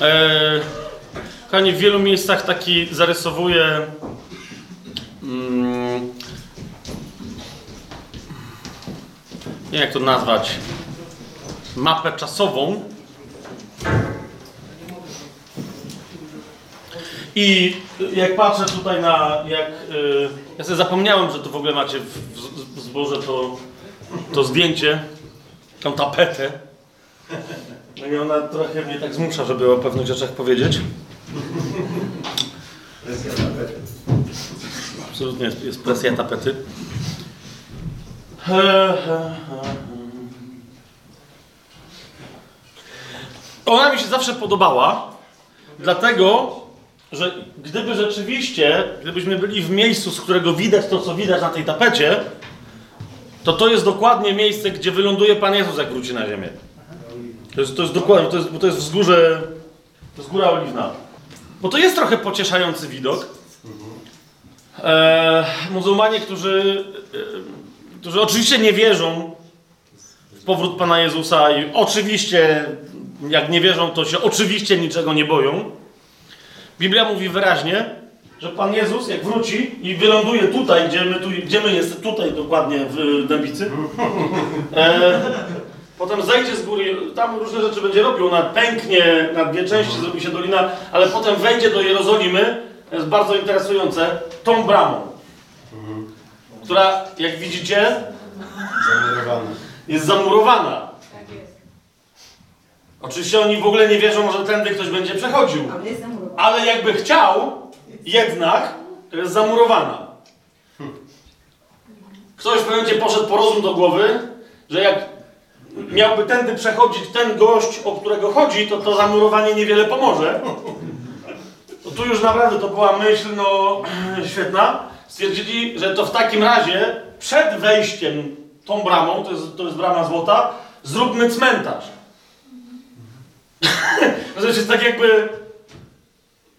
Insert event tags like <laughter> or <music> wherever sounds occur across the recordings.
E, kochani, w wielu miejscach taki zarysowuje mm, nie jak to nazwać mapę czasową. I jak patrzę tutaj na jak y, ja sobie zapomniałem, że tu w ogóle macie w, w, w zborze to, to zdjęcie tą tapetę no i ona trochę mnie tak zmusza, żeby o pewnych rzeczach powiedzieć. Presja tapety. Absolutnie jest, jest presja tapety. Ona mi się zawsze podobała, dlatego, że gdyby rzeczywiście, gdybyśmy byli w miejscu, z którego widać to, co widać na tej tapecie, to to jest dokładnie miejsce, gdzie wyląduje Pan Jezus, jak wróci na ziemię. To jest, to jest dokładnie, to jest, bo to jest wzgórze, to jest Góra Oliwna. Bo to jest trochę pocieszający widok. E, muzułmanie, którzy, e, którzy oczywiście nie wierzą w powrót Pana Jezusa i oczywiście, jak nie wierzą, to się oczywiście niczego nie boją. Biblia mówi wyraźnie, że Pan Jezus, jak wróci i wyląduje tutaj, gdzie my, tu, gdzie my jest, tutaj dokładnie w Dębicy, e, potem zejdzie z góry, tam różne rzeczy będzie robił, ona pęknie na dwie części, zrobi się dolina, ale potem wejdzie do Jerozolimy, to jest bardzo interesujące, tą bramą, która, jak widzicie, Zamurowane. jest zamurowana. Tak jest. Oczywiście oni w ogóle nie wierzą, że tędy ktoś będzie przechodził. Ale jest zamurowana. Ale jakby chciał, jednak to jest zamurowana. Ktoś w momencie poszedł po rozum do głowy, że jak miałby tędy przechodzić ten gość, o którego chodzi, to to zamurowanie niewiele pomoże. To tu już naprawdę to była myśl, no <clears throat> świetna. Stwierdzili, że to w takim razie przed wejściem tą bramą, to jest, to jest brama złota, zróbmy cmentarz. <laughs> to jest tak jakby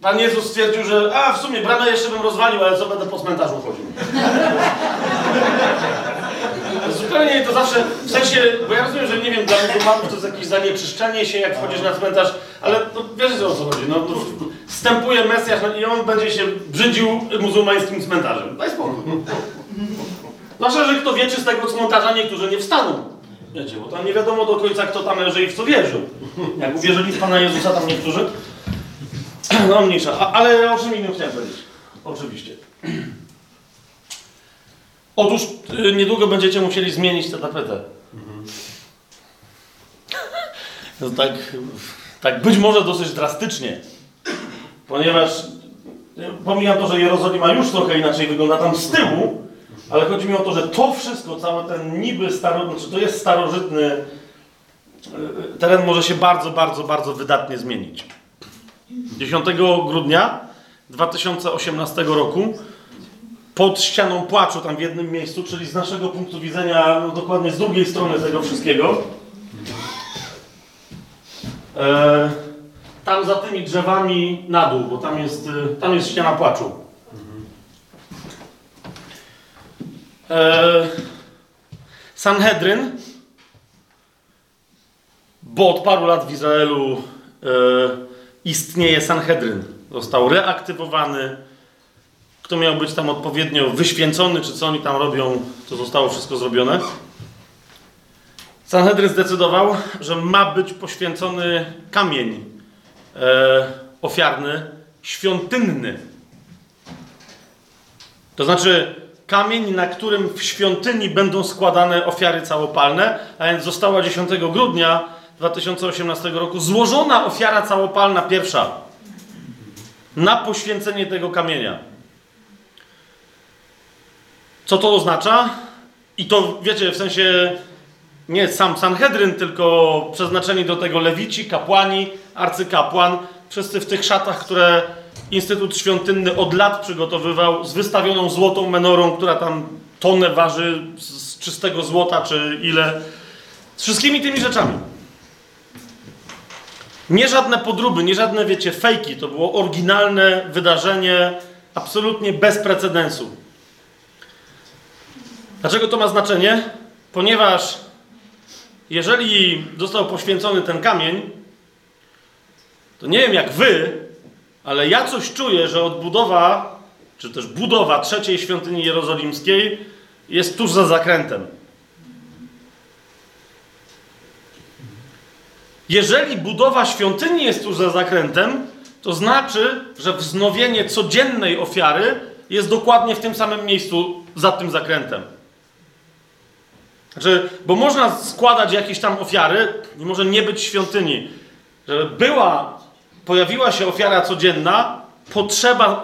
Pan Jezus stwierdził, że a w sumie bramę jeszcze bym rozwalił, ale co będę po cmentarzu chodził. Zupełnie to zawsze, w sensie, bo ja rozumiem, że nie wiem, dla muzułmanów to jest jakieś zanieczyszczenie się, jak wchodzisz na cmentarz, ale no, wiesz o co chodzi, no, no wstępuje Mesjasz no, i on będzie się brzydził muzułmańskim cmentarzem. Daj spokój. Zwłaszcza, że kto wie, czy z tego cmentarza niektórzy nie wstaną. Wiecie, bo tam nie wiadomo do końca, kto tam leży i w co wierzył. Jak uwierzyli w Pana Jezusa tam niektórzy, <clears throat> no mniejsza. A, ale o czym innym chciałem powiedzieć. Oczywiście. Otóż y, niedługo będziecie musieli zmienić tę tapetę. No tak, tak być może dosyć drastycznie. Ponieważ y, pomijam to, że Jerozolima już trochę inaczej wygląda tam z tyłu, ale chodzi mi o to, że to wszystko, cały ten niby staro, znaczy to jest starożytny y, teren może się bardzo, bardzo, bardzo wydatnie zmienić. 10 grudnia 2018 roku pod ścianą płaczu, tam w jednym miejscu, czyli z naszego punktu widzenia, no dokładnie z drugiej strony tego wszystkiego. E, tam za tymi drzewami na dół, bo tam jest, y, tam jest ściana płaczu. E, Sanhedryn, bo od paru lat w Izraelu e, istnieje Sanhedryn. Został reaktywowany. Kto miał być tam odpowiednio wyświęcony, czy co oni tam robią, to zostało wszystko zrobione. Sanhedryn zdecydował, że ma być poświęcony kamień e, ofiarny, świątynny. To znaczy kamień, na którym w świątyni będą składane ofiary całopalne, a więc została 10 grudnia 2018 roku złożona ofiara całopalna pierwsza na poświęcenie tego kamienia. Co to oznacza? I to wiecie, w sensie nie sam Sanhedryn, tylko przeznaczeni do tego lewici, kapłani, arcykapłan, wszyscy w tych szatach, które Instytut Świątynny od lat przygotowywał z wystawioną złotą menorą, która tam tonę waży z czystego złota, czy ile. Z wszystkimi tymi rzeczami. Nie żadne podróby, nie żadne, wiecie, fejki. To było oryginalne wydarzenie, absolutnie bez precedensu. Dlaczego to ma znaczenie? Ponieważ jeżeli został poświęcony ten kamień, to nie wiem jak wy, ale ja coś czuję, że odbudowa, czy też budowa trzeciej świątyni jerozolimskiej jest tuż za zakrętem. Jeżeli budowa świątyni jest tuż za zakrętem, to znaczy, że wznowienie codziennej ofiary jest dokładnie w tym samym miejscu za tym zakrętem. Znaczy, bo można składać jakieś tam ofiary i może nie być świątyni. Żeby była, pojawiła się ofiara codzienna, potrzeba,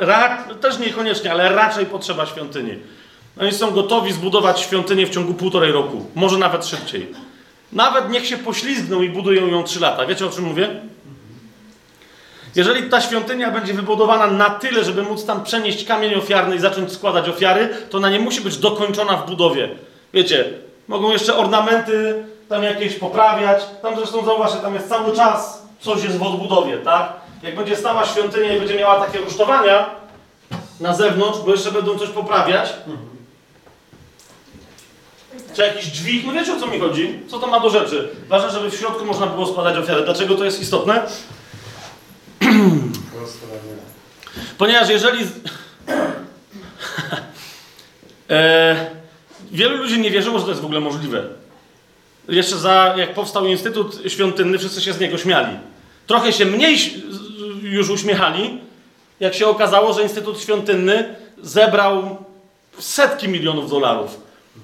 też niekoniecznie, ale raczej potrzeba świątyni. Oni są gotowi zbudować świątynię w ciągu półtorej roku, może nawet szybciej. Nawet niech się poślizgną i budują ją trzy lata. Wiecie o czym mówię? Jeżeli ta świątynia będzie wybudowana na tyle, żeby móc tam przenieść kamień ofiarny i zacząć składać ofiary, to ona nie musi być dokończona w budowie. Wiecie, mogą jeszcze ornamenty tam jakieś poprawiać. Tam zresztą zauważcie, tam jest cały czas coś jest w odbudowie, tak? Jak będzie stała świątynia i będzie miała takie rusztowania na zewnątrz, bo jeszcze będą coś poprawiać, czy jakiś dźwig, no wiecie o co mi chodzi? Co to ma do rzeczy? Ważne, żeby w środku można było składać ofiarę. Dlaczego to jest istotne? <clears throat> Ponieważ jeżeli. <clears throat> e, wielu ludzi nie wierzyło, że to jest w ogóle możliwe. Jeszcze za, jak powstał Instytut Świątynny, wszyscy się z niego śmiali. Trochę się mniej już uśmiechali, jak się okazało, że Instytut Świątynny zebrał setki milionów dolarów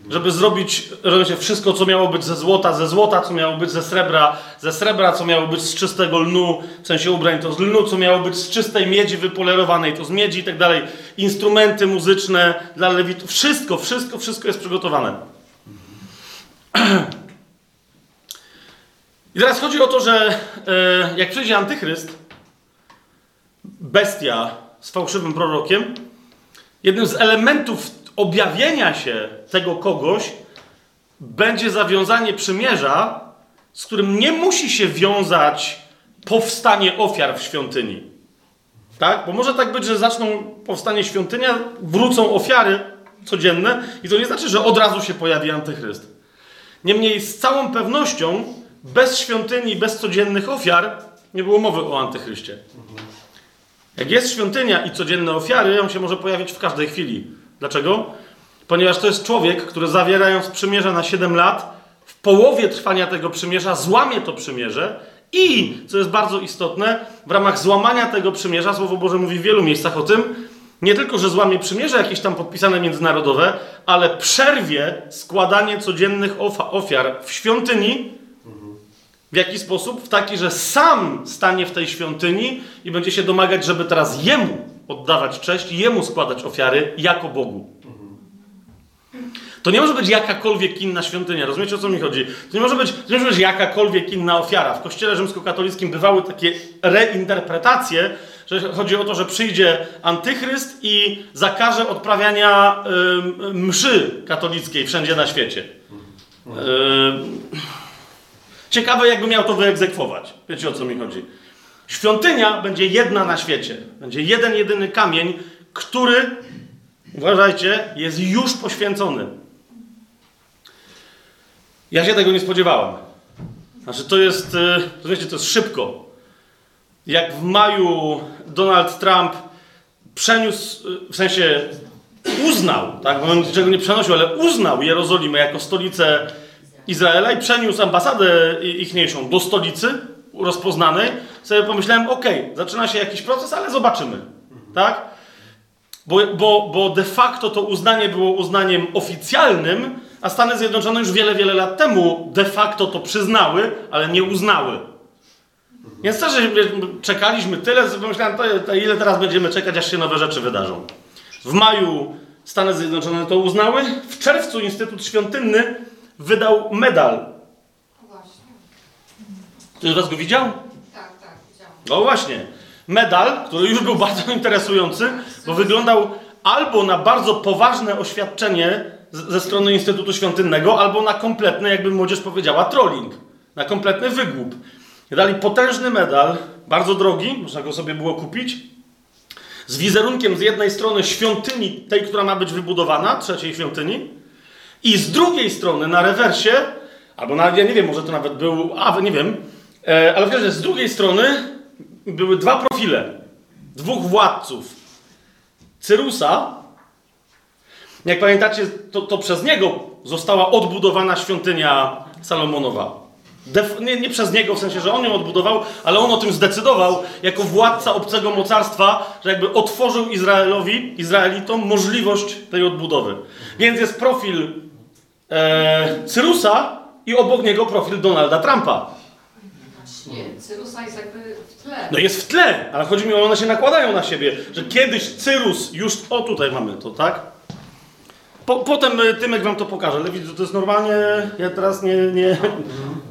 żeby zrobić rozumiecie, wszystko, co miało być ze złota, ze złota, co miało być ze srebra, ze srebra, co miało być z czystego lnu, w sensie ubrań to z lnu, co miało być z czystej miedzi wypolerowanej, to z miedzi i tak dalej. Instrumenty muzyczne dla lewitów, wszystko, wszystko, wszystko jest przygotowane. <clears throat> I teraz chodzi o to, że e, jak przyjdzie antychryst, bestia z fałszywym prorokiem, jednym z elementów objawienia się tego kogoś będzie zawiązanie przymierza, z którym nie musi się wiązać powstanie ofiar w świątyni. Tak? Bo może tak być, że zaczną powstanie świątynia, wrócą ofiary codzienne i to nie znaczy, że od razu się pojawi antychryst. Niemniej z całą pewnością bez świątyni, bez codziennych ofiar nie było mowy o antychryście. Jak jest świątynia i codzienne ofiary, on się może pojawić w każdej chwili. Dlaczego? Ponieważ to jest człowiek, który zawierając przymierze na 7 lat, w połowie trwania tego przymierza złamie to przymierze i, co jest bardzo istotne, w ramach złamania tego przymierza, Słowo Boże mówi w wielu miejscach o tym, nie tylko, że złamie przymierze jakieś tam podpisane międzynarodowe, ale przerwie składanie codziennych ofiar w świątyni. W jaki sposób? W taki, że sam stanie w tej świątyni i będzie się domagać, żeby teraz jemu oddawać cześć i jemu składać ofiary jako Bogu. To nie może być jakakolwiek inna świątynia. Rozumiecie o co mi chodzi? To nie może być, to nie może być jakakolwiek inna ofiara. W kościele rzymskokatolickim bywały takie reinterpretacje, że chodzi o to, że przyjdzie antychryst i zakaże odprawiania y, mszy katolickiej wszędzie na świecie. Y, ciekawe, jakby miał to wyegzekwować. Wiecie o co mi chodzi? Świątynia będzie jedna na świecie. Będzie jeden, jedyny kamień, który, uważajcie, jest już poświęcony. Ja się tego nie spodziewałem. Znaczy, to jest, to wiecie, to jest szybko. Jak w maju Donald Trump przeniósł, w sensie uznał, tak, bo on niczego nie przenosił, ale uznał Jerozolimę jako stolicę Izraela i przeniósł ambasadę ichniejszą do stolicy rozpoznanej, sobie pomyślałem, ok, zaczyna się jakiś proces, ale zobaczymy, tak? Bo, bo, bo de facto to uznanie było uznaniem oficjalnym, a Stany Zjednoczone już wiele, wiele lat temu de facto to przyznały, ale nie uznały. Więc też czekaliśmy tyle, że pomyślałem, to, ile teraz będziemy czekać, aż się nowe rzeczy wydarzą. W maju Stany Zjednoczone to uznały. W czerwcu Instytut Świątynny wydał medal. Właśnie. Ktoś z Was go widział? No właśnie. Medal, który już był bardzo <laughs> interesujący, bo wyglądał albo na bardzo poważne oświadczenie ze strony Instytutu Świątynnego, albo na kompletny, jakby młodzież powiedziała, trolling. Na kompletny wygłup. Dali potężny medal, bardzo drogi, można go sobie było kupić, z wizerunkiem z jednej strony świątyni, tej, która ma być wybudowana, trzeciej świątyni, i z drugiej strony na rewersie, albo na, ja nie wiem, może to nawet był, a nie wiem, e, ale w każdym razie z drugiej strony były dwa profile. Dwóch władców. Cyrusa, jak pamiętacie, to, to przez niego została odbudowana świątynia Salomonowa. Nie, nie przez niego, w sensie, że on ją odbudował, ale on o tym zdecydował jako władca obcego mocarstwa, że jakby otworzył Izraelowi, Izraelitom możliwość tej odbudowy. Więc jest profil e, Cyrusa i obok niego profil Donalda Trumpa. Nie, Cyrusa jest jakby w tle. No jest w tle, ale chodzi mi o one się nakładają na siebie, że kiedyś Cyrus już, o tutaj mamy to, tak? Po, potem y, Tymek wam to pokaże, ale widzicie, to jest normalnie, ja teraz nie, nie,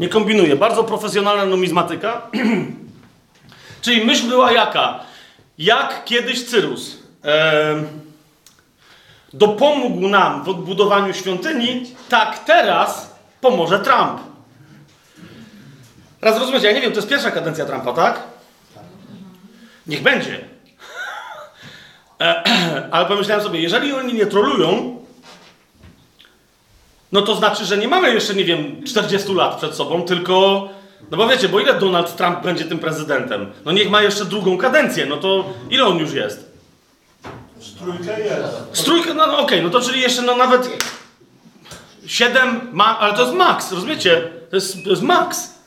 nie kombinuję. Bardzo profesjonalna numizmatyka. <clears throat> Czyli myśl była jaka? Jak kiedyś Cyrus em, dopomógł nam w odbudowaniu świątyni, tak teraz pomoże Trump. Raz rozumiecie, ja nie wiem, to jest pierwsza kadencja Trumpa, tak? Niech będzie. <clears throat> Ale pomyślałem sobie, jeżeli oni nie trolują, no to znaczy, że nie mamy jeszcze, nie wiem, 40 lat przed sobą, tylko. No bo wiecie, bo ile Donald Trump będzie tym prezydentem? No niech ma jeszcze drugą kadencję, no to ile on już jest? Trójka jest. Strójka, no, no okej, no to czyli jeszcze no nawet 7 ma, ale to jest max, rozumiecie? To jest, to jest max.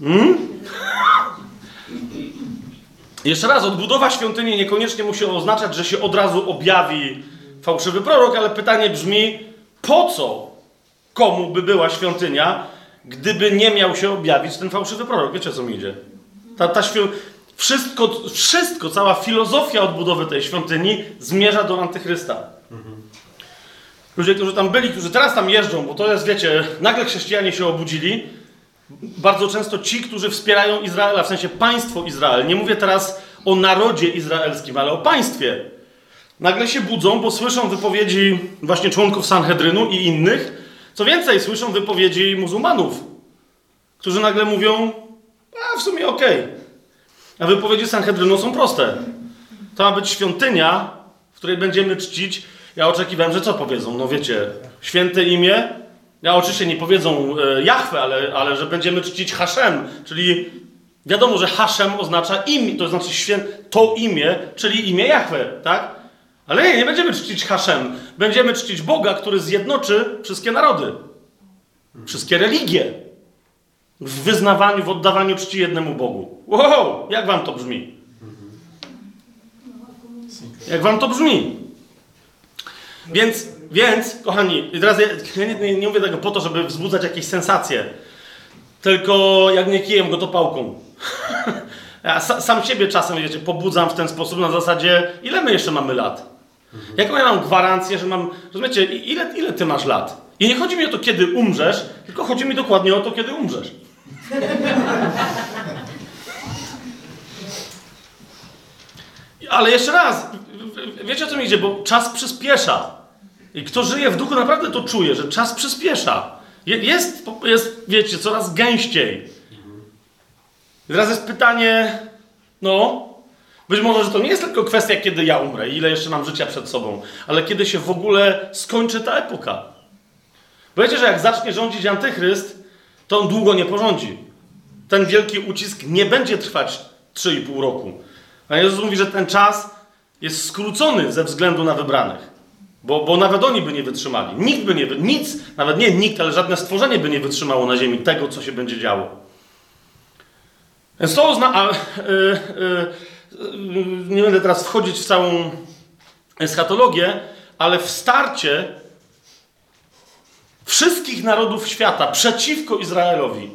Tak. Jeszcze raz, odbudowa świątyni niekoniecznie musi oznaczać, że się od razu objawi fałszywy prorok, ale pytanie brzmi, po co komu by była świątynia, gdyby nie miał się objawić ten fałszywy prorok? Wiecie, co mi idzie? Ta, ta wszystko, wszystko, cała filozofia odbudowy tej świątyni zmierza do antychrysta. Ludzie, którzy tam byli, którzy teraz tam jeżdżą, bo to jest, wiecie, nagle chrześcijanie się obudzili, bardzo często ci, którzy wspierają Izraela, w sensie państwo Izrael. Nie mówię teraz o narodzie izraelskim, ale o państwie. Nagle się budzą, bo słyszą wypowiedzi właśnie członków Sanhedrynu i innych. Co więcej, słyszą wypowiedzi muzułmanów, którzy nagle mówią, a w sumie okej. A wypowiedzi Sanhedrynu są proste. To ma być świątynia, w której będziemy czcić. Ja oczekiwałem, że co powiedzą? No wiecie, święte imię. Ja oczywiście nie powiedzą e, Jahwe, ale, ale że będziemy czcić Haszem, czyli wiadomo, że Haszem oznacza imię, to znaczy świę, to imię, czyli imię Jahwe, tak? Ale nie, nie będziemy czcić Haszem. Będziemy czcić Boga, który zjednoczy wszystkie narody, wszystkie religie w wyznawaniu, w oddawaniu czci jednemu Bogu. Wow, jak wam to brzmi? Jak wam to brzmi? Więc, więc, kochani, teraz ja, nie, nie, nie mówię tego po to, żeby wzbudzać jakieś sensacje, tylko jak nie kijem go, to pałką. <laughs> ja sa, sam siebie czasem, wiecie, pobudzam w ten sposób na zasadzie, ile my jeszcze mamy lat? Jaką ja mam gwarancję, że mam, rozumiecie, ile, ile ty masz lat? I nie chodzi mi o to, kiedy umrzesz, tylko chodzi mi dokładnie o to, kiedy umrzesz. <laughs> Ale jeszcze raz, wiecie o co mi idzie, bo czas przyspiesza. I kto żyje w duchu naprawdę to czuje, że czas przyspiesza. Je- Jest, jest wiecie, coraz gęściej. I teraz jest pytanie, no, być może, że to nie jest tylko kwestia, kiedy ja umrę i ile jeszcze mam życia przed sobą, ale kiedy się w ogóle skończy ta epoka. Bo wiecie, że jak zacznie rządzić antychryst, to on długo nie porządzi. Ten wielki ucisk nie będzie trwać 3,5 roku. A Jezus mówi, że ten czas jest skrócony ze względu na wybranych. Bo, bo nawet oni by nie wytrzymali. Nikt by nie, nic, nawet nie nikt, ale żadne stworzenie by nie wytrzymało na ziemi tego, co się będzie działo. Więc to oznacza. nie będę teraz wchodzić w całą eschatologię, ale w starcie wszystkich narodów świata przeciwko Izraelowi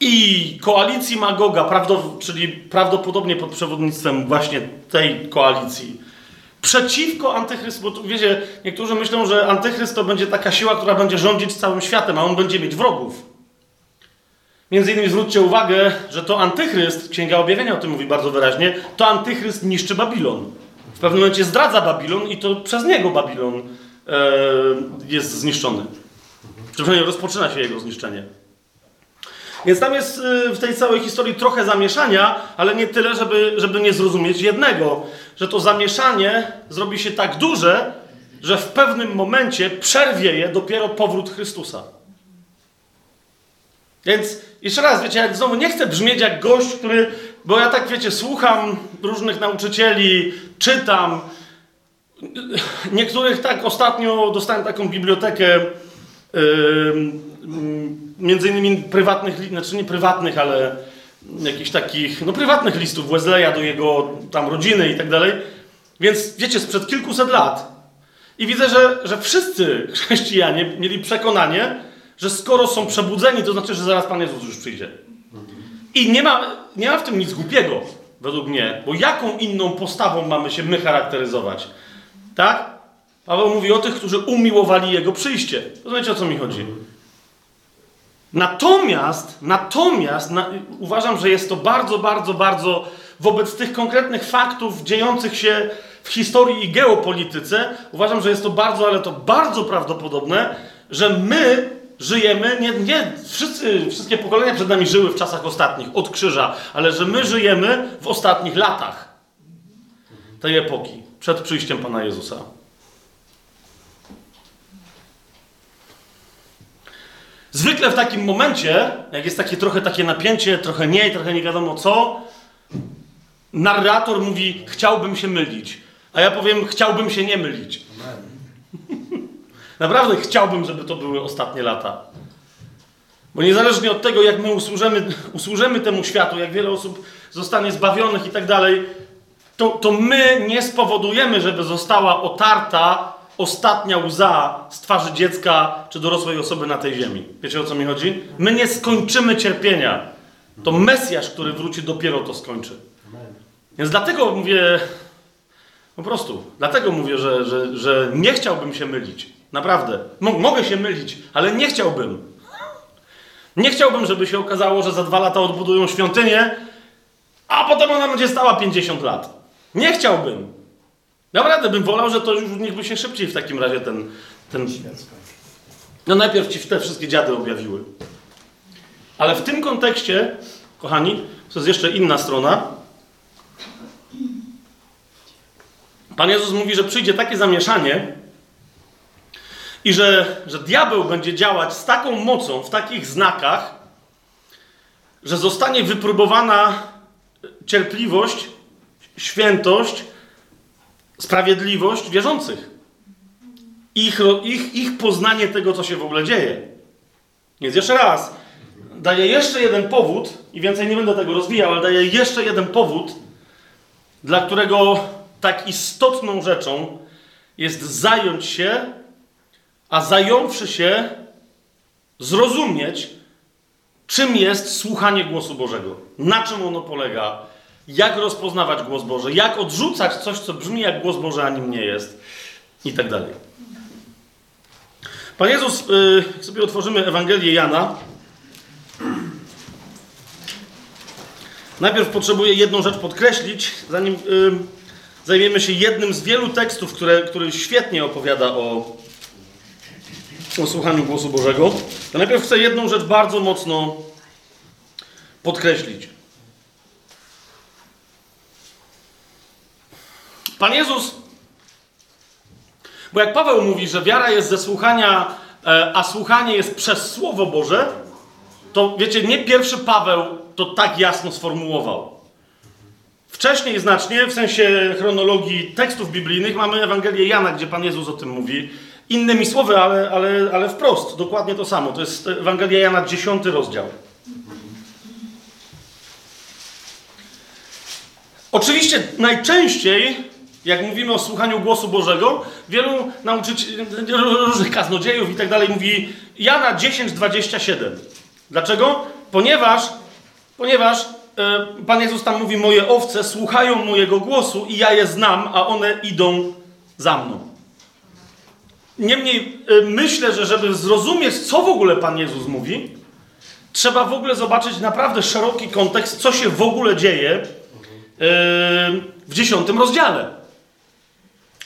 i koalicji Magoga, czyli prawdopodobnie pod przewodnictwem właśnie tej koalicji, przeciwko antychrystu, bo tu, wiecie, niektórzy myślą, że antychryst to będzie taka siła, która będzie rządzić całym światem, a on będzie mieć wrogów. Między innymi zwróćcie uwagę, że to antychryst, Księga Objawienia o tym mówi bardzo wyraźnie, to antychryst niszczy Babilon. W pewnym momencie zdradza Babilon i to przez niego Babilon e, jest zniszczony. Przynajmniej rozpoczyna się jego zniszczenie. Więc tam jest y, w tej całej historii trochę zamieszania, ale nie tyle, żeby, żeby nie zrozumieć jednego, że to zamieszanie zrobi się tak duże, że w pewnym momencie przerwie je dopiero powrót Chrystusa. Więc jeszcze raz, wiecie, jak znowu nie chcę brzmieć jak gość, który. Bo ja tak, wiecie, słucham różnych nauczycieli, czytam. Niektórych tak ostatnio dostałem taką bibliotekę, yy, między innymi prywatnych, znaczy nie prywatnych, ale jakichś takich, no prywatnych listów Wesleya do jego tam rodziny i tak dalej. Więc wiecie, sprzed kilkuset lat. I widzę, że, że wszyscy <laughs> chrześcijanie mieli przekonanie, że skoro są przebudzeni, to znaczy, że zaraz Pan Jezus już przyjdzie. I nie ma, nie ma w tym nic głupiego, według mnie, bo jaką inną postawą mamy się my charakteryzować? Tak? Paweł mówi o tych, którzy umiłowali Jego przyjście. Rozumiecie, o co mi chodzi? Natomiast, natomiast na, uważam, że jest to bardzo, bardzo, bardzo wobec tych konkretnych faktów dziejących się w historii i geopolityce, uważam, że jest to bardzo, ale to bardzo prawdopodobne, że my żyjemy, nie, nie wszyscy, wszystkie pokolenia przed nami żyły w czasach ostatnich, od krzyża, ale że my żyjemy w ostatnich latach tej epoki, przed przyjściem Pana Jezusa. Zwykle w takim momencie, jak jest takie trochę takie napięcie, trochę nie, trochę nie wiadomo co, narrator mówi, chciałbym się mylić. A ja powiem, chciałbym się nie mylić. <laughs> Naprawdę chciałbym, żeby to były ostatnie lata. Bo niezależnie od tego, jak my usłużymy, usłużymy temu światu, jak wiele osób zostanie zbawionych i tak dalej, to, to my nie spowodujemy, żeby została otarta ostatnia łza z twarzy dziecka czy dorosłej osoby na tej ziemi. Wiecie o co mi chodzi? My nie skończymy cierpienia. To Mesjasz, który wróci, dopiero to skończy. Więc dlatego mówię, po prostu, dlatego mówię, że, że, że nie chciałbym się mylić. Naprawdę. Mo- mogę się mylić, ale nie chciałbym. Nie chciałbym, żeby się okazało, że za dwa lata odbudują świątynię, a potem ona będzie stała 50 lat. Nie chciałbym. Naprawdę bym wolał, że to już niech by się szybciej w takim razie ten. ten... No najpierw ci te wszystkie dziady objawiły. Ale w tym kontekście, kochani, to jest jeszcze inna strona. Pan Jezus mówi, że przyjdzie takie zamieszanie i że, że diabeł będzie działać z taką mocą, w takich znakach, że zostanie wypróbowana cierpliwość, świętość, sprawiedliwość wierzących. Ich, ich, ich poznanie tego, co się w ogóle dzieje. Więc jeszcze raz, daję jeszcze jeden powód, i więcej nie będę tego rozwijał, ale daję jeszcze jeden powód, dla którego tak istotną rzeczą jest zająć się, a zająwszy się, zrozumieć, czym jest słuchanie głosu Bożego, na czym ono polega, jak rozpoznawać głos Boży, jak odrzucać coś, co brzmi jak głos Boży, a nim nie jest, i tak dalej. Pan Jezus, yy, sobie otworzymy Ewangelię Jana. Najpierw potrzebuję jedną rzecz podkreślić, zanim yy, zajmiemy się jednym z wielu tekstów, które, który świetnie opowiada o, o słuchaniu głosu Bożego. To najpierw chcę jedną rzecz bardzo mocno podkreślić. Pan Jezus, bo jak Paweł mówi, że wiara jest ze słuchania, e, a słuchanie jest przez Słowo Boże, to wiecie, nie pierwszy Paweł to tak jasno sformułował. Wcześniej znacznie, w sensie chronologii tekstów biblijnych, mamy Ewangelię Jana, gdzie Pan Jezus o tym mówi. Innymi słowy, ale, ale, ale wprost, dokładnie to samo. To jest Ewangelia Jana, 10 rozdział. Oczywiście najczęściej, jak mówimy o słuchaniu głosu Bożego, wielu nauczycieli, różnych kaznodziejów i tak dalej mówi Jana 10:27. Dlaczego? Ponieważ, ponieważ e, Pan Jezus tam mówi: Moje owce słuchają mojego głosu i ja je znam, a one idą za mną. Niemniej e, myślę, że żeby zrozumieć, co w ogóle Pan Jezus mówi, trzeba w ogóle zobaczyć naprawdę szeroki kontekst, co się w ogóle dzieje w dziesiątym rozdziale.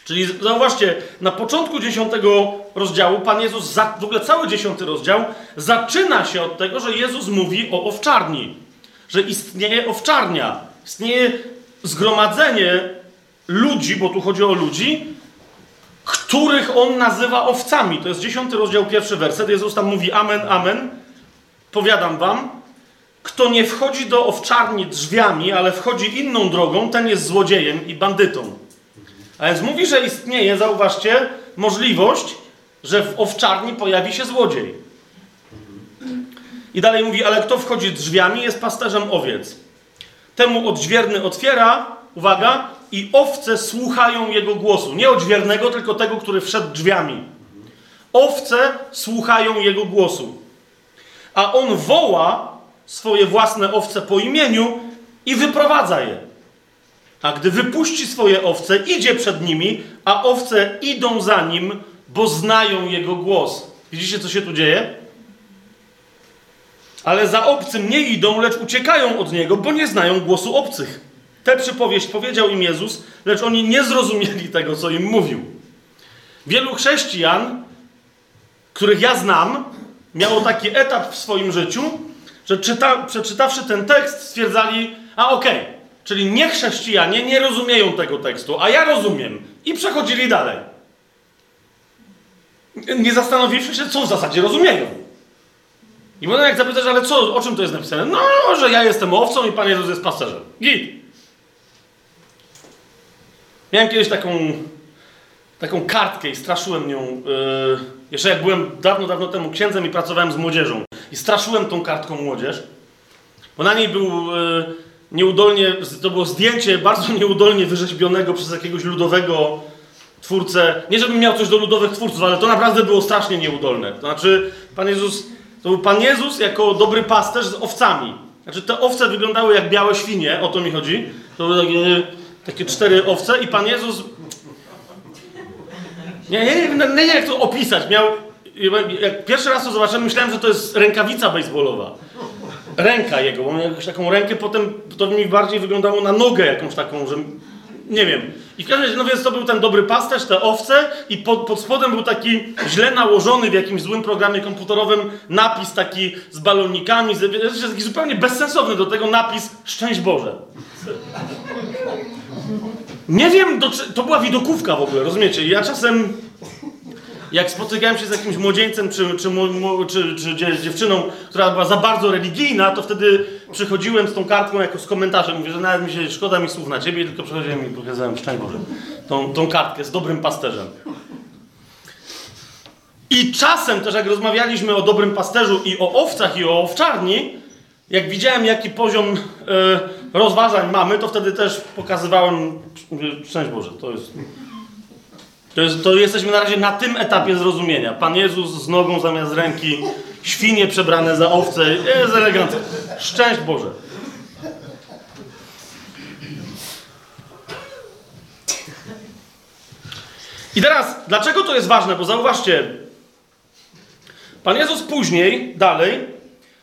Czyli zauważcie, na początku dziesiątego rozdziału Pan Jezus, za, w ogóle cały dziesiąty rozdział, zaczyna się od tego, że Jezus mówi o owczarni. Że istnieje owczarnia, istnieje zgromadzenie ludzi, bo tu chodzi o ludzi, których On nazywa owcami. To jest dziesiąty rozdział, pierwszy werset. Jezus tam mówi amen, amen. powiadam wam, kto nie wchodzi do owczarni drzwiami, ale wchodzi inną drogą, ten jest złodziejem i bandytą. A więc mówi, że istnieje, zauważcie, możliwość, że w owczarni pojawi się złodziej. I dalej mówi, ale kto wchodzi drzwiami, jest pasterzem owiec. Temu odźwierny otwiera, uwaga, i owce słuchają jego głosu. Nie odźwiernego, tylko tego, który wszedł drzwiami. Owce słuchają jego głosu. A on woła swoje własne owce po imieniu i wyprowadza je. A gdy wypuści swoje owce, idzie przed nimi, a owce idą za nim, bo znają jego głos. Widzicie, co się tu dzieje? Ale za obcym nie idą, lecz uciekają od niego, bo nie znają głosu obcych. Tę przypowieść powiedział im Jezus, lecz oni nie zrozumieli tego, co im mówił. Wielu chrześcijan, których ja znam, miało taki etap w swoim życiu, że czyta, przeczytawszy ten tekst, stwierdzali: A okej, okay, czyli nie chrześcijanie nie rozumieją tego tekstu, a ja rozumiem. I przechodzili dalej. Nie zastanowiwszy się, co w zasadzie rozumieją. I potem jak zapytasz, ale co, o czym to jest napisane? No, że ja jestem owcą i Pan Jezus jest pasterzem. Git. Miałem kiedyś taką, taką kartkę i straszyłem nią. Yy, jeszcze jak byłem dawno, dawno temu księdzem i pracowałem z młodzieżą. I straszyłem tą kartką młodzież. Bo na niej był yy, nieudolnie, to było zdjęcie bardzo nieudolnie wyrzeźbionego przez jakiegoś ludowego twórcę. Nie, żebym miał coś do ludowych twórców, ale to naprawdę było strasznie nieudolne. To znaczy, Pan Jezus, to był Pan Jezus jako dobry pasterz z owcami. Znaczy, te owce wyglądały jak białe świnie, o to mi chodzi. To były takie, takie cztery owce i Pan Jezus... Nie, nie, nie, nie, nie jak to opisać. Miał... Jak pierwszy raz to zobaczyłem, myślałem, że to jest rękawica baseballowa. Ręka jego, bo miał jakąś taką rękę, potem to mi bardziej wyglądało na nogę jakąś taką, że nie wiem. I w każdym razie, no więc to był ten dobry pasterz, te owce i pod, pod spodem był taki źle nałożony w jakimś złym programie komputerowym napis taki z balonikami, z, taki zupełnie bezsensowny do tego napis Szczęść Boże. Nie wiem, do, to była widokówka w ogóle, rozumiecie? Ja czasem, jak spotykałem się z jakimś młodzieńcem czy, czy, czy, czy dziewczyną, która była za bardzo religijna, to wtedy przychodziłem z tą kartką jako z komentarzem. Mówię, że nawet mi się szkoda mi słów na ciebie, tylko przychodziłem i pokazałem szczęść Boże. Tą, tą kartkę z dobrym pasterzem. I czasem też, jak rozmawialiśmy o dobrym pasterzu i o owcach i o owczarni, jak widziałem, jaki poziom y, rozważań mamy, to wtedy też pokazywałem szczęść Boże. To jest, to jest. To jesteśmy na razie na tym etapie zrozumienia. Pan Jezus z nogą zamiast ręki, świnie przebrane za owce. Jest elegancko. Szczęść Boże. I teraz, dlaczego to jest ważne? Bo zauważcie, Pan Jezus później, dalej,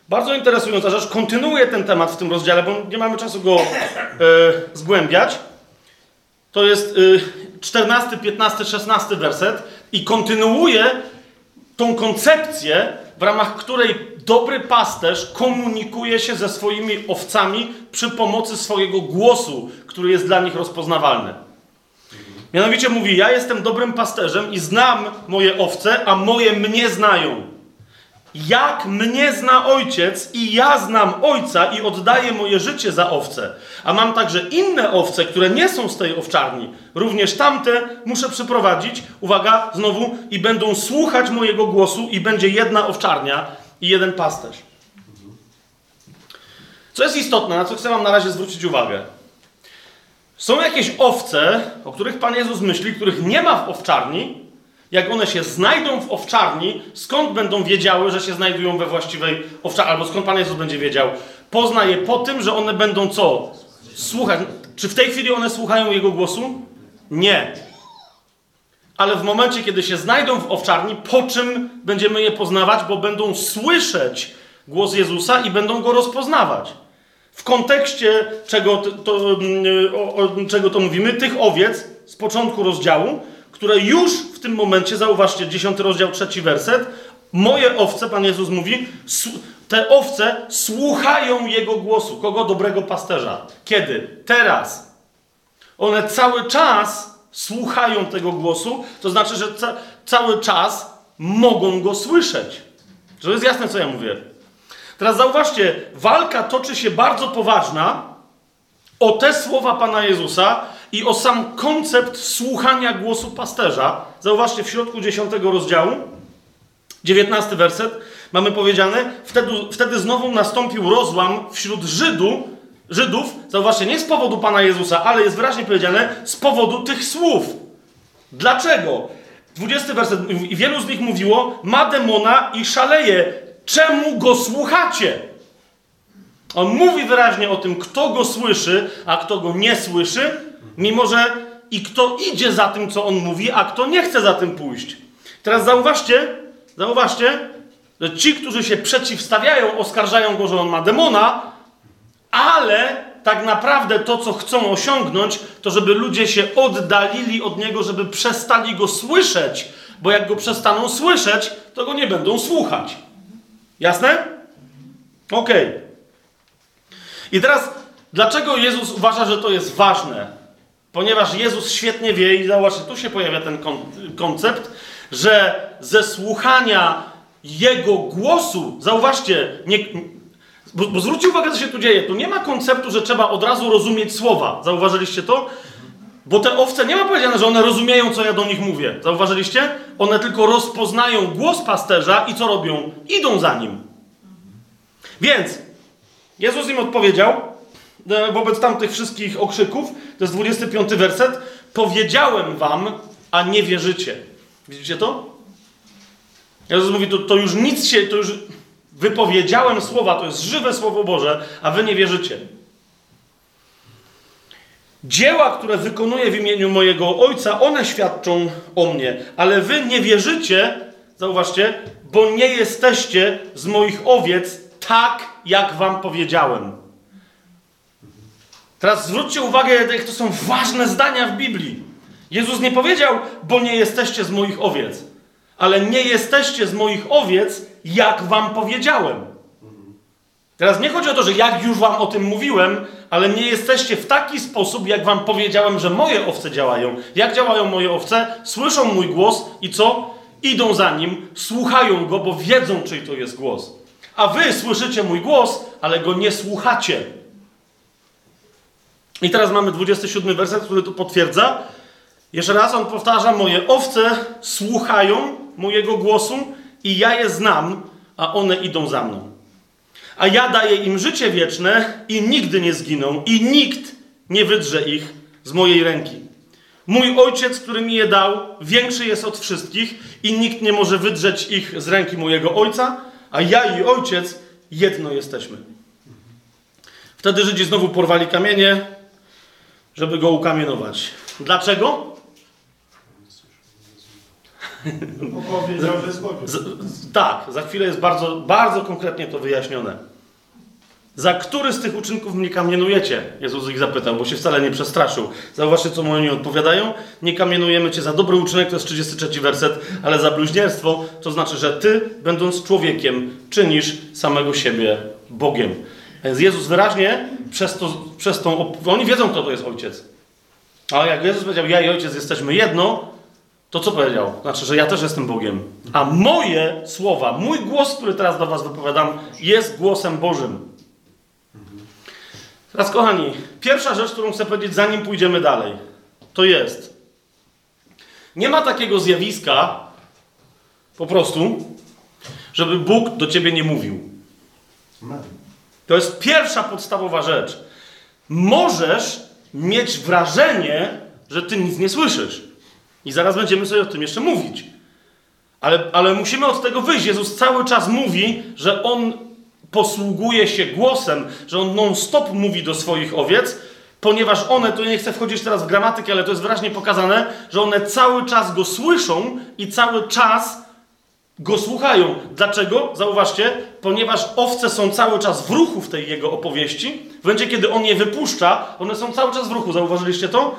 bardzo interesująca rzecz, kontynuuje ten temat w tym rozdziale, bo nie mamy czasu go e, zgłębiać. To jest e, 14, 15, 16 werset i kontynuuje tą koncepcję, w ramach której dobry pasterz komunikuje się ze swoimi owcami przy pomocy swojego głosu, który jest dla nich rozpoznawalny. Mianowicie mówi: Ja jestem dobrym pasterzem i znam moje owce, a moje mnie znają. Jak mnie zna ojciec i ja znam ojca i oddaję moje życie za owce. A mam także inne owce, które nie są z tej owczarni. Również tamte muszę przyprowadzić, uwaga, znowu, i będą słuchać mojego głosu, i będzie jedna owczarnia i jeden pasterz. Co jest istotne, na co chcę Wam na razie zwrócić uwagę. Są jakieś owce, o których Pan Jezus myśli, których nie ma w owczarni, jak one się znajdą w owczarni, skąd będą wiedziały, że się znajdują we właściwej owczarni, albo skąd Pan Jezus będzie wiedział? Pozna je po tym, że one będą co? Słuchać. Czy w tej chwili one słuchają Jego głosu? Nie. Ale w momencie, kiedy się znajdą w owczarni, po czym będziemy je poznawać? Bo będą słyszeć głos Jezusa i będą Go rozpoznawać. W kontekście czego to, to, o, o, czego to mówimy, tych owiec z początku rozdziału, które już w tym momencie, zauważcie, 10 rozdział, trzeci werset, moje owce, Pan Jezus mówi, te owce słuchają Jego głosu. Kogo? Dobrego pasterza. Kiedy? Teraz. One cały czas słuchają tego głosu, to znaczy, że ca cały czas mogą Go słyszeć. To jest jasne, co ja mówię? Teraz zauważcie, walka toczy się bardzo poważna o te słowa Pana Jezusa i o sam koncept słuchania głosu pasterza. Zauważcie, w środku 10 rozdziału, 19 werset, mamy powiedziane, wtedy, wtedy znowu nastąpił rozłam wśród Żydu, Żydów, zauważcie, nie z powodu Pana Jezusa, ale jest wyraźnie powiedziane, z powodu tych słów. Dlaczego? 20 werset, i wielu z nich mówiło, ma demona i szaleje, czemu go słuchacie? On mówi wyraźnie o tym, kto go słyszy, a kto go nie słyszy, mimo że i kto idzie za tym, co on mówi, a kto nie chce za tym pójść. Teraz zauważcie, zauważcie, że ci, którzy się przeciwstawiają, oskarżają go, że on ma demona, ale tak naprawdę to, co chcą osiągnąć, to żeby ludzie się oddalili od niego, żeby przestali go słyszeć, bo jak go przestaną słyszeć, to go nie będą słuchać. Jasne? Okej. Okay. I teraz, dlaczego Jezus uważa, że to jest ważne? Ponieważ Jezus świetnie wie, i zobaczcie, tu się pojawia ten koncept, że ze słuchania Jego głosu, zauważcie, nie, bo, bo zwróćcie uwagę, co się tu dzieje. Tu nie ma konceptu, że trzeba od razu rozumieć słowa. Zauważyliście to? Bo te owce, nie ma powiedziane, że one rozumieją, co ja do nich mówię. Zauważyliście? One tylko rozpoznają głos pasterza i co robią? Idą za nim. Więc Jezus im odpowiedział wobec tamtych wszystkich okrzyków, to jest 25 werset, powiedziałem wam, a nie wierzycie. Widzicie to? Jezus mówi, to, to już nic się, to już wypowiedziałem słowa, to jest żywe Słowo Boże, a wy nie wierzycie. Dzieła, które wykonuję w imieniu mojego Ojca, one świadczą o mnie, ale wy nie wierzycie, zauważcie, bo nie jesteście z moich owiec tak, jak wam powiedziałem. Teraz zwróćcie uwagę, jak to są ważne zdania w Biblii. Jezus nie powiedział, bo nie jesteście z moich owiec, ale nie jesteście z moich owiec, jak wam powiedziałem. Teraz nie chodzi o to, że jak już wam o tym mówiłem, ale nie jesteście w taki sposób, jak wam powiedziałem, że moje owce działają. Jak działają moje owce? Słyszą mój głos i co? Idą za nim, słuchają go, bo wiedzą, czyj to jest głos. A wy słyszycie mój głos, ale go nie słuchacie. I teraz mamy 27 werset, który to potwierdza. Jeszcze raz on powtarza: Moje owce słuchają mojego głosu i ja je znam, a one idą za mną. A ja daję im życie wieczne i nigdy nie zginą, i nikt nie wydrze ich z mojej ręki. Mój ojciec, który mi je dał, większy jest od wszystkich, i nikt nie może wydrzeć ich z ręki mojego ojca, a ja i ojciec jedno jesteśmy. Wtedy Żydzi znowu porwali kamienie, żeby go ukamienować. Dlaczego? <laughs> Powiedział, że tak, za chwilę jest bardzo, bardzo konkretnie to wyjaśnione. Za który z tych uczynków mnie kamienujecie? Jezus ich zapytał, bo się wcale nie przestraszył. Zauważcie, co oni odpowiadają. Nie kamienujemy cię za dobry uczynek, to jest 33 werset, ale za bluźnierstwo, to znaczy, że ty, będąc człowiekiem, czynisz samego siebie Bogiem. Więc Jezus wyraźnie przez, to, przez tą... Oni wiedzą, kto to jest Ojciec. Ale jak Jezus powiedział, ja i Ojciec jesteśmy jedno, to co powiedział? Znaczy, że ja też jestem Bogiem. A moje słowa, mój głos, który teraz do Was wypowiadam, jest głosem Bożym. Teraz, kochani, pierwsza rzecz, którą chcę powiedzieć, zanim pójdziemy dalej, to jest: nie ma takiego zjawiska, po prostu, żeby Bóg do ciebie nie mówił. To jest pierwsza podstawowa rzecz. Możesz mieć wrażenie, że ty nic nie słyszysz. I zaraz będziemy sobie o tym jeszcze mówić. Ale, ale musimy od tego wyjść. Jezus cały czas mówi, że On posługuje się głosem, że On non-stop mówi do swoich owiec, ponieważ one, tu nie chcę wchodzić teraz w gramatykę, ale to jest wyraźnie pokazane, że one cały czas Go słyszą i cały czas Go słuchają. Dlaczego? Zauważcie, ponieważ owce są cały czas w ruchu w tej Jego opowieści. W momencie, kiedy On je wypuszcza, one są cały czas w ruchu. Zauważyliście to?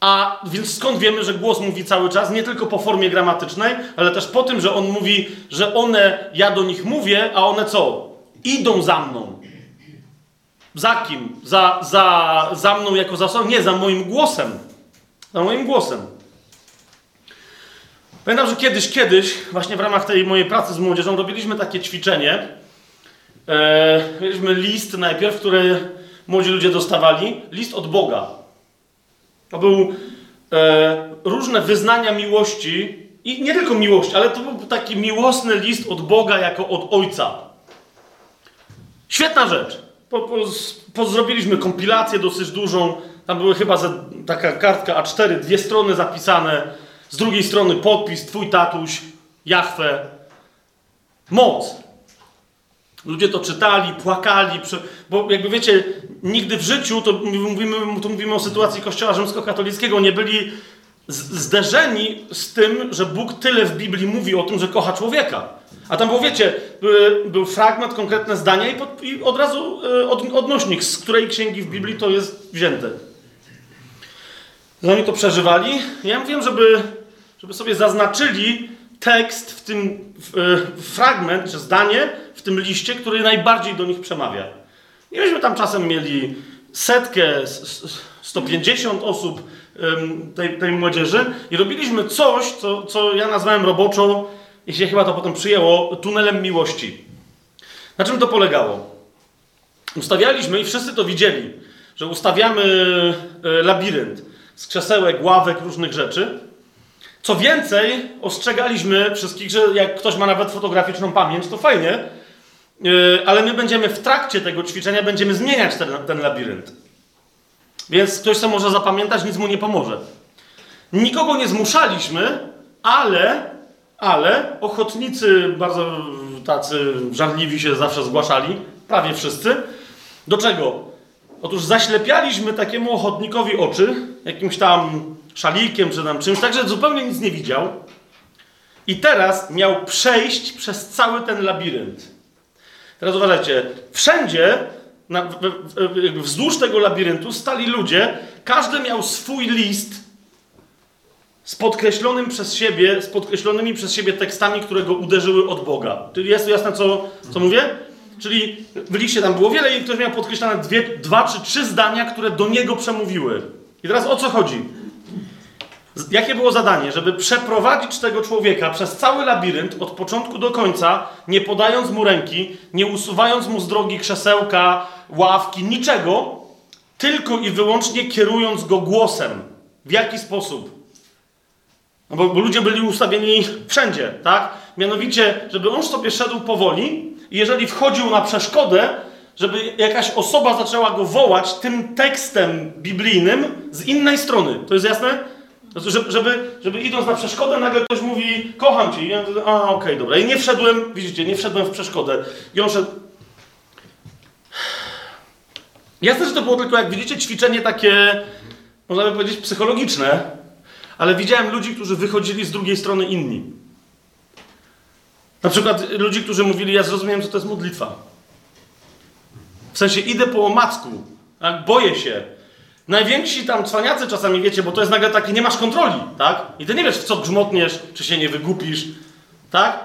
A więc skąd wiemy, że głos mówi cały czas? Nie tylko po formie gramatycznej, ale też po tym, że on mówi, że one, ja do nich mówię, a one co? Idą za mną. Za kim? Za, za, za mną jako za sobą? Nie, za moim głosem. Za moim głosem. Pamiętam, że kiedyś, kiedyś, właśnie w ramach tej mojej pracy z młodzieżą, robiliśmy takie ćwiczenie, E, mieliśmy list najpierw, który młodzi ludzie dostawali. List od Boga. To był e, różne wyznania miłości i nie tylko miłości, ale to był taki miłosny list od Boga jako od Ojca. Świetna rzecz. Po, po, po zrobiliśmy kompilację dosyć dużą. Tam były chyba ze, taka kartka A4, dwie strony zapisane. Z drugiej strony podpis, twój tatuś, Jachwę. Moc. Ludzie to czytali, płakali, bo jakby wiecie, nigdy w życiu, to mówimy, to mówimy o sytuacji Kościoła rzymskokatolickiego, nie byli zderzeni z tym, że Bóg tyle w Biblii mówi o tym, że kocha człowieka. A tam, bo wiecie, był fragment, konkretne zdania i, pod, i od razu e, od, odnośnik, z której księgi w Biblii to jest wzięte. Oni to przeżywali. Ja wiem, żeby, żeby sobie zaznaczyli tekst w tym e, fragment, czy zdanie w tym liście, który najbardziej do nich przemawia. I myśmy tam czasem mieli setkę, 150 osób tej, tej młodzieży i robiliśmy coś, co, co ja nazwałem roboczo, i się chyba to potem przyjęło, tunelem miłości. Na czym to polegało? Ustawialiśmy i wszyscy to widzieli, że ustawiamy e, labirynt z krzesełek, ławek, różnych rzeczy. Co więcej, ostrzegaliśmy wszystkich, że jak ktoś ma nawet fotograficzną pamięć, to fajnie, e, ale my będziemy w trakcie tego ćwiczenia będziemy zmieniać ten, ten labirynt. Więc ktoś co może zapamiętać, nic mu nie pomoże. Nikogo nie zmuszaliśmy, ale, ale ochotnicy, bardzo tacy żarliwi się zawsze zgłaszali, prawie wszyscy. Do czego? Otóż zaślepialiśmy takiemu ochotnikowi oczy, jakimś tam szalikiem czy tam czymś, tak że zupełnie nic nie widział. I teraz miał przejść przez cały ten labirynt. Teraz uważajcie, wszędzie na, wzdłuż tego labiryntu stali ludzie, każdy miał swój list z podkreślonym przez siebie, z podkreślonymi przez siebie tekstami, które go uderzyły od Boga. Czyli jest to jasne, co, co mówię? Czyli w liście tam było wiele i ktoś miał podkreślone dwie, dwa czy trzy zdania, które do niego przemówiły. I teraz o co chodzi? Jakie było zadanie? Żeby przeprowadzić tego człowieka przez cały labirynt od początku do końca, nie podając mu ręki, nie usuwając mu z drogi krzesełka, ławki, niczego, tylko i wyłącznie kierując go głosem. W jaki sposób? No bo, bo ludzie byli ustawieni wszędzie, tak? Mianowicie, żeby on sobie szedł powoli i jeżeli wchodził na przeszkodę, żeby jakaś osoba zaczęła go wołać tym tekstem biblijnym z innej strony. To jest jasne? Żeby, żeby, żeby idąc na przeszkodę, nagle ktoś mówi, kocham cię. I ja, a, okej, okay, dobra. I nie wszedłem, widzicie, nie wszedłem w przeszkodę. I on szedł. Jasne, że to było tylko, jak widzicie, ćwiczenie takie, można by powiedzieć, psychologiczne, ale widziałem ludzi, którzy wychodzili z drugiej strony inni. Na przykład ludzi, którzy mówili, ja zrozumiałem, co to jest modlitwa. W sensie idę po omacku, tak? boję się, Najwięksi tam cwaniacy czasami wiecie, bo to jest nagle takie, nie masz kontroli, tak? I ty nie wiesz, w co grzmotniesz, czy się nie wygupisz, tak?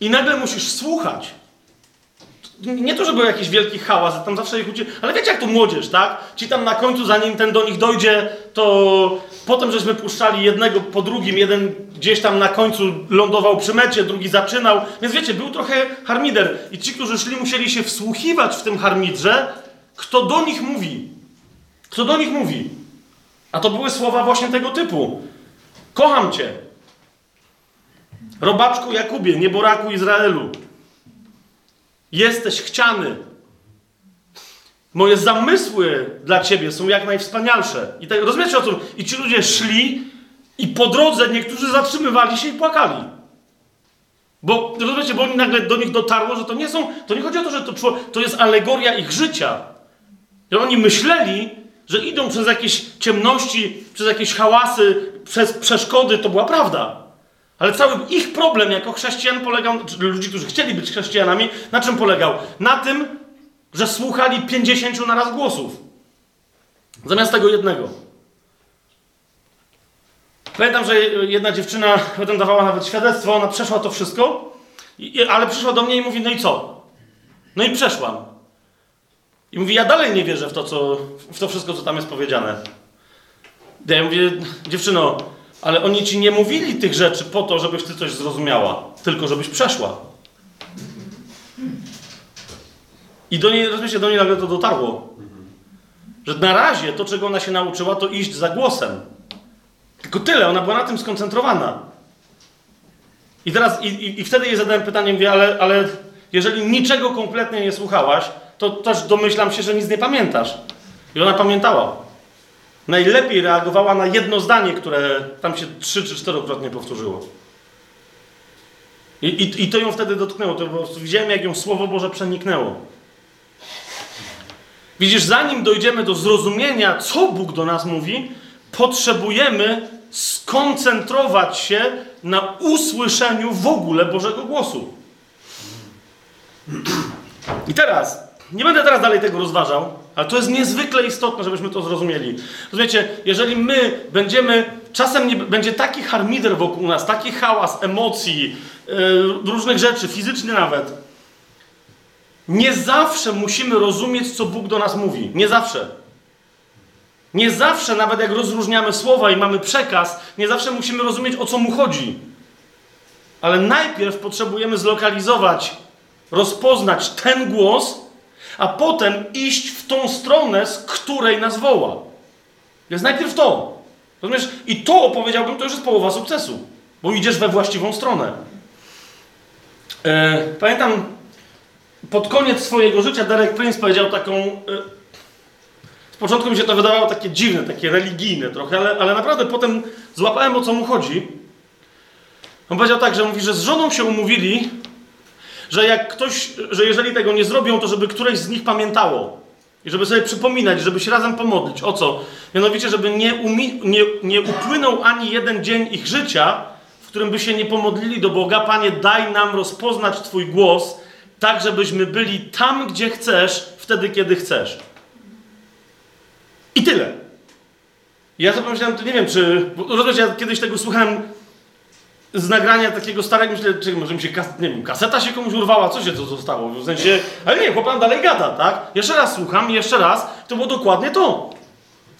I nagle musisz słuchać. Nie to, żeby był jakiś wielki hałas, tam zawsze ich uczy, ale wiecie jak to młodzież, tak? Ci tam na końcu, zanim ten do nich dojdzie, to potem żeśmy puszczali jednego po drugim, jeden gdzieś tam na końcu lądował przy mecie, drugi zaczynał, więc wiecie, był trochę harmider i ci, którzy szli, musieli się wsłuchiwać w tym harmidrze, kto do nich mówi. Kto do nich mówi? A to były słowa właśnie tego typu. Kocham cię. Robaczku Jakubie, nieboraku Izraelu. Jesteś chciany. Moje zamysły dla ciebie są jak najwspanialsze. I tak, rozumiecie o tym? I ci ludzie szli i po drodze niektórzy zatrzymywali się i płakali. Bo rozumiecie, bo oni nagle do nich dotarło, że to nie są, to nie chodzi o to, że to, to jest alegoria ich życia. I oni myśleli, że idą przez jakieś ciemności, przez jakieś hałasy, przez przeszkody, to była prawda. Ale cały ich problem jako chrześcijan polegał, ludzi, którzy chcieli być chrześcijanami, na czym polegał? Na tym, że słuchali 50 na raz głosów. Zamiast tego jednego. Pamiętam, że jedna dziewczyna potem dawała nawet świadectwo, ona przeszła to wszystko, ale przyszła do mnie i mówi, no i co? No i przeszłam. I mówi, ja dalej nie wierzę w to, co, w to wszystko, co tam jest powiedziane. Ja mówię, dziewczyno, ale oni ci nie mówili tych rzeczy po to, żebyś ty coś zrozumiała, tylko żebyś przeszła. I do niej, rozumiecie, do niej nagle to dotarło. Że na razie to, czego ona się nauczyła, to iść za głosem. Tylko tyle, ona była na tym skoncentrowana. I teraz, i, i, i wtedy jej zadałem pytanie, mówię, ale, ale jeżeli niczego kompletnie nie słuchałaś, to też domyślam się, że nic nie pamiętasz. I ona pamiętała. Najlepiej reagowała na jedno zdanie, które tam się trzy czy czterokrotnie powtórzyło. I, i, I to ją wtedy dotknęło. To widziałem, jak ją Słowo Boże przeniknęło. Widzisz, zanim dojdziemy do zrozumienia, co Bóg do nas mówi, potrzebujemy skoncentrować się na usłyszeniu w ogóle Bożego głosu. I teraz, nie będę teraz dalej tego rozważał, ale to jest niezwykle istotne, żebyśmy to zrozumieli. Rozumiecie, jeżeli my będziemy, czasem nie, będzie taki harmider wokół nas, taki hałas emocji, yy, różnych rzeczy, fizyczny nawet. Nie zawsze musimy rozumieć, co Bóg do nas mówi. Nie zawsze. Nie zawsze, nawet jak rozróżniamy słowa i mamy przekaz, nie zawsze musimy rozumieć, o co mu chodzi. Ale najpierw potrzebujemy zlokalizować, rozpoznać ten głos, a potem iść w tą stronę, z której nas woła. Więc najpierw to. Rozumiesz? I to opowiedziałbym, to już jest połowa sukcesu, bo idziesz we właściwą stronę. E, pamiętam, pod koniec swojego życia Derek Prince powiedział taką. E, z początku mi się to wydawało takie dziwne, takie religijne trochę, ale, ale naprawdę potem złapałem o co mu chodzi. On powiedział tak, że mówi, że z żoną się umówili, że jak ktoś, że jeżeli tego nie zrobią, to żeby któreś z nich pamiętało. I żeby sobie przypominać, żeby się razem pomodlić. O co? Mianowicie, żeby nie, nie, nie upłynął ani jeden dzień ich życia, w którym by się nie pomodlili do Boga. Panie, daj nam rozpoznać Twój głos, tak żebyśmy byli tam, gdzie chcesz, wtedy, kiedy chcesz. I tyle. Ja sobie pomyślałem, to nie wiem, czy... Bo, rozumiecie, ja kiedyś tego słuchałem z nagrania takiego starego, myślę, czy może mi się, kas, nie wiem, kaseta się komuś urwała, co się to zostało? W sensie, ale nie, chłopak dalej gada, tak? Jeszcze raz słucham, jeszcze raz, to było dokładnie to.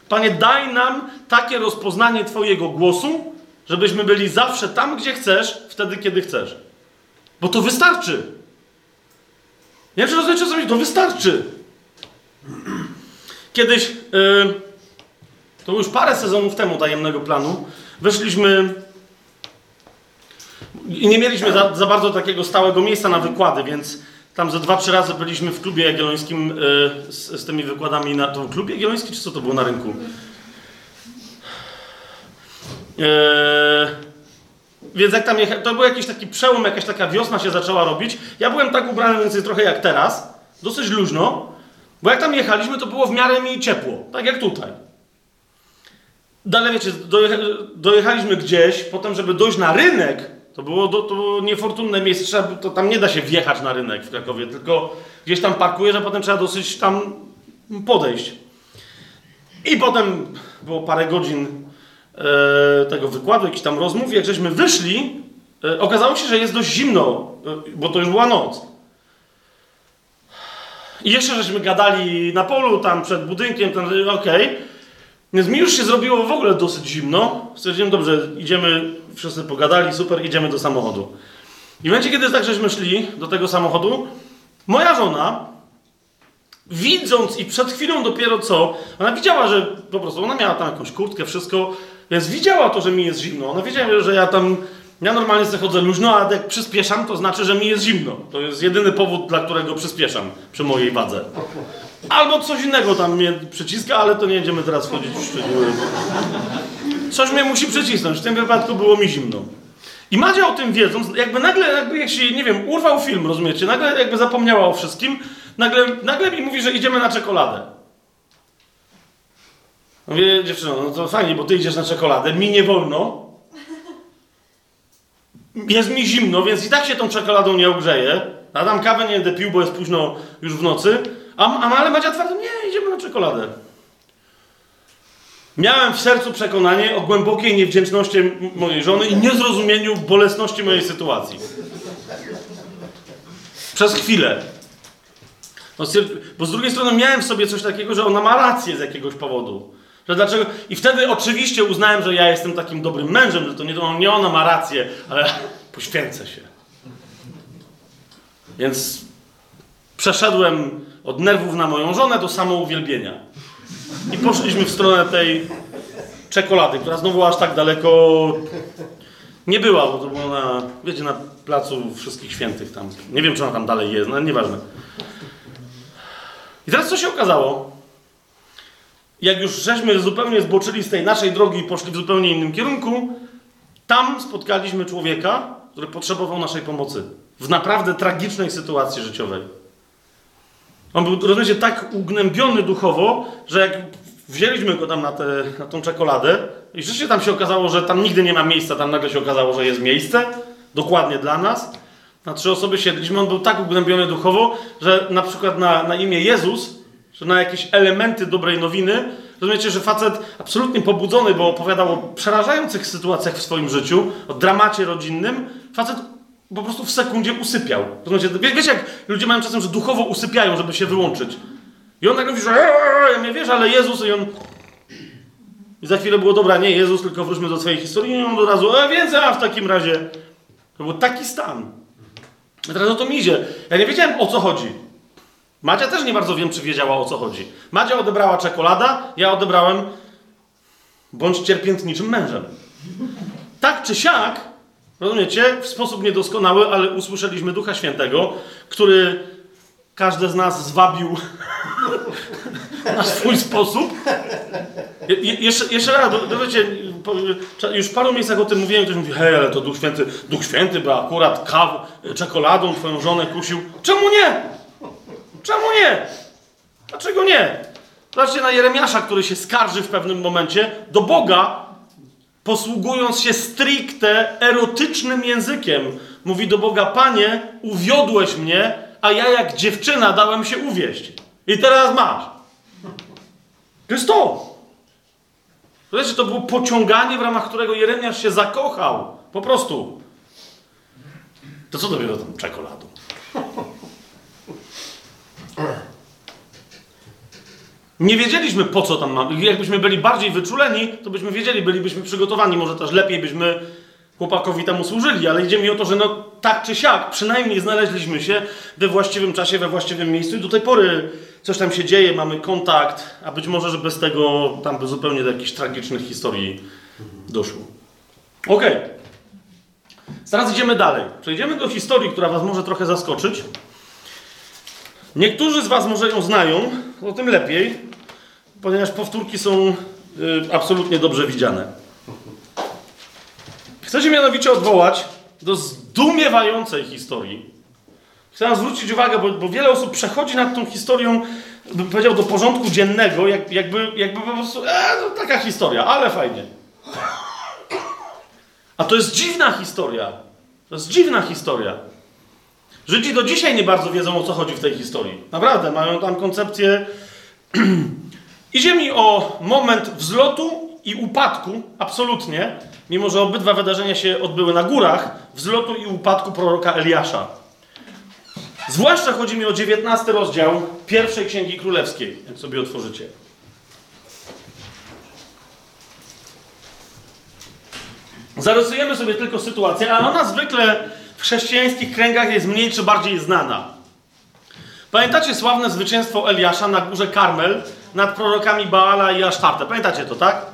Panie, daj nam takie rozpoznanie Twojego głosu, żebyśmy byli zawsze tam, gdzie chcesz, wtedy, kiedy chcesz. Bo to wystarczy. Nie wiem, czy rozumiecie, co to wystarczy. Kiedyś, yy, to już parę sezonów temu tajemnego planu, weszliśmy i nie mieliśmy za, za, bardzo takiego stałego miejsca na wykłady, więc tam ze dwa, trzy razy byliśmy w klubie jagiellońskim yy, z, z, tymi wykładami na... To klub jagielloński, czy co to było na rynku? Yy, więc jak tam jecha... to był jakiś taki przełom, jakaś taka wiosna się zaczęła robić. Ja byłem tak ubrany mniej więcej trochę jak teraz, dosyć luźno, bo jak tam jechaliśmy, to było w miarę mi ciepło, tak jak tutaj. Dalej wiecie, dojecha... dojechaliśmy gdzieś, potem żeby dojść na rynek, to było, to, to było niefortunne miejsce, trzeba, to tam nie da się wjechać na rynek w Krakowie, tylko gdzieś tam parkujesz, a potem trzeba dosyć tam podejść. I potem było parę godzin e, tego wykładu, jakichś tam rozmów, jak żeśmy wyszli, e, okazało się, że jest dość zimno, e, bo to już była noc. I jeszcze żeśmy gadali na polu, tam przed budynkiem, tam, okej. Okay. Więc mi już się zrobiło w ogóle dosyć zimno. Stwierdziłem, dobrze, idziemy, wszyscy pogadali, super, idziemy do samochodu. I w momencie, kiedy tak żeśmy szli do tego samochodu, moja żona, widząc i przed chwilą dopiero co, ona widziała, że po prostu, ona miała tam jakąś kurtkę, wszystko, więc widziała to, że mi jest zimno. Ona wiedziała, że ja tam, ja normalnie sobie chodzę luźno, a jak przyspieszam, to znaczy, że mi jest zimno. To jest jedyny powód, dla którego przyspieszam przy mojej wadze. Albo coś innego tam mnie przyciska, ale to nie będziemy teraz wchodzić w szczegóły. Coś mnie musi przycisnąć. W tym wypadku było mi zimno. I Madzia o tym wiedząc, jakby nagle, jakby jak się, nie wiem, urwał film, rozumiecie? Nagle jakby zapomniała o wszystkim, nagle, nagle mi mówi, że idziemy na czekoladę. Mówię, dziewczyno, no to fajnie, bo ty idziesz na czekoladę, mi nie wolno. Jest mi zimno, więc i tak się tą czekoladą nie ogrzeję. A tam kawę nie będę pił, bo jest późno już w nocy. A, a ale Madzia twardo, nie, idziemy na czekoladę. Miałem w sercu przekonanie o głębokiej niewdzięczności mojej żony i niezrozumieniu bolesności mojej sytuacji. Przez chwilę. No, bo z drugiej strony miałem w sobie coś takiego, że ona ma rację z jakiegoś powodu. Że dlaczego? I wtedy oczywiście uznałem, że ja jestem takim dobrym mężem, że to nie, to nie ona ma rację, ale <laughs> poświęcę się. Więc przeszedłem od nerwów na moją żonę do samouwielbienia. I poszliśmy w stronę tej czekolady, która znowu aż tak daleko nie była, bo to było na, wiecie, na placu Wszystkich Świętych tam. Nie wiem, czy ona tam dalej jest, no nieważne. I teraz co się okazało? Jak już żeśmy zupełnie zboczyli z tej naszej drogi i poszli w zupełnie innym kierunku, tam spotkaliśmy człowieka, który potrzebował naszej pomocy. W naprawdę tragicznej sytuacji życiowej. On był, rozumiecie, tak ugnębiony duchowo, że jak wzięliśmy go tam na, tę na tą czekoladę i rzeczywiście tam się okazało, że tam nigdy nie ma miejsca, tam nagle się okazało, że jest miejsce, dokładnie dla nas. Na trzy osoby siedliśmy, on był tak ugnębiony duchowo, że na przykład na, na imię Jezus, że na jakieś elementy dobrej nowiny, rozumiecie, że facet absolutnie pobudzony, bo opowiadał o przerażających sytuacjach w swoim życiu, o dramacie rodzinnym, facet po prostu w sekundzie usypiał. Rozumiecie, wie, wiecie jak ludzie mają czasem, że duchowo usypiają, żeby się wyłączyć. I on nagle mówi, że ja mnie wiesz, ale Jezus i on... I za chwilę było, dobra, nie Jezus, tylko wróćmy do swojej historii i on od razu, e, więcej mam w takim razie. To był taki stan. I teraz o to mi idzie. Ja nie wiedziałem, o co chodzi. Madzia też nie bardzo wiem, czy wiedziała, o co chodzi. Madzia odebrała czekolada, ja odebrałem bądź cierpiętniczym mężem. Tak czy siak, rozumiecie, w sposób niedoskonały, ale usłyszeliśmy Ducha Świętego, który każdy z nas zwabił <laughs> na swój sposób. Je, je, jeszcze, jeszcze raz, do, do, już w paru miejscach o tym mówiłem, ktoś mówi, hej, ale to Duch Święty, Duch Święty, bo akurat kaw, czekoladą twoją żonę kusił. Czemu nie? Czemu nie? Dlaczego nie? Zobaczcie na Jeremiasza, który się skarży w pewnym momencie do Boga, posługując się stricte erotycznym językiem. Mówi do Boga, Panie, uwiodłeś mnie, a ja jak dziewczyna dałem się uwieść. I teraz masz. To jest to. Zobaczcie, to było pociąganie, w ramach którego Jeremiasz się zakochał. Po prostu. To co dopiero tą czekoladą? <laughs> Nie wiedzieliśmy po co tam mamy. Jakbyśmy byli bardziej wyczuleni, to byśmy wiedzieli, bylibyśmy przygotowani, może też lepiej byśmy chłopakowi temu służyli, ale idzie mi o to, że no tak czy siak, przynajmniej znaleźliśmy się we właściwym czasie, we właściwym miejscu i do tej pory coś tam się dzieje, mamy kontakt, a być może, że bez tego tam by zupełnie do jakichś tragicznych historii doszło. Okej. Okay. Teraz idziemy dalej. Przejdziemy do historii, która was może trochę zaskoczyć. Niektórzy z was może ją znają, o tym lepiej, ponieważ powtórki są y, absolutnie dobrze widziane. Chcę się mianowicie odwołać do zdumiewającej historii. Chcę zwrócić uwagę, bo, bo, wiele osób przechodzi nad tą historią, bym powiedział, do porządku dziennego, jak, jakby, jakby po prostu, e, no, taka historia, ale fajnie. A to jest dziwna historia. To jest dziwna historia. Żydzi do dzisiaj nie bardzo wiedzą, o co chodzi w tej historii. Naprawdę, mają tam koncepcję. <clears throat> Idzie mi o moment wzlotu i upadku, absolutnie, mimo że obydwa wydarzenia się odbyły na górach, wzlotu i upadku proroka Eliasza. Zwłaszcza chodzi mi o 19 rozdział pierwszej Księgi Królewskiej, jak sobie otworzycie. Zarysujemy sobie tylko sytuację, a ona zwykle w chrześcijańskich kręgach jest mniej czy bardziej znana. Pamiętacie sławne zwycięstwo Eliasza na górze Karmel nad prorokami Baala i Asztartę? Pamiętacie to, tak?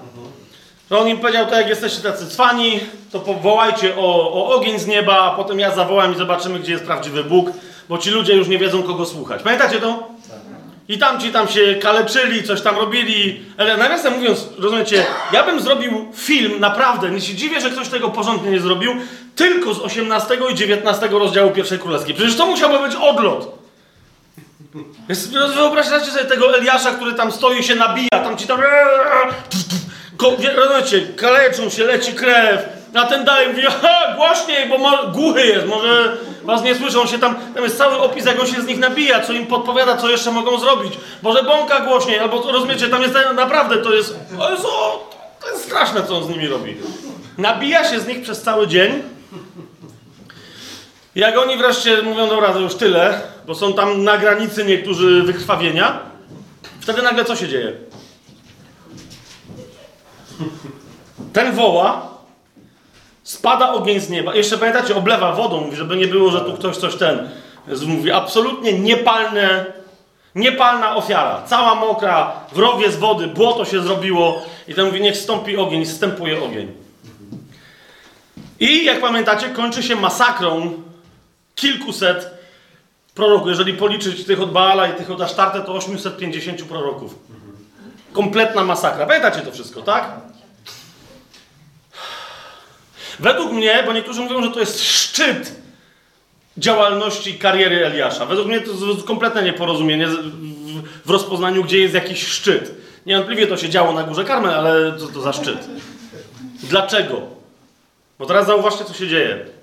Że on im powiedział, to jak jesteście tacy cwani, to powołajcie o, o ogień z nieba, a potem ja zawołam i zobaczymy, gdzie jest prawdziwy Bóg, bo ci ludzie już nie wiedzą, kogo słuchać. Pamiętacie to? I tam ci tam się kaleczyli, coś tam robili. Ale nawiasem mówiąc, rozumiecie, ja bym zrobił film, naprawdę, nie się dziwię, że ktoś tego porządnie nie zrobił, tylko z 18 i 19 rozdziału pierwszej królewskiej. Przecież to musiałby być odlot. Wyobraźcie sobie tego Eliasza, który tam stoi się nabija, tam ci tam... Rozumiecie, kaleczą się, leci krew, a ten dalej mówi, głośniej, bo głuchy jest, może was nie słyszą, się tam, tam jest cały opis, jak on się z nich nabija, co im podpowiada, co jeszcze mogą zrobić. Może bąka głośniej, albo rozumiecie, tam jest naprawdę, to jest, to jest, to jest straszne, co on z nimi robi. Nabija się z nich przez cały dzień. Jak oni wreszcie mówią, dobra, to już tyle, bo są tam na granicy niektórzy wykrwawienia, wtedy nagle co się dzieje? Ten woła, spada ogień z nieba. Jeszcze pamiętacie, oblewa wodą, żeby nie było, że tu ktoś coś ten. Mówi, absolutnie niepalne, niepalna ofiara. Cała mokra, w rowie z wody, błoto się zrobiło. I ten mówi, niech stąpi ogień, wstępuje ogień. I jak pamiętacie, kończy się masakrą kilkuset proroków. Jeżeli policzyć tych od Baala i tych od Asztarte, to 850 proroków. Kompletna masakra. Pamiętacie to wszystko, tak? Według mnie, bo niektórzy mówią, że to jest szczyt działalności kariery Eliasza. Według mnie to jest kompletne nieporozumienie w rozpoznaniu, gdzie jest jakiś szczyt. Niewątpliwie to się działo na Górze Karmel, ale co to za szczyt? Dlaczego? Bo teraz zauważcie, co się dzieje.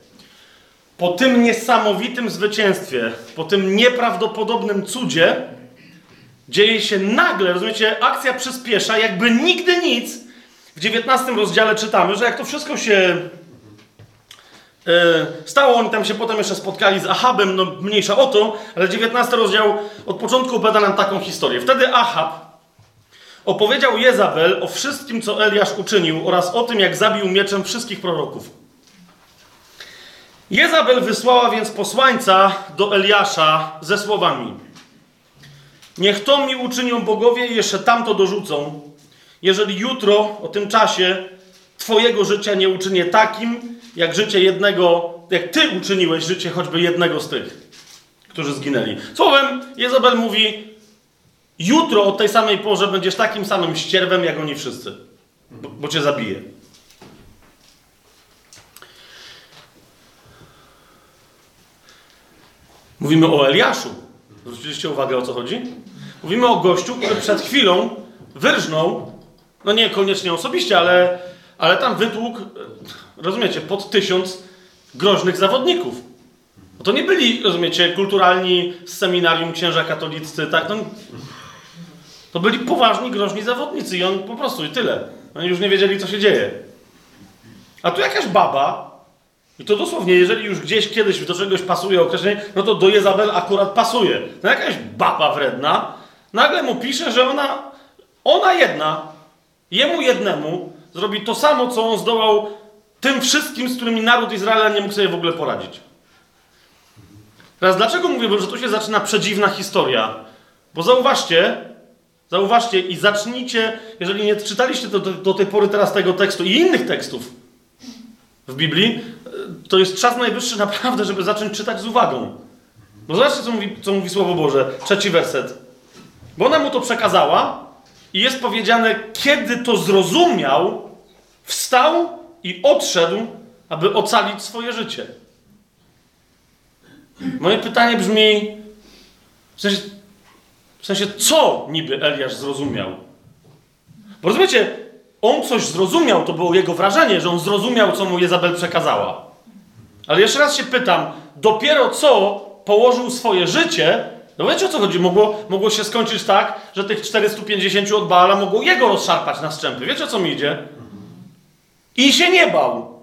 Po tym niesamowitym zwycięstwie, po tym nieprawdopodobnym cudzie, dzieje się nagle, rozumiecie, akcja przyspiesza, jakby nigdy nic. W 19 rozdziale czytamy, że jak to wszystko się E, stało, oni tam się potem jeszcze spotkali z Ahabem, no mniejsza o to, ale 19 rozdział od początku opowiada nam taką historię. Wtedy Ahab opowiedział Jezabel o wszystkim, co Eliasz uczynił oraz o tym, jak zabił mieczem wszystkich proroków. Jezabel wysłała więc posłańca do Eliasza ze słowami Niech to mi uczynią bogowie i jeszcze tamto dorzucą, jeżeli jutro o tym czasie Twojego życia nie uczynię takim, jak życie jednego, jak ty uczyniłeś życie choćby jednego z tych, którzy zginęli. Słowem, Jezabel mówi, jutro o tej samej porze będziesz takim samym ścierwem, jak oni wszyscy, bo, bo cię zabije. Mówimy o Eliaszu. Zwróciliście uwagę, o co chodzi? Mówimy o gościu, który przed chwilą wyrżnął, no nie koniecznie osobiście, ale ale tam wytłukł, rozumiecie, pod tysiąc groźnych zawodników. No to nie byli, rozumiecie, kulturalni z seminarium księża katoliccy, tak? No, to byli poważni, groźni zawodnicy i on po prostu i tyle. Oni już nie wiedzieli, co się dzieje. A tu jakaś baba, i to dosłownie, jeżeli już gdzieś kiedyś do czegoś pasuje określenie, no to do Jezabel akurat pasuje. No jakaś baba wredna, nagle mu pisze, że ona, ona jedna, jemu jednemu, zrobi to samo, co on zdołał tym wszystkim, z którymi naród Izraela nie mógł sobie w ogóle poradzić. Teraz dlaczego mówię, że tu się zaczyna przedziwna historia? Bo zauważcie, zauważcie i zacznijcie, jeżeli nie czytaliście do, do, do tej pory teraz tego tekstu i innych tekstów w Biblii, to jest czas najwyższy naprawdę, żeby zacząć czytać z uwagą. Bo zobaczcie, co mówi, co mówi Słowo Boże, trzeci werset. Bo ona mu to przekazała i jest powiedziane, kiedy to zrozumiał, Wstał i odszedł, aby ocalić swoje życie. Moje pytanie brzmi: w sensie, w sensie co niby Eliasz zrozumiał? Bo rozumiecie, on coś zrozumiał, to było jego wrażenie, że on zrozumiał, co mu Jezabel przekazała. Ale jeszcze raz się pytam, dopiero co położył swoje życie, no wiecie o co chodzi? Mogło, mogło się skończyć tak, że tych 450 od Baala mogło jego rozszarpać na strzępy. Wiecie o co mi idzie? I się nie bał.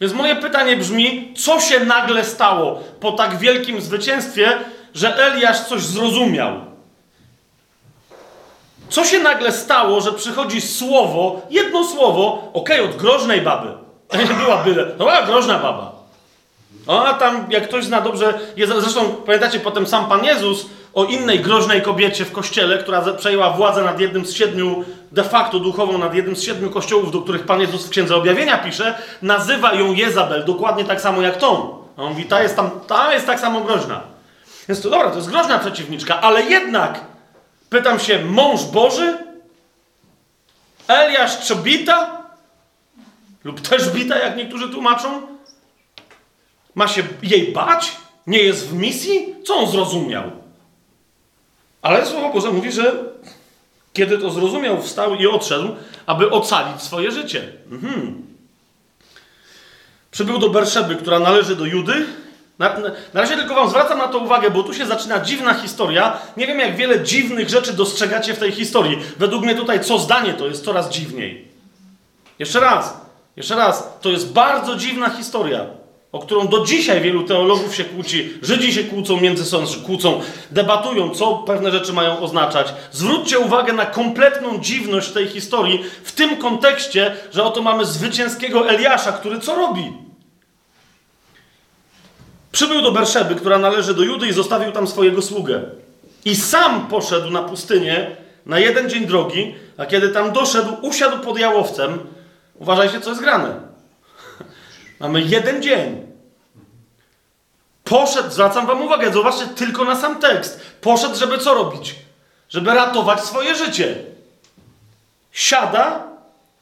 Więc moje pytanie brzmi, co się nagle stało po tak wielkim zwycięstwie, że Eliasz coś zrozumiał? Co się nagle stało, że przychodzi słowo, jedno słowo, okej, okay, od groźnej baby. <laughs> To nie była byle, to była groźna baba. Ona tam, jak ktoś zna dobrze, jest, zresztą pamiętacie potem sam Pan Jezus o innej groźnej kobiecie w kościele, która przejęła władzę nad jednym z siedmiu, de facto duchową, nad jednym z siedmiu kościołów, do których Pan Jezus w Księdze Objawienia pisze, nazywa ją Jezabel, dokładnie tak samo jak tą. A on mówi, ta jest tam, ta jest tak samo groźna. Więc to dobra, to jest groźna przeciwniczka, ale jednak, pytam się, mąż Boży? Eliasz Czobita? Lub też bita, jak niektórzy tłumaczą? Ma się jej bać? Nie jest w misji? Co on zrozumiał? Ale Słowo Boże mówi, że kiedy to zrozumiał, wstał i odszedł, aby ocalić swoje życie. Mhm. Przybył do Berszeby, która należy do Judy. Na, na, razie tylko wam zwracam na to uwagę, bo tu się zaczyna dziwna historia. Nie wiem, jak wiele dziwnych rzeczy dostrzegacie w tej historii. Według mnie tutaj co zdanie to jest coraz dziwniej. Jeszcze raz, jeszcze raz, to jest bardzo dziwna historia o którą do dzisiaj wielu teologów się kłóci, Żydzi się kłócą między sobą, kłócą, debatują, co pewne rzeczy mają oznaczać. Zwróćcie uwagę na kompletną dziwność tej historii w tym kontekście, że oto mamy zwycięskiego Eliasza, który co robi? Przybył do Berszeby, która należy do Judy i zostawił tam swojego sługę. I sam poszedł na pustynię na jeden dzień drogi, a kiedy tam doszedł, usiadł pod jałowcem. Uważajcie, co jest grane. <laughs> Mamy jeden dzień. Poszedł, zwracam wam uwagę, zobaczcie tylko na sam tekst. Poszedł, żeby co robić? Żeby ratować swoje życie. Siada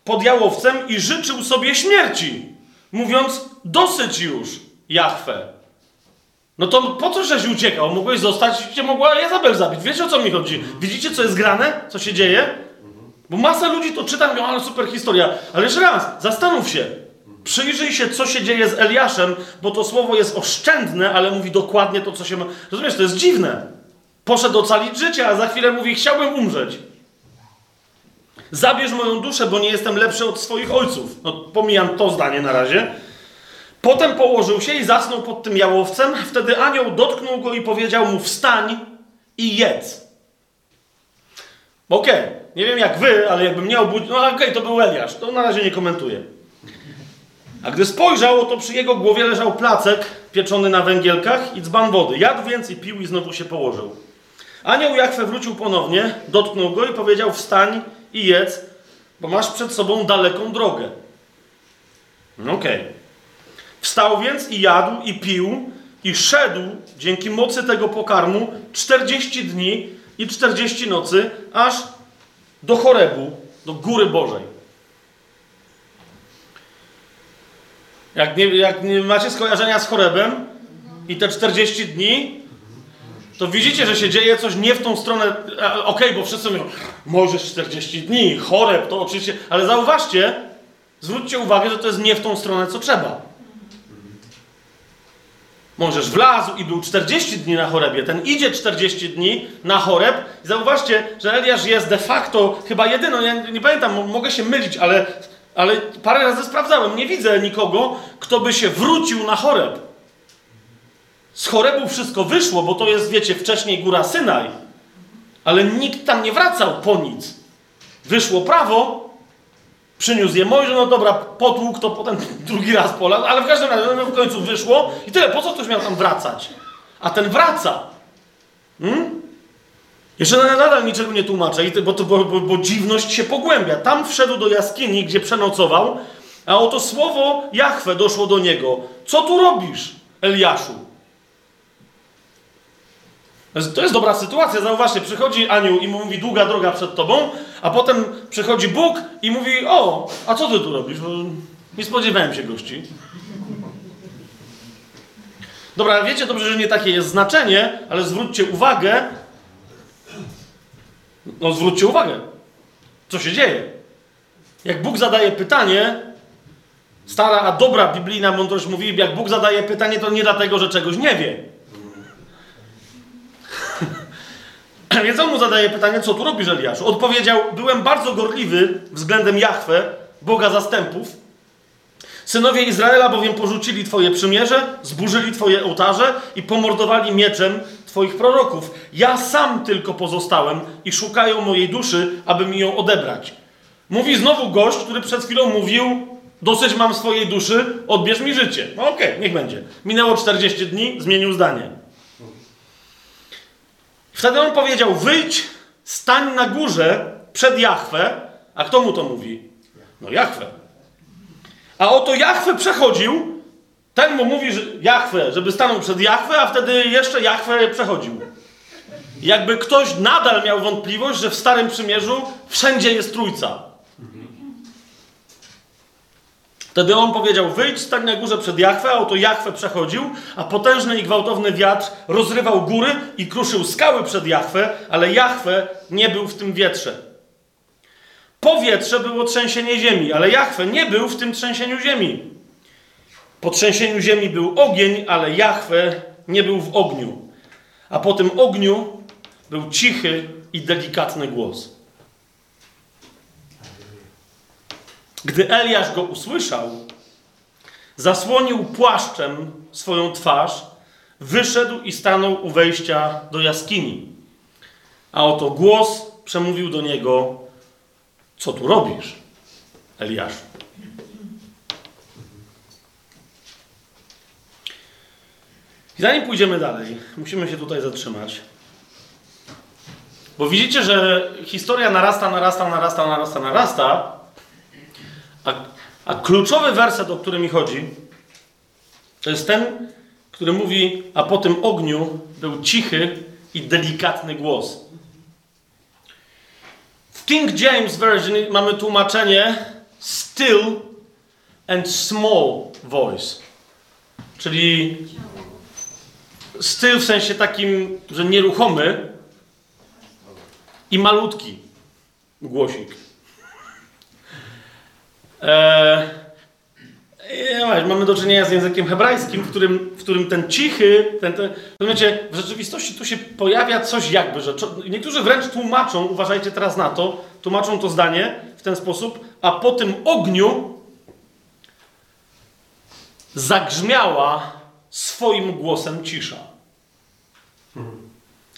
pod jałowcem i życzył sobie śmierci, mówiąc: Dosyć już, Jahwe. No to po co żeś uciekał? Mogłeś zostać, cię mogła Jezabel zabić. Wiecie o co mi chodzi? Widzicie, co jest grane? Co się dzieje? Bo masa ludzi to czyta, mówią, ale super historia. Ale jeszcze raz, zastanów się. Przyjrzyj się, co się dzieje z Eliaszem, bo to słowo jest oszczędne, ale mówi dokładnie to, co się ma. Rozumiesz, to jest dziwne. Poszedł ocalić życie, a za chwilę mówi, chciałbym umrzeć. Zabierz moją duszę, bo nie jestem lepszy od swoich ojców. No, pomijam to zdanie na razie. Potem położył się i zasnął pod tym jałowcem. Wtedy anioł dotknął go i powiedział mu: Wstań i jedz. Okej, okay. nie wiem jak wy, ale jakbym nie obudził. No okej, okay, to był Eliasz, to na razie nie komentuję. A gdy spojrzał, to przy jego głowie leżał placek pieczony na węgielkach i dzban wody. Jadł więc i pił i znowu się położył. Anioł Jachwę wrócił ponownie, dotknął go i powiedział: Wstań i jedz, bo masz przed sobą daleką drogę. Okej. Okay. Wstał więc i jadł i pił i szedł dzięki mocy tego pokarmu 40 dni i 40 nocy, aż do Chorebu, do Góry Bożej. Jak nie, jak nie macie skojarzenia z Chorebem i te 40 dni, to widzicie, że się dzieje coś nie w tą stronę. Okej, okay, bo wszyscy mówią, możesz 40 dni, choreb, to oczywiście, ale zauważcie, zwróćcie uwagę, że to jest nie w tą stronę, co trzeba. Możesz wlazł i był 40 dni na chorebie. Ten idzie 40 dni na choreb. I zauważcie, że Eliasz jest de facto chyba jedyną. Ja nie pamiętam, mogę się mylić, ale, ale parę razy sprawdzałem. Nie widzę nikogo, kto by się wrócił na choreb. Z chorebu wszystko wyszło, bo to jest, wiecie, wcześniej góra Synaj. Ale nikt tam nie wracał po nic. Wyszło prawo, Przyniósł je Mojżesz, no dobra, potłukł to potem <laughs> drugi raz pola, ale w każdym razie no, w końcu wyszło i tyle. Po co ktoś miał tam wracać? A ten wraca. Hmm? Jeszcze nadal niczego nie tłumaczę, bo, to, bo, bo, bo dziwność się pogłębia. Tam wszedł do jaskini, gdzie przenocował, a oto słowo Jachwę doszło do niego. Co tu robisz, Eliaszu? To jest dobra sytuacja. Zauważcie, przychodzi anioł i mówi, długa droga przed tobą, a potem przychodzi Bóg i mówi, o, a co ty tu robisz? Bo nie spodziewałem się gości. Dobra, wiecie dobrze, że nie takie jest znaczenie, ale zwróćcie uwagę. No, zwróćcie uwagę, co się dzieje. Jak Bóg zadaje pytanie, stara, a dobra biblijna mądrość mówi, jak Bóg zadaje pytanie, to nie dlatego, że czegoś nie wie <clears throat> Więc on mu zadaje pytanie, co tu robisz, Eliaszu? Odpowiedział, byłem bardzo gorliwy względem Jahwe, Boga zastępów. Synowie Izraela bowiem porzucili Twoje przymierze, zburzyli Twoje ołtarze i pomordowali mieczem Twoich proroków. Ja sam tylko pozostałem i szukają mojej duszy, aby mi ją odebrać. Mówi znowu gość, który przed chwilą mówił, dosyć mam swojej duszy, odbierz mi życie. No okej, okay, niech będzie. Minęło 40 dni, zmienił zdanie. Wtedy on powiedział: Wyjdź, stań na górze przed Jachwę. A kto mu to mówi? No Jachwę. A oto Jachwę przechodził. Ten mu mówi, że Jachwę, żeby stanął przed Jachwę, a wtedy jeszcze Jachwę przechodził. Jakby ktoś nadal miał wątpliwość, że w Starym Przymierzu wszędzie jest Trójca. Wtedy on powiedział: Wyjdź, stań na górze przed Jachwę, a oto Jachwę przechodził, a potężny i gwałtowny wiatr rozrywał góry i kruszył skały przed Jachwę, ale Jachwę nie był w tym wietrze. Powietrze było trzęsienie ziemi, ale Jachwę nie był w tym trzęsieniu ziemi. Po trzęsieniu ziemi był ogień, ale Jachwę nie był w ogniu. A po tym ogniu był cichy i delikatny głos. Gdy Eliasz go usłyszał, zasłonił płaszczem swoją twarz, wyszedł i stanął u wejścia do jaskini. A oto głos przemówił do niego: Co tu robisz, Eliaszu? I zanim pójdziemy dalej, musimy się tutaj zatrzymać. Bo widzicie, że historia narasta, narasta, narasta, narasta, narasta, a, a kluczowy werset, o który mi chodzi, to jest ten, który mówi, a po tym ogniu był cichy i delikatny głos. W King James Version mamy tłumaczenie still and small voice. Czyli still w sensie takim, że nieruchomy i malutki głosik. E, mamy do czynienia z językiem hebrajskim, w którym, w którym ten cichy, ten, ten, rozumiecie, w rzeczywistości tu się pojawia coś jakby, że niektórzy wręcz tłumaczą, uważajcie teraz na to, tłumaczą to zdanie w ten sposób, a po tym ogniu zagrzmiała swoim głosem cisza.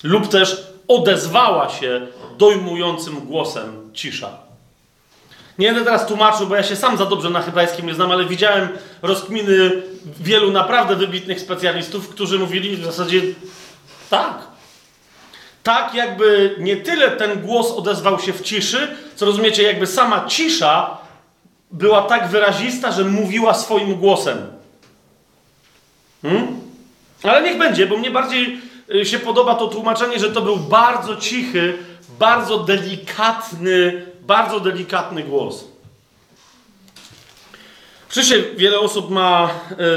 Lub też odezwała się dojmującym głosem cisza. Nie będę teraz tłumaczył, bo ja się sam za dobrze na hebrajskim nie znam, ale widziałem rozkminy wielu naprawdę wybitnych specjalistów, którzy mówili w zasadzie tak. Tak, jakby nie tyle ten głos odezwał się w ciszy, co rozumiecie, jakby sama cisza była tak wyrazista, że mówiła swoim głosem. Hmm? Ale niech będzie, bo mnie bardziej y, się podoba to tłumaczenie, że to był bardzo cichy, bardzo delikatny, bardzo delikatny głos. Oczywiście wiele osób ma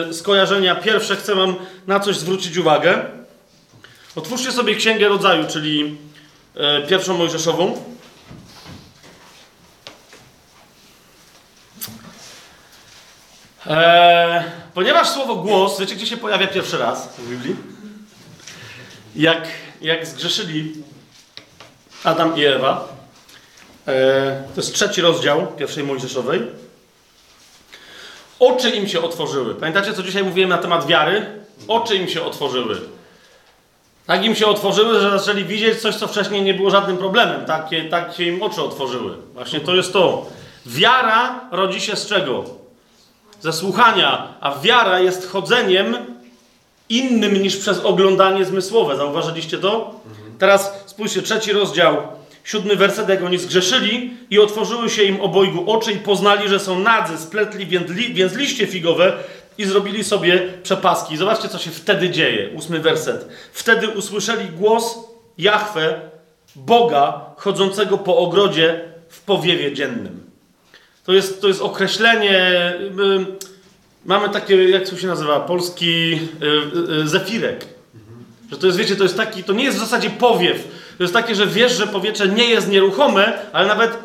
y, skojarzenia. Pierwsze chcę wam na coś zwrócić uwagę. Otwórzcie sobie Księgę Rodzaju, czyli y, pierwszą Mojżeszową. Eee, ponieważ słowo głos, wiecie gdzie się pojawia pierwszy raz w Biblii? Jak, jak zgrzeszyli Adam i Ewa. Eee, to jest trzeci rozdział pierwszej Mojżeszowej. Oczy im się otworzyły. Pamiętacie, co dzisiaj mówiłem na temat wiary? Oczy im się otworzyły. Tak im się otworzyły, że zaczęli widzieć coś, co wcześniej nie było żadnym problemem. Takie, tak się im oczy otworzyły. Właśnie to jest to. Wiara rodzi się z czego? ze słuchania, a wiara jest chodzeniem innym niż przez oglądanie zmysłowe. Zauważyliście to? Teraz spójrzcie, trzeci rozdział, siódmy werset, jak oni zgrzeszyli i otworzyły się im obojgu oczy i poznali, że są nadzy, spletli więc liście figowe i zrobili sobie przepaski. Zobaczcie, co się wtedy dzieje. Ósmy werset. Wtedy usłyszeli głos Jahwe, Boga, chodzącego po ogrodzie w powiewie dziennym. To jest, to jest określenie. Mamy takie, jak to się nazywa, polski y, y, zefirek. Że to jest, wiecie, to jest taki, to nie jest w zasadzie powiew. To jest takie, że wiesz, że powietrze nie jest nieruchome, ale nawet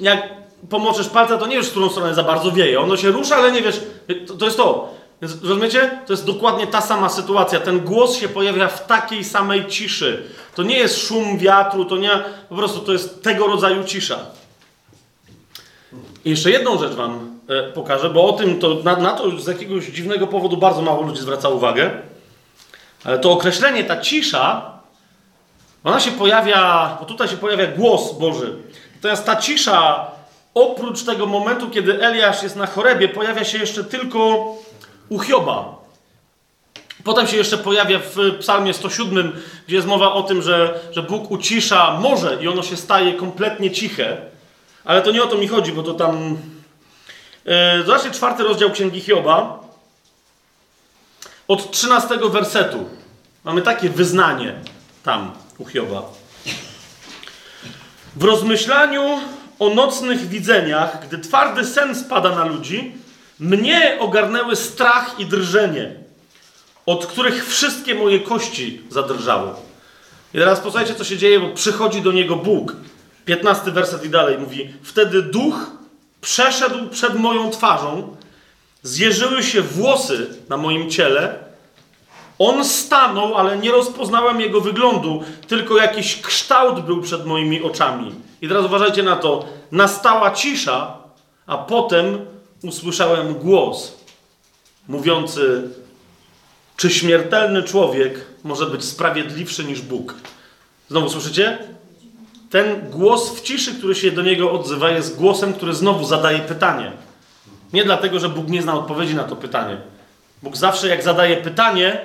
jak pomoczesz palca, to nie wiesz, w którą stronę za bardzo wieje. Ono się rusza, ale nie wiesz. To, to jest to. Więc rozumiecie? To jest dokładnie ta sama sytuacja. Ten głos się pojawia w takiej samej ciszy. To nie jest szum wiatru, to nie. Po prostu to jest tego rodzaju cisza. I jeszcze jedną rzecz Wam e, pokażę, bo o tym to, na, na to z jakiegoś dziwnego powodu bardzo mało ludzi zwraca uwagę. Ale to określenie, ta cisza, ona się pojawia, bo tutaj się pojawia głos Boży. Natomiast ta cisza, oprócz tego momentu, kiedy Eliasz jest na chorebie, pojawia się jeszcze tylko u Hioba. Potem się jeszcze pojawia w psalmie 107, gdzie jest mowa o tym, że, że Bóg ucisza morze i ono się staje kompletnie ciche. Ale to nie o to mi chodzi, bo to tam. Yy, zobaczcie czwarty rozdział Księgi Hioba. Od 13 wersetu. Mamy takie wyznanie tam u Hioba. W rozmyślaniu o nocnych widzeniach, gdy twardy sen spada na ludzi, mnie ogarnęły strach i drżenie, od których wszystkie moje kości zadrżały. I teraz posłuchajcie, co się dzieje, bo przychodzi do niego Bóg 15 werset i dalej mówi: Wtedy duch przeszedł przed moją twarzą, zjeżyły się włosy na moim ciele. On stanął, ale nie rozpoznałem jego wyglądu, tylko jakiś kształt był przed moimi oczami. I teraz uważajcie na to. Nastała cisza, a potem usłyszałem głos mówiący: Czy śmiertelny człowiek może być sprawiedliwszy niż Bóg? Znowu słyszycie? ten głos w ciszy, który się do niego odzywa, jest głosem, który znowu zadaje pytanie. Nie dlatego, że Bóg nie zna odpowiedzi na to pytanie. Bóg zawsze, jak zadaje pytanie,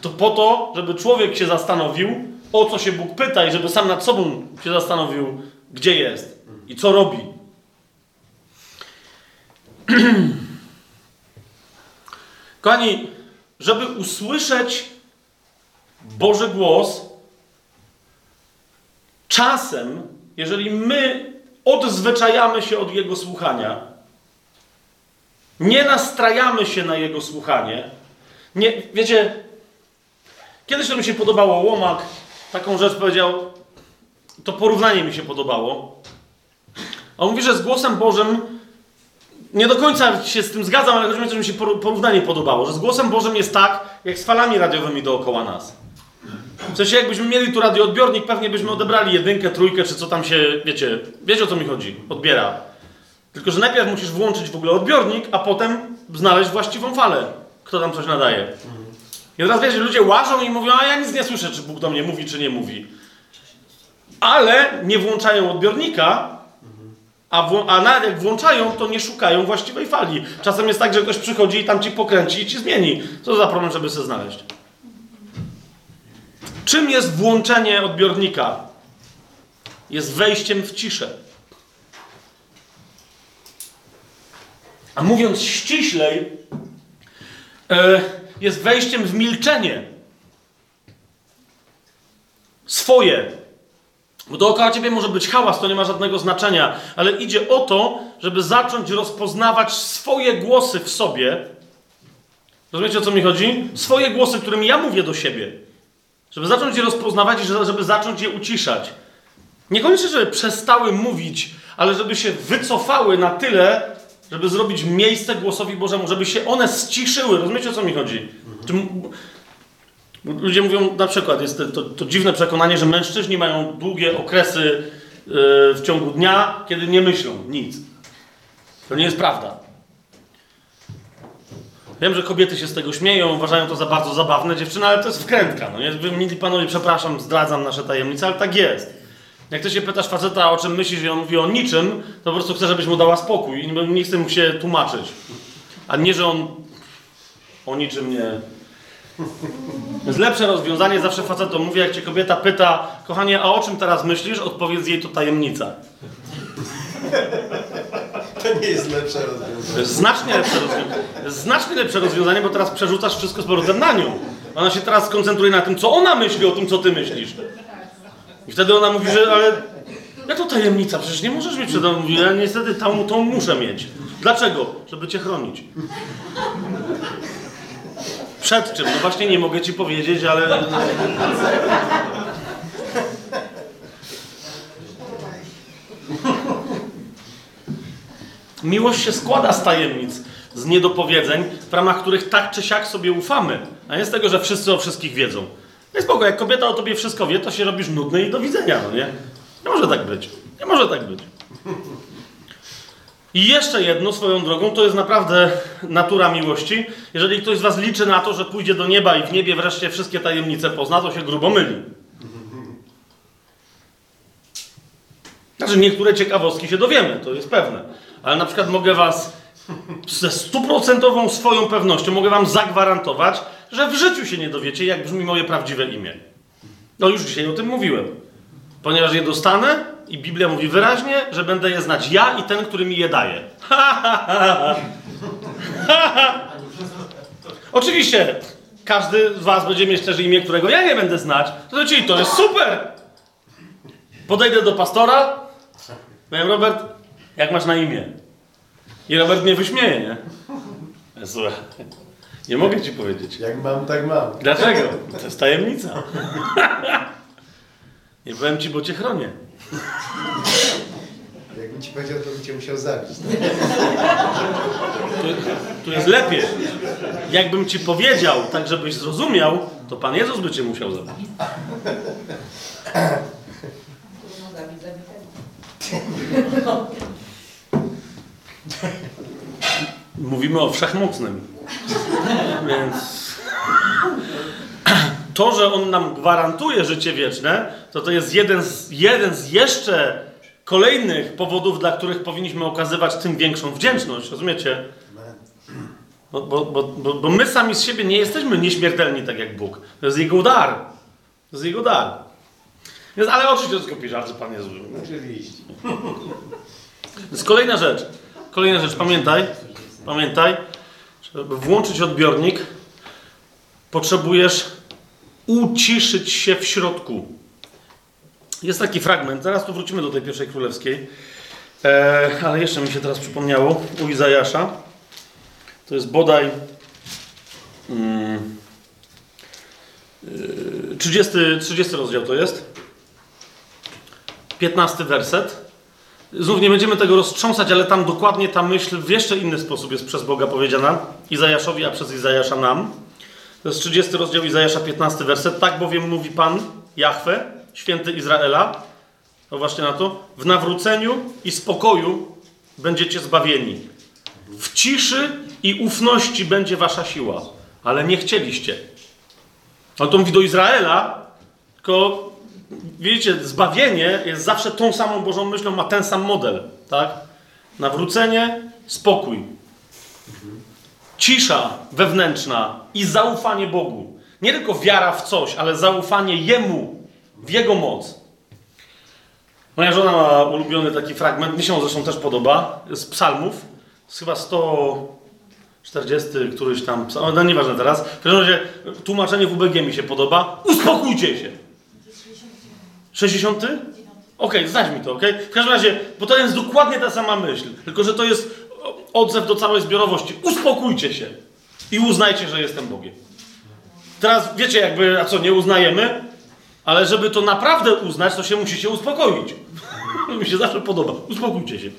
to po to, żeby człowiek się zastanowił, o co się Bóg pyta i żeby sam nad sobą się zastanowił, gdzie jest i co robi. <clears throat> Kochani, żeby usłyszeć Boży głos, czasem, jeżeli my odzwyczajamy się od Jego słuchania, nie nastrajamy się na Jego słuchanie, nie, wiecie, kiedyś to mi się podobało, Łomak taką rzecz powiedział, to porównanie mi się podobało. On mówi, że z głosem Bożym nie do końca się z tym zgadzam, ale chodzi mi o to, że mi się porównanie podobało, że z głosem Bożym jest tak, jak z falami radiowymi dookoła nas. W sensie, jakbyśmy mieli tu radioodbiornik, pewnie byśmy odebrali jedynkę, trójkę, czy co tam się, wiecie, wiecie o co mi chodzi, odbiera. Tylko, że najpierw musisz włączyć w ogóle odbiornik, a potem znaleźć właściwą falę, kto tam coś nadaje. I teraz wiecie, ludzie łażą i mówią, a ja nic nie słyszę, czy Bóg do mnie mówi, czy nie mówi. Ale nie włączają odbiornika, a, a nawet jak włączają, to nie szukają właściwej fali. Czasem jest tak, że ktoś przychodzi i tam ci pokręci i ci zmieni. Co za problem, żeby sobie znaleźć? Czym jest włączenie odbiornika? Jest wejściem w ciszę. A mówiąc ściślej, e, jest wejściem w milczenie. Swoje. Bo dookoła ciebie może być hałas, to nie ma żadnego znaczenia, ale idzie o to, żeby zacząć rozpoznawać swoje głosy w sobie. Rozumiecie o co mi chodzi? Swoje głosy, którymi ja mówię do siebie. Żeby zacząć je rozpoznawać i żeby zacząć je uciszać. Niekoniecznie, żeby przestały mówić, ale żeby się wycofały na tyle, żeby zrobić miejsce głosowi Bożemu, żeby się one ściszyły. Rozumiecie, o co mi chodzi? Ludzie mówią, na przykład, jest to, to, dziwne przekonanie, że mężczyźni mają długie okresy yy, w ciągu dnia, kiedy nie myślą nic. To nie jest prawda. Wiem, że kobiety się z tego śmieją, uważają to za bardzo zabawne, dziewczyny, ale to jest wkrętka. No? Wy, mili panowie, przepraszam, zdradzam nasze tajemnice, ale tak jest. Jak ty się pytasz faceta, o czym myślisz i on mówi o niczym, to po prostu chce, żebyś mu dała spokój i nie, chce mu się tłumaczyć. A nie, że on o niczym nie... Jest lepsze rozwiązanie, zawsze facetom mówi, jak cię kobieta pyta, kochanie, a o czym teraz myślisz? Odpowiedz jej, to tajemnica. To nie jest lepsze rozwiązanie. To jest znacznie lepsze rozwiązanie. Znacznie lepsze rozwiązanie, bo teraz przerzucasz wszystko z powrotem na nią. Ona się teraz skoncentruje na tym, co ona myśli o tym, co ty myślisz. I wtedy ona mówi, że ale jak to tajemnica? Przecież nie możesz mieć przed mną. Mówi, ja niestety tą, tą muszę mieć. Dlaczego? Żeby cię chronić. Przed czym? No właśnie nie mogę ci powiedzieć, ale... Miłość się składa z tajemnic, z niedopowiedzeń, w ramach których tak czy siak sobie ufamy, a nie z tego, że wszyscy o wszystkich wiedzą. No spoko, jak kobieta o tobie wszystko wie, to się robisz nudny i do widzenia, no nie? Nie może tak być. Nie może tak być. I jeszcze jedno swoją drogą, to jest naprawdę natura miłości. Jeżeli ktoś z was liczy na to, że pójdzie do nieba i w niebie wreszcie wszystkie tajemnice pozna, to się grubo myli. Znaczy, niektóre ciekawostki się dowiemy, to jest pewne. Ale na przykład mogę was ze stuprocentową swoją pewnością mogę wam zagwarantować, że w życiu się nie dowiecie, jak brzmi moje prawdziwe imię. No już dzisiaj o tym mówiłem. Ponieważ je dostanę i Biblia mówi wyraźnie, że będę je znać ja i ten, który mi je daje. Oczywiście, każdy z was będzie mieć też imię, którego ja nie będę znać. To znaczy, to jest super! Podejdę do pastora, powiem, Robert, jak masz na imię? I Robert mnie wyśmieje, nie? Słuchaj, nie mogę ci powiedzieć. Jak mam, tak mam. Dlaczego? To jest tajemnica. Nie powiem ci, bo cię chronię. Jakbym ci powiedział, to bym cię musiał zabić. Tu, tu jest lepiej. Jakbym ci powiedział, tak żebyś zrozumiał, to Pan Jezus by cię musiał zabić. Mówimy o wszechmocnym. <laughs> Więc <clears throat> to, że on nam gwarantuje życie wieczne, to to jest jeden z, jeden z jeszcze kolejnych powodów, dla których powinniśmy okazywać tym większą wdzięczność. Rozumiecie? Bo, bo, bo, bo, my sami z siebie nie jesteśmy nieśmiertelni tak jak Bóg. To jest Jego dar. To jest Jego dar. Więc, ale oczywiście to tylko pisze, że Pan jest zły. Oczywiście. Kolejna rzecz. Kolejna rzecz. Pamiętaj, pamiętaj, żeby włączyć odbiornik, potrzebujesz uciszyć się w środku. Jest taki fragment, zaraz tu wrócimy do tej pierwszej królewskiej, e, ale jeszcze mi się teraz przypomniało u Izajasza. To jest bodaj mm, y, 30, 30 rozdział to jest. 15 werset. Znów nie będziemy tego roztrząsać, ale tam dokładnie ta myśl w jeszcze inny sposób jest przez Boga powiedziana Izajaszowi, a przez Izajasza nam. To jest 30 rozdział Izajasza, 15 werset. Tak bowiem mówi Pan, Jahwe, święty Izraela, to właśnie na to, w nawróceniu i spokoju będziecie zbawieni. W ciszy i ufności będzie wasza siła. Ale nie chcieliście. On to mówi do Izraela, tylko widzicie, zbawienie jest zawsze tą samą Bożą myślą, ma ten sam model, tak? Nawrócenie, spokój. Cisza wewnętrzna i zaufanie Bogu. Nie tylko wiara w coś, ale zaufanie Jemu, w Jego moc. Moja żona ma ulubiony taki fragment, mi się on zresztą też podoba, z psalmów. Z chyba 140 któryś tam, no nieważne teraz. W każdym razie tłumaczenie w UBG mi się podoba. Uspokójcie się! 60? Okej, znać mi to, okej? W każdym razie, bo to jest dokładnie ta sama myśl, tylko że to jest odzew do całej zbiorowości. Uspokójcie się i uznajcie, że jestem Bogiem. Teraz wiecie, jakby, a co, nie uznajemy? Ale żeby to naprawdę uznać, to się musicie uspokoić. <laughs> mi się zawsze podoba. Uspokójcie się.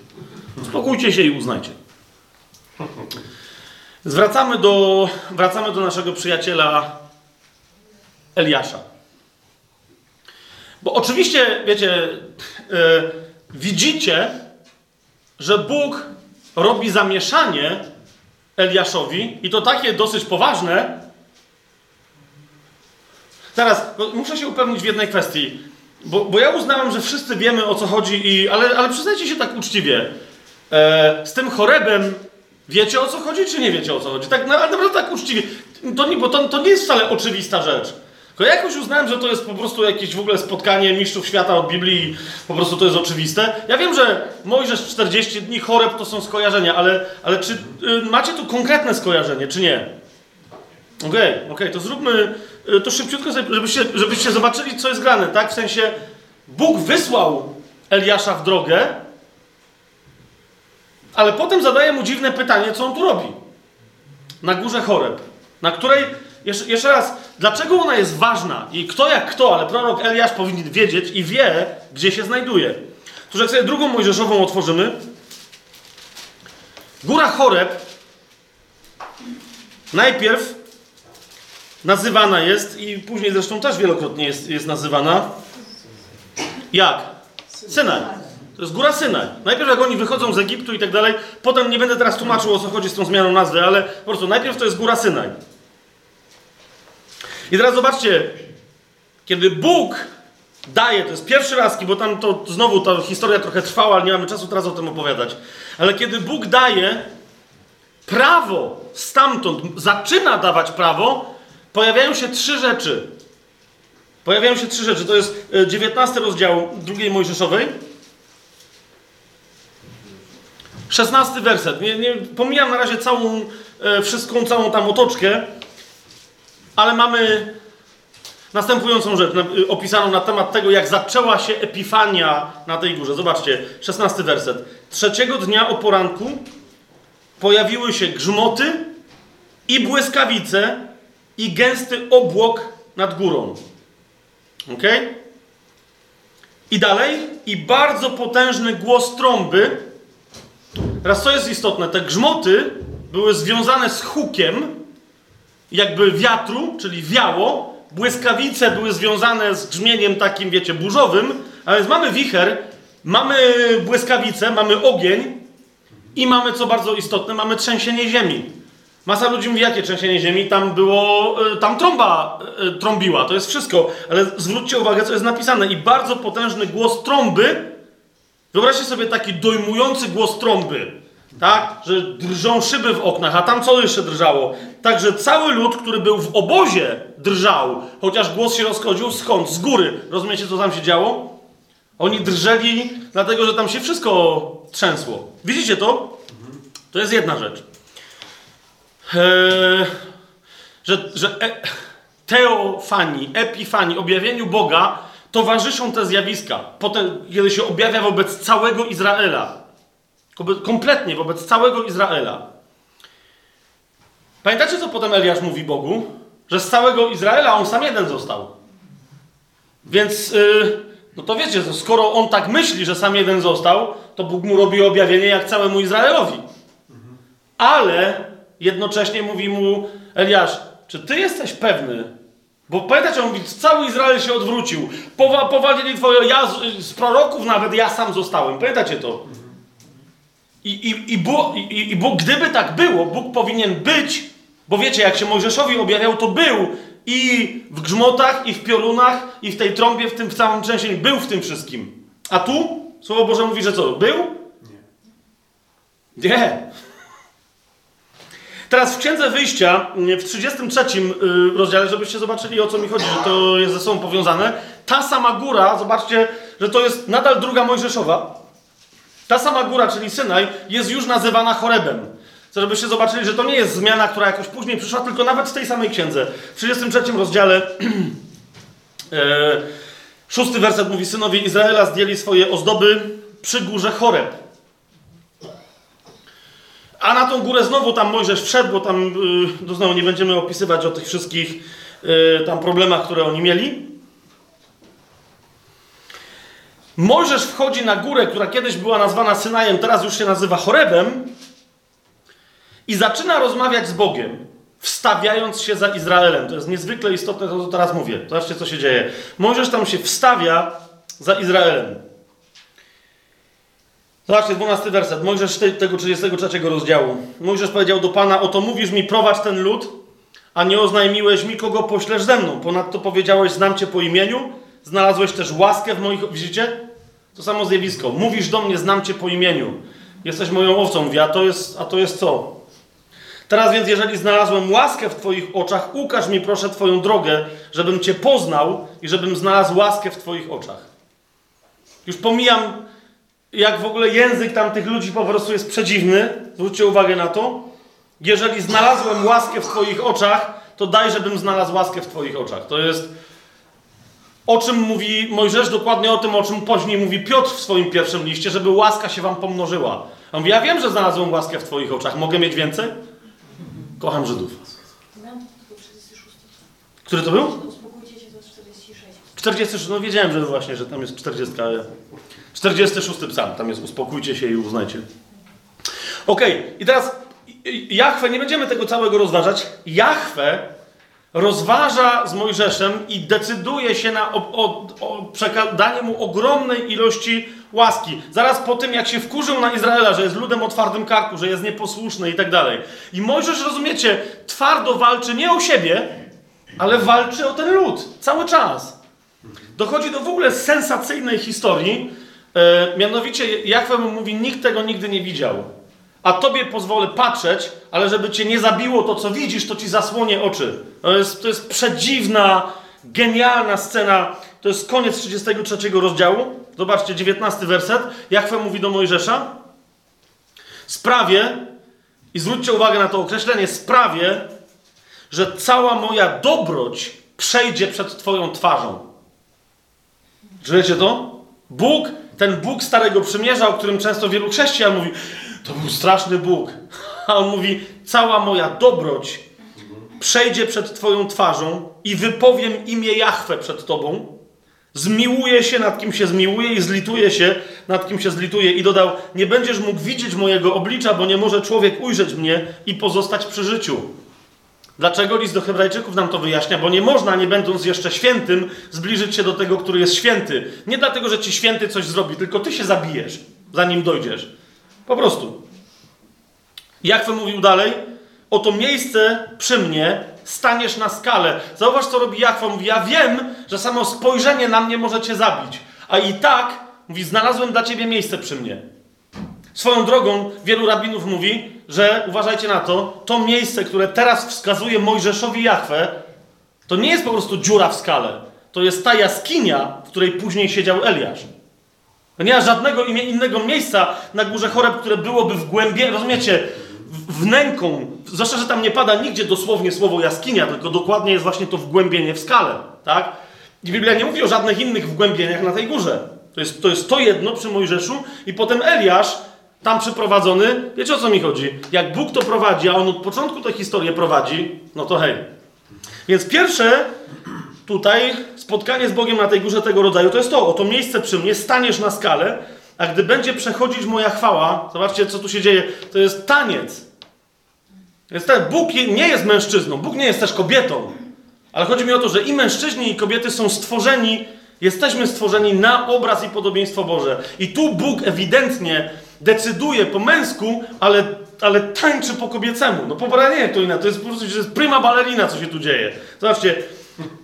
Uspokójcie się i uznajcie. Zwracamy do, wracamy do naszego przyjaciela Eliasza. Bo oczywiście, wiecie, yy, widzicie, że Bóg robi zamieszanie Eliaszowi i to takie dosyć poważne. Teraz no, muszę się upewnić w jednej kwestii, bo, bo ja uznałem, że wszyscy wiemy o co chodzi, i, ale, ale przyznajcie się tak uczciwie. E, z tym chorebem wiecie o co chodzi, czy nie wiecie o co chodzi? Tak na- naprawdę tak uczciwie. To nie, bo to, to nie jest wcale oczywista rzecz. Ja jakoś uznałem, że to jest po prostu jakieś w ogóle spotkanie mistrzów świata od Biblii, po prostu to jest oczywiste. Ja wiem, że Mojżesz 40 dni, choreb to są skojarzenia, ale, ale czy y, macie tu konkretne skojarzenie, czy nie? Okej, okej, to zróbmy y, to szybciutko, sobie, żebyście, żebyście zobaczyli, co jest grane, tak? W sensie, Bóg wysłał Eliasza w drogę, ale potem zadaje mu dziwne pytanie, co on tu robi. Na górze choreb, na której, jeszcze, jeszcze raz, dlaczego ona jest ważna i kto jak kto, ale prorok Eliasz powinien wiedzieć i wie, gdzie się znajduje. Otóż jak sobie drugą Mojżeszową otworzymy, góra choreb najpierw nazywana jest i później zresztą też wielokrotnie jest, jest nazywana jak? Synaj. To jest góra Synaj. Najpierw jak oni wychodzą z Egiptu i tak dalej, potem nie będę teraz tłumaczył o co chodzi z tą zmianą nazwy, ale po prostu najpierw to jest góra Synaj. I teraz zobaczcie, kiedy Bóg daje, to jest pierwszy raz, bo tam to znowu ta historia trochę trwała, ale nie mamy czasu teraz o tym opowiadać, ale kiedy Bóg daje prawo stamtąd, zaczyna dawać prawo, pojawiają się trzy rzeczy. Pojawiają się trzy rzeczy. To jest e, 19 rozdział drugiej Mojżeszowej. 16 werset. Nie, nie, pomijam na razie całą, e, wszystką, całą tam otoczkę, ale mamy następującą rzecz y, opisaną na temat tego, jak zaczęła się epifania na tej górze. Zobaczcie, 16 werset. Trzeciego dnia o poranku pojawiły się grzmoty i błyskawice i gęsty obłok nad górą. Ok? I dalej, i bardzo potężny głos trąby. Teraz co jest istotne? Te grzmoty były związane z hukiem, jakby wiatru, czyli wiało. Błyskawice były związane z grzmieniem takim, wiecie, burzowym. A więc mamy wicher, mamy błyskawice, mamy ogień i mamy, co bardzo istotne, mamy trzęsienie ziemi. Masa ludzi mówi, jakie trzęsienie ziemi? Tam było, y, tam trąba y, trąbiła, to jest wszystko. Ale zwróćcie uwagę, co jest napisane. I bardzo potężny głos trąby. Wyobraźcie sobie taki dojmujący głos trąby. Tak? Że drżą szyby w oknach, a tam co jeszcze drżało? Także cały lud, który był w obozie, drżał, chociaż głos się rozchodził skąd? Z góry. Rozumiecie, co tam się działo? Oni drżeli, dlatego że tam się wszystko trzęsło. Widzicie to? To jest jedna rzecz. Eee, że że e, teofanii, epifanii, objawieniu Boga towarzyszą te zjawiska. Potem, kiedy się objawia wobec całego Izraela. Kompletnie wobec całego Izraela. Pamiętacie, co potem Eliasz mówi Bogu? Że z całego Izraela on sam jeden został. Więc, yy, no to wiecie, skoro on tak myśli, że sam jeden został, to Bóg mu robi objawienie jak całemu Izraelowi. Ale jednocześnie mówi mu Eliasz, czy ty jesteś pewny? Bo pamiętacie, on mówi, cały Izrael się odwrócił. Powa powalili twoje, ja z, z proroków nawet ja sam zostałem. Pamiętacie to? I, i, i, Bóg, i, i Bóg, gdyby tak było, Bóg powinien być, bo wiecie, jak się Mojżeszowi objawiał, to był i w grzmotach, i w piorunach, i w tej trąbie, w tym w całym trzęsieniu. Był w tym wszystkim. A tu? Słowo Boże mówi, że co? Był? Nie. Nie. Teraz w Księdze Wyjścia, w 33 y, rozdziale, żebyście zobaczyli o co mi chodzi, że to jest ze sobą powiązane, ta sama góra, zobaczcie, że to jest nadal druga Mojżeszowa, ta sama góra, czyli Synaj, jest już nazywana Chorebem. Chcę, żebyście zobaczyli, że to nie jest zmiana, która jakoś później przyszła, tylko nawet w tej samej księdze. W 33 rozdziale, <clears throat> e, szósty werset mówi: Synowie Izraela zdjęli swoje ozdoby przy górze Choreb. A na tą górę znowu tam Mojżesz wszedł, bo tam, yy, no znowu nie będziemy opisywać o tych wszystkich yy, tam problemach, które oni mieli. Mojżesz wchodzi na górę, która kiedyś była nazwana Synajem, teraz już się nazywa Chorebem i zaczyna rozmawiać z Bogiem, wstawiając się za Izraelem. To jest niezwykle istotne, to co teraz mówię. Zobaczcie, co się dzieje. Mojżesz tam się wstawia za Izraelem. Zobaczcie, 12 werset. Mojżesz te, tego 33 rozdziału. Mojżesz powiedział do Pana, oto mówisz mi, prowadź ten lud, a nie oznajmiłeś mi, kogo poślesz ze mną. Ponadto powiedziałeś, znam Cię po imieniu, znalazłeś też łaskę w moich... Widzicie? To samo zjawisko. Mówisz do mnie, znam Cię po imieniu. Jesteś moją owcą. Mówi, a to jest, a to jest co? Teraz więc, jeżeli znalazłem łaskę w Twoich oczach, ukaż mi proszę Twoją drogę, żebym Cię poznał i żebym znalazł łaskę w Twoich oczach. Już pomijam jak w ogóle język tamtych ludzi po prostu jest przedziwny. Zwróćcie uwagę na to. Jeżeli znalazłem łaskę w Twoich oczach, to daj, żebym znalazł łaskę w Twoich oczach. To jest o czym mówi Mojżesz, dokładnie o tym, o czym później mówi Piotr w swoim pierwszym liście, żeby łaska się wam pomnożyła. On mówi, ja wiem, że znalazłem łaskę w Twoich oczach. Mogę mieć więcej? Kocham Żydów. Który to był? Uspokójcie się, to jest 46. 46, no wiedziałem, że właśnie, że tam jest 40. ale- 46 psalm, tam jest uspokójcie się i uznajcie. Okej, i teraz Jachwę, nie będziemy tego całego rozważać. Jachwę rozważa z Mojżeszem i decyduje się na o, o, o przeka- danie mu ogromnej ilości łaski. Zaraz po tym, jak się wkurzył na Izraela, że jest ludem o twardym karku, że jest nieposłuszny i tak dalej. I Mojżesz, rozumiecie, twardo walczy nie o siebie, ale walczy o ten lud. Cały czas. Dochodzi do w ogóle sensacyjnej historii. E, mianowicie mu mówi, nikt tego nigdy nie widział. A tobie pozwolę patrzeć, ale żeby cię nie zabiło to, co widzisz, to ci zasłonię oczy. To jest, to jest przedziwna, genialna scena. To jest koniec 33 rozdziału. Zobaczcie, 19 werset. Jachwę mówi do Mojżesza. Sprawię, i zwróćcie uwagę na to określenie, sprawię, że cała moja dobroć przejdzie przed twoją twarzą. Czujecie to? Bóg, ten Bóg Starego Przymierza, o którym często wielu chrześcijan mówi, to był straszny Bóg. A on mówi, cała moja dobroć przejdzie przed Twoją twarzą i wypowiem imię Jahwe przed Tobą. Zmiłuje się nad kim się zmiłuje i zlituje się nad kim się zlituje. I dodał, nie będziesz mógł widzieć mojego oblicza, bo nie może człowiek ujrzeć mnie i pozostać przy życiu. Dlaczego list do Hebrajczyków nam to wyjaśnia? Bo nie można, nie będąc jeszcze świętym, zbliżyć się do tego, który jest święty. Nie dlatego, że ci święty coś zrobi, tylko ty się zabijesz, zanim dojdziesz. Po prostu. Jachwę mówił dalej, oto miejsce przy mnie, staniesz na skalę. Zauważ, co robi Jachwę. Mówi, ja wiem, że samo spojrzenie na mnie może cię zabić. A i tak, mówi, znalazłem dla ciebie miejsce przy mnie. Swoją drogą, wielu rabinów mówi, że uważajcie na to, to miejsce, które teraz wskazuje Mojżeszowi Jachwę, to nie jest po prostu dziura w skale. To jest ta jaskinia, w której później siedział Eliasz. To nie ma żadnego innego miejsca na górze Choreb, które byłoby w głębie, rozumiecie, wnęką. Zwłaszcza, że tam nie pada nigdzie dosłownie słowo jaskinia, tylko dokładnie jest właśnie to wgłębienie w skale, tak? I Biblia nie mówi o żadnych innych wgłębieniach na tej górze. To jest to, jest to jedno przy Mojżeszu i potem Eliasz tam przyprowadzony. Wiecie o co mi chodzi? Jak Bóg to prowadzi, a on od początku tę historię prowadzi, no to hej. Więc pierwsze tutaj spotkanie z Bogiem na tej górze tego rodzaju to jest to, oto miejsce przy mnie, staniesz na skalę, a gdy będzie przechodzić moja chwała, zobaczcie co tu się dzieje, to jest taniec. Jest ten, Bóg nie jest mężczyzną, Bóg nie jest też kobietą. Ale chodzi mi o to, że i mężczyźni, i kobiety są stworzeni, jesteśmy stworzeni na obraz i podobieństwo Boże. I tu Bóg ewidentnie decyduje po męsku, ale, ale tańczy po kobiecemu. No po nie to inna, to jest po prostu to jest prima ballerina, co się tu dzieje. Zobaczcie,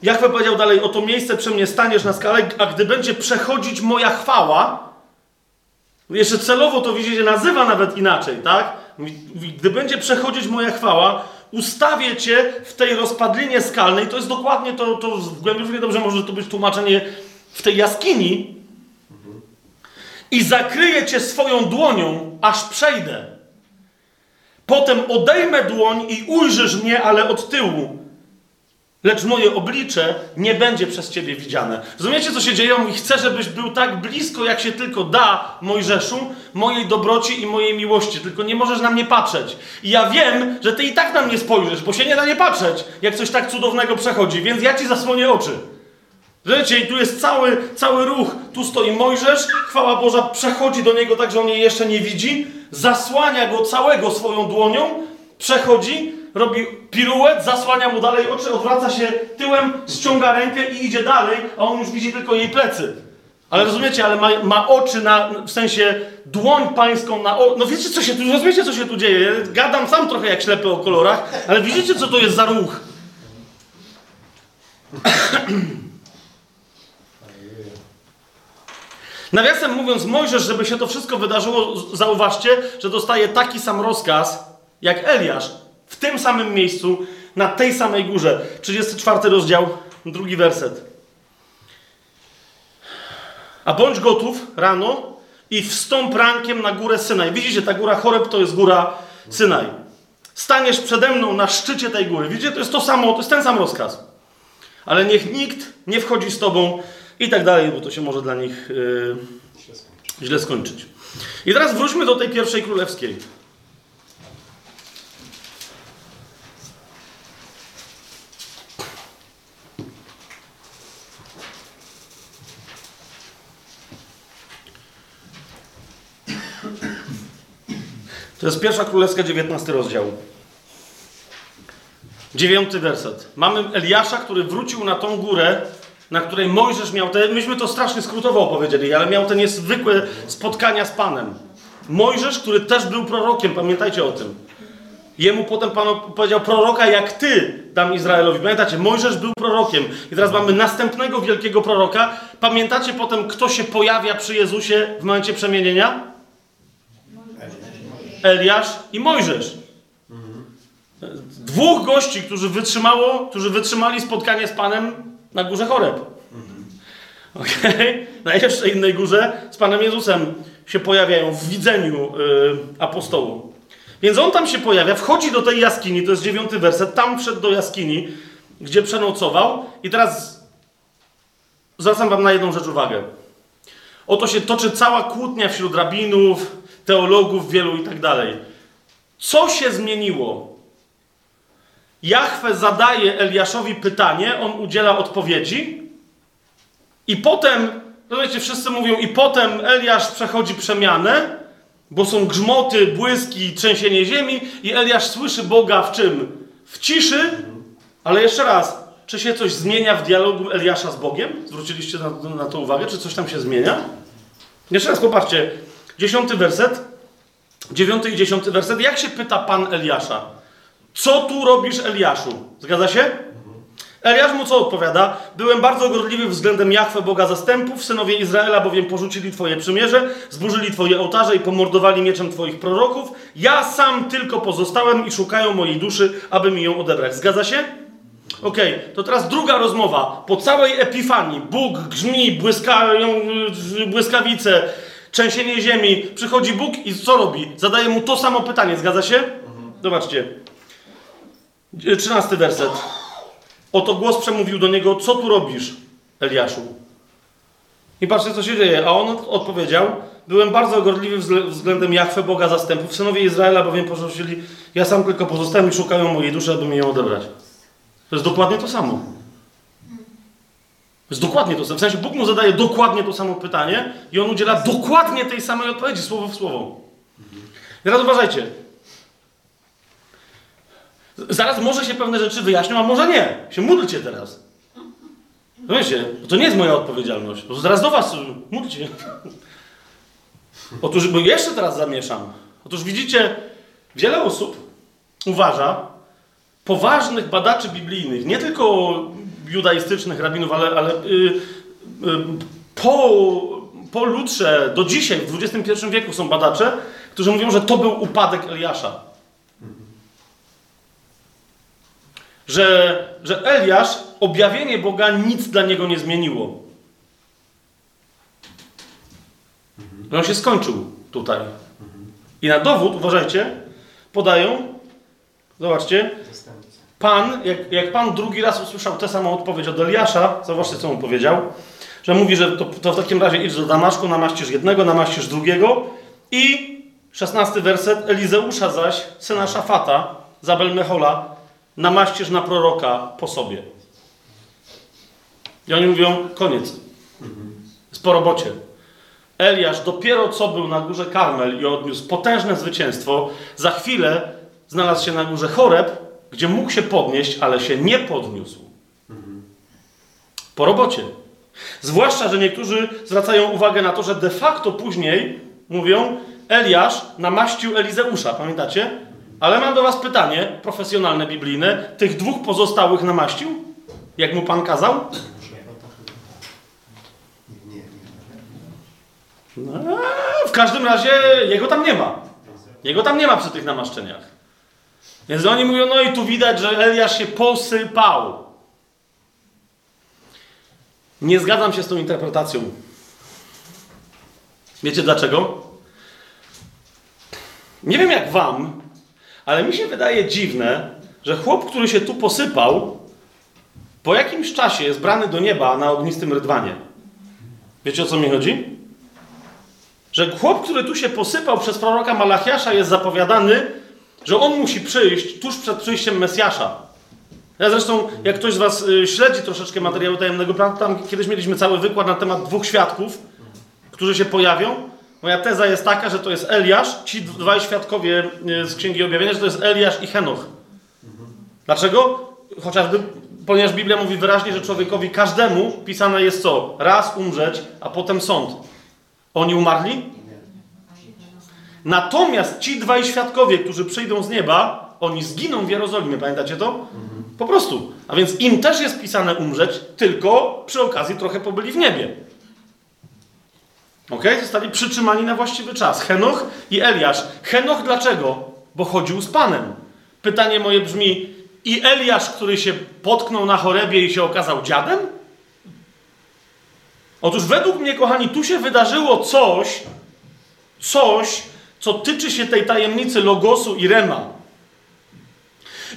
Jachwę powiedział dalej, oto miejsce przy mnie staniesz na skalę, a gdy będzie przechodzić moja chwała, jeszcze celowo to widzicie, nazywa nawet inaczej, tak? Gdy będzie przechodzić moja chwała, ustawię cię w tej rozpadlinie skalnej. To jest dokładnie to, to w głębi dobrze może to być tłumaczenie w tej jaskini. I zakryję cię swoją dłonią, aż przejdę. Potem odejmę dłoń i ujrzysz mnie, ale od tyłu. Lecz moje oblicze nie będzie przez ciebie widziane. Rozumiecie, co się dzieje? Mówi, chcę, żebyś był tak blisko, jak się tylko da, Mojżeszu, mojej dobroci i mojej miłości. Tylko nie możesz na mnie patrzeć. I ja wiem, że ty i tak na mnie spojrzysz, bo się nie da nie patrzeć, jak coś tak cudownego przechodzi. Więc ja ci zasłonię oczy. Wiecie, i tu jest cały, cały ruch. Tu stoi Mojżesz, chwała Boża przechodzi do niego tak, że on jej jeszcze nie widzi, zasłania go całego swoją dłonią, przechodzi, robi piruet, zasłania mu dalej oczy, odwraca się tyłem, ściąga rękę i idzie dalej, a on już widzi tylko jej plecy. Ale rozumiecie, ale ma, ma oczy na, w sensie dłoń pańską na o... No wiecie, co się tu, rozumiecie, co się tu dzieje? Gadam sam trochę jak ślepy o kolorach, ale widzicie, co to jest za ruch? <clears throat> Nawiasem mówiąc, Mojżesz, żeby się to wszystko wydarzyło, zauważcie, że dostaje taki sam rozkaz jak Eliasz tym samym miejscu, na tej samej górze. 34 rozdział, drugi werset. A bądź gotów rano i wstąp rankiem na górę Synaj. Widzicie, ta góra Choreb to jest góra Synaj. Staniesz przede mną na szczycie tej góry. Widzicie, to jest to samo, to jest ten sam rozkaz. Ale niech nikt nie wchodzi z tobą i tak dalej, bo to się może dla nich yy, źle skończyć. I teraz wróćmy do tej pierwszej królewskiej. To jest pierwsza królewska, 19 rozdział. Dziewiąty werset. Mamy Eliasza, który wrócił na tą górę, na której Mojżesz miał te. Myśmy to strasznie skrótowo opowiedzieli, ale miał te niezwykłe spotkania z Panem. Mojżesz, który też był prorokiem, pamiętajcie o tym. Jemu potem Pan powiedział: Proroka jak ty dam Izraelowi. Pamiętacie, Mojżesz był prorokiem. I teraz mamy następnego wielkiego proroka. Pamiętacie potem, kto się pojawia przy Jezusie w momencie przemienienia? Eliasz i Mojżesz. Dwóch gości, którzy, wytrzymało, którzy wytrzymali spotkanie z Panem na górze Choreb. Okay? <laughs> Na jeszcze innej górze z Panem Jezusem się pojawiają w widzeniu y, apostołu. Więc on tam się pojawia, wchodzi do tej jaskini, to jest dziewiąty werset, tam wszedł do jaskini, gdzie przenocował. I teraz zwracam wam na jedną rzecz uwagę. Oto się toczy cała kłótnia wśród rabinów, teologów wielu i tak dalej. Co się zmieniło? Jahwe zadaje Eliaszowi pytanie, on udziela odpowiedzi i potem, rozumiecie, wszyscy mówią i potem Eliasz przechodzi przemianę, bo są grzmoty, błyski, trzęsienie ziemi i Eliasz słyszy Boga w czym? W ciszy, ale jeszcze raz, czy się coś zmienia w dialogu Eliasza z Bogiem? Zwróciliście na, na to uwagę? Czy coś tam się zmienia? Jeszcze raz popatrzcie, dziesiąty werset, dziewiąty i dziesiąty werset. Jak się pyta Pan Eliasza? Co tu robisz, Eliaszu? Zgadza się? Eliasz mu co odpowiada? Byłem bardzo gorliwy względem Jachwę, Boga zastępów, synowie Izraela bowiem porzucili Twoje przymierze, zburzyli Twoje ołtarze i pomordowali mieczem Twoich proroków. Ja sam tylko pozostałem i szukają mojej duszy, aby mi ją odebrać. Zgadza się? Okej, to teraz druga rozmowa. Po całej epifanii Bóg grzmi, błyskają y, błyskawice, trzęsienie ziemi. Przychodzi Bóg i co robi? Zadaje mu to samo pytanie. Zgadza się? Zobaczcie. Y, Trzynasty werset. Oto głos przemówił do niego, co tu robisz, Eliaszu? I patrzcie, co się dzieje. A on od- odpowiedział, byłem bardzo gorliwy względem Jachwę, Boga zastępów. Synowie Izraela bowiem porzucili, ja sam tylko pozostałem i szukają mojej duszy, aby mi ją odebrać. To jest dokładnie to samo. Jest dokładnie to samo. W sensie Bóg mu zadaje dokładnie to samo pytanie i on udziela dokładnie tej samej odpowiedzi, słowo w słowo. I teraz uważajcie. Zaraz może się pewne rzeczy wyjaśnią, a może nie. Się módlcie teraz. Wiecie, to nie jest moja odpowiedzialność. To zaraz do was y, módlcie. Otóż, bo jeszcze teraz zamieszam. Otóż widzicie, wiele osób uważa, poważnych badaczy biblijnych, nie tylko judaistycznych rabinów, ale, ale y, y, po, po Lutrze do dzisiaj, w XXI wieku są badacze, którzy mówią, że to był upadek Eliasza. Że, że Eliasz, objawienie Boga nic dla niego nie zmieniło. On się skończył tutaj. I na dowód, uważajcie, podają, zobaczcie, Pan, jak, jak Pan drugi raz usłyszał tę samą odpowiedź od Eliasza, zobaczcie, co mu powiedział, że mówi, że to, to w takim razie idź do Damaszku, namaścisz jednego, namaścisz drugiego i szesnasty werset, Elizeusza zaś, syna Szafata, Zabel Mechola, namaścisz na proroka po sobie. I oni mówią, koniec. Jest po robocie. Eliasz dopiero co był na górze Karmel i odniósł potężne zwycięstwo, za chwilę znalazł się na górze Choreb, gdzie mógł się podnieść, ale się nie podniósł. Po robocie. Zwłaszcza, że niektórzy zwracają uwagę na to, że de facto później mówią, Eliasz namaścił Elizeusza, pamiętacie? Ale mam do was pytanie profesjonalne, biblijne. Tych dwóch pozostałych namaścił? Jak mu Pan kazał? No, w każdym razie jego tam nie ma. Jego tam nie ma przy tych namaszczeniach. Więc oni mówią, no i tu widać, że Eliasz się posypał. Nie zgadzam się z tą interpretacją. Wiecie dlaczego? Nie wiem jak wam, ale mi się wydaje dziwne, że chłop, który się tu posypał, po jakimś czasie jest brany do nieba na ognistym rydwanie. Wiecie o co mi chodzi? Że chłop, który tu się posypał przez proroka Malachiasza jest zapowiadany, że on musi przyjść tuż przed przyjściem Mesjasza. Ja zresztą, jak ktoś z was y, śledzi troszeczkę materiału tajemnego tam kiedyś mieliśmy cały wykład na temat dwóch świadków, którzy się pojawią. Moja teza jest taka, że to jest Eliasz, ci dwaj świadkowie y, z Księgi Objawienia, że to jest Eliasz i Henoch. Dlaczego? Chociażby, ponieważ Biblia mówi wyraźnie, że człowiekowi każdemu pisane jest co? Raz umrzeć, a potem sąd. Oni umarli? Natomiast ci dwaj świadkowie, którzy przyjdą z nieba, oni zginą w Jerozolimie, pamiętacie to? Po prostu. A więc im też jest pisane umrzeć, tylko przy okazji trochę pobyli w niebie. Ok? Zostali przytrzymani na właściwy czas. Henoch i Eliasz. Henoch dlaczego? Bo chodził z Panem. Pytanie moje brzmi, i Eliasz, który się potknął na chorebie i się okazał dziadem? Otóż według mnie, kochani, tu się wydarzyło coś, coś, co tyczy się tej tajemnicy Logosu i Rema.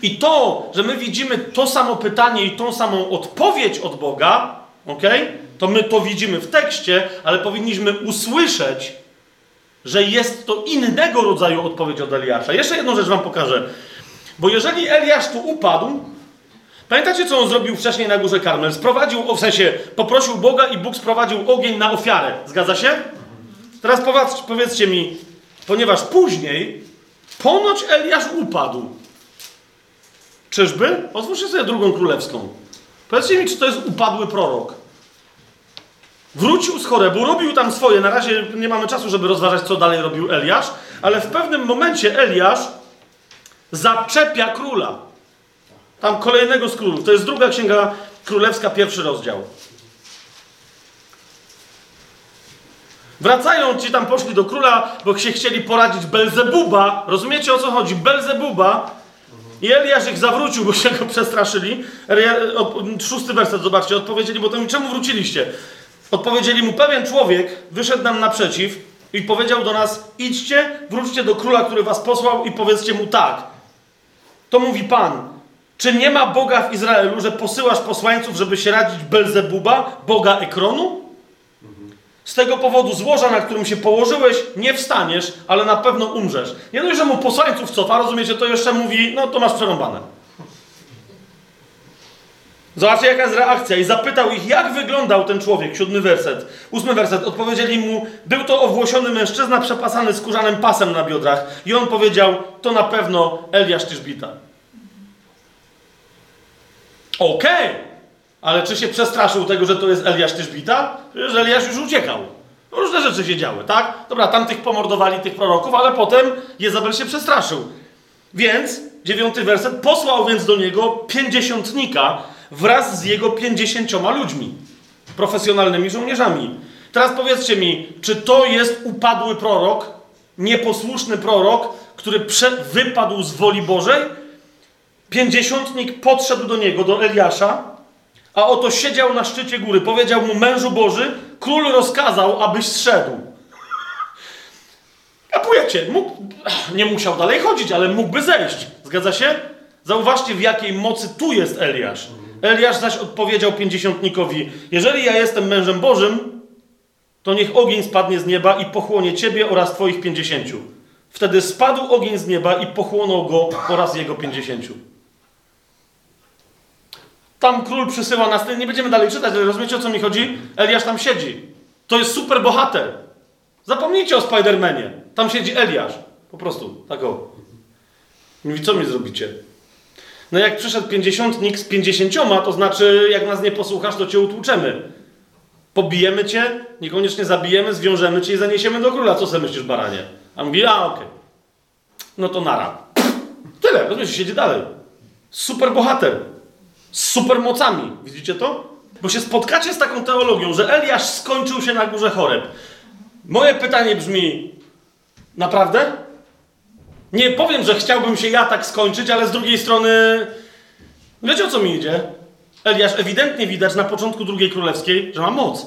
I to, że my widzimy to samo pytanie i tą samą odpowiedź od Boga, ok? To my to widzimy w tekście, ale powinniśmy usłyszeć, że jest to innego rodzaju odpowiedź od Eliasza. Jeszcze jedną rzecz wam pokażę. Bo jeżeli Eliasz tu upadł, pamiętacie, co on zrobił wcześniej na górze Karmel? Sprowadził, w sensie poprosił Boga i Bóg sprowadził ogień na ofiarę. Zgadza się? Teraz powiedz, powiedzcie mi, ponieważ później ponoć Eliasz upadł. Czyżby? Otwórzcie sobie drugą królewską. Powiedzcie mi, czy to jest upadły prorok. Wrócił z chorebu, robił tam swoje. Na razie nie mamy czasu, żeby rozważać, co dalej robił Eliasz, ale w pewnym momencie Eliasz zaczepia króla. Tam kolejnego z królów. To jest druga księga królewska, pierwszy rozdział. Wracają ci tam, poszli do króla, bo się chcieli poradzić Belzebuba. Rozumiecie o co chodzi? Belzebuba. I Eliasz ich zawrócił, bo się go przestraszyli. Szósty werset, zobaczcie. Odpowiedzieli, bo to mi czemu wróciliście? Odpowiedzieli mu, pewien człowiek wyszedł nam naprzeciw i powiedział do nas, idźcie, wróćcie do króla, który was posłał i powiedzcie mu tak. To mówi Pan, czy nie ma Boga w Izraelu, że posyłasz posłańców, żeby się radzić Belzebuba, Boga Ekronu? Z tego powodu z łoża, na którym się położyłeś, nie wstaniesz, ale na pewno umrzesz. Nie dość, że mu posłańców cofa, rozumiecie, to jeszcze mówi, no to masz przerąbane. Zobaczcie, jaka jest reakcja. I zapytał ich, jak wyglądał ten człowiek. Siódmy werset. Ósmy werset. Odpowiedzieli mu, był to owłosiony mężczyzna przepasany skórzanym pasem na biodrach. I on powiedział, to na pewno Eliasz Tyszbita. Okej, ale czy się przestraszył tego, że to jest Eliasz Tyszbita? Przecież Eliasz już uciekał. Różne rzeczy się działy, tak? Dobra, tamtych pomordowali, tych proroków, ale potem Jezabel się przestraszył. Więc, dziewiąty werset, posłał więc do niego pięćdziesiątnika wraz z jego pięćdziesięcioma ludźmi, profesjonalnymi żołnierzami. Teraz powiedzcie mi, czy to jest upadły prorok, nieposłuszny prorok, który prze- wypadł z woli Bożej? Pięćdziesiątnik podszedł do niego, do Eliasza, a oto siedział na szczycie góry. Powiedział mu mężu Boży, król rozkazał, abyś zszedł. Kapujecie, mógł, <clears throat> nie musiał dalej chodzić, ale mógłby zejść. Zgadza się? Zauważcie, w jakiej mocy tu jest Eliasz. Eliasz zaś odpowiedział pięćdziesiątnikowi: Jeżeli ja jestem mężem Bożym, to niech ogień spadnie z nieba i pochłonie ciebie oraz twoich pięćdziesięciu. Wtedy spadł ogień z nieba i pochłonął go oraz jego pięćdziesięciu. Tam król przysyła nas, nie będziemy dalej czytać, ale rozumiecie o co mi chodzi? Eliasz tam siedzi. To jest super bohater. Zapomnijcie o Spidermanie. Tam siedzi Eliasz. Po prostu, tak o. Mówi, co mi zrobicie? No jak przyszedł pięćdziesiątnik z pięćdziesięcioma, to znaczy, jak nas nie posłuchasz, to cię utłuczemy. Pobijemy cię, niekoniecznie zabijemy, zwiążemy cię i zaniesiemy do króla. Co sobie myślisz, baranie? A mówi, a okej. No to nara. Tyle, rozumiesz, siedzi dalej. Super bohater. Z super mocami. Widzicie to? Bo się spotkacie z taką teologią, że Eliasz skończył się na górze choreb. Moje pytanie brzmi: naprawdę? Nie powiem, że chciałbym się ja tak skończyć, ale z drugiej strony. Wiecie o co mi idzie? Eliasz ewidentnie widać na początku drugiej królewskiej, że ma moc.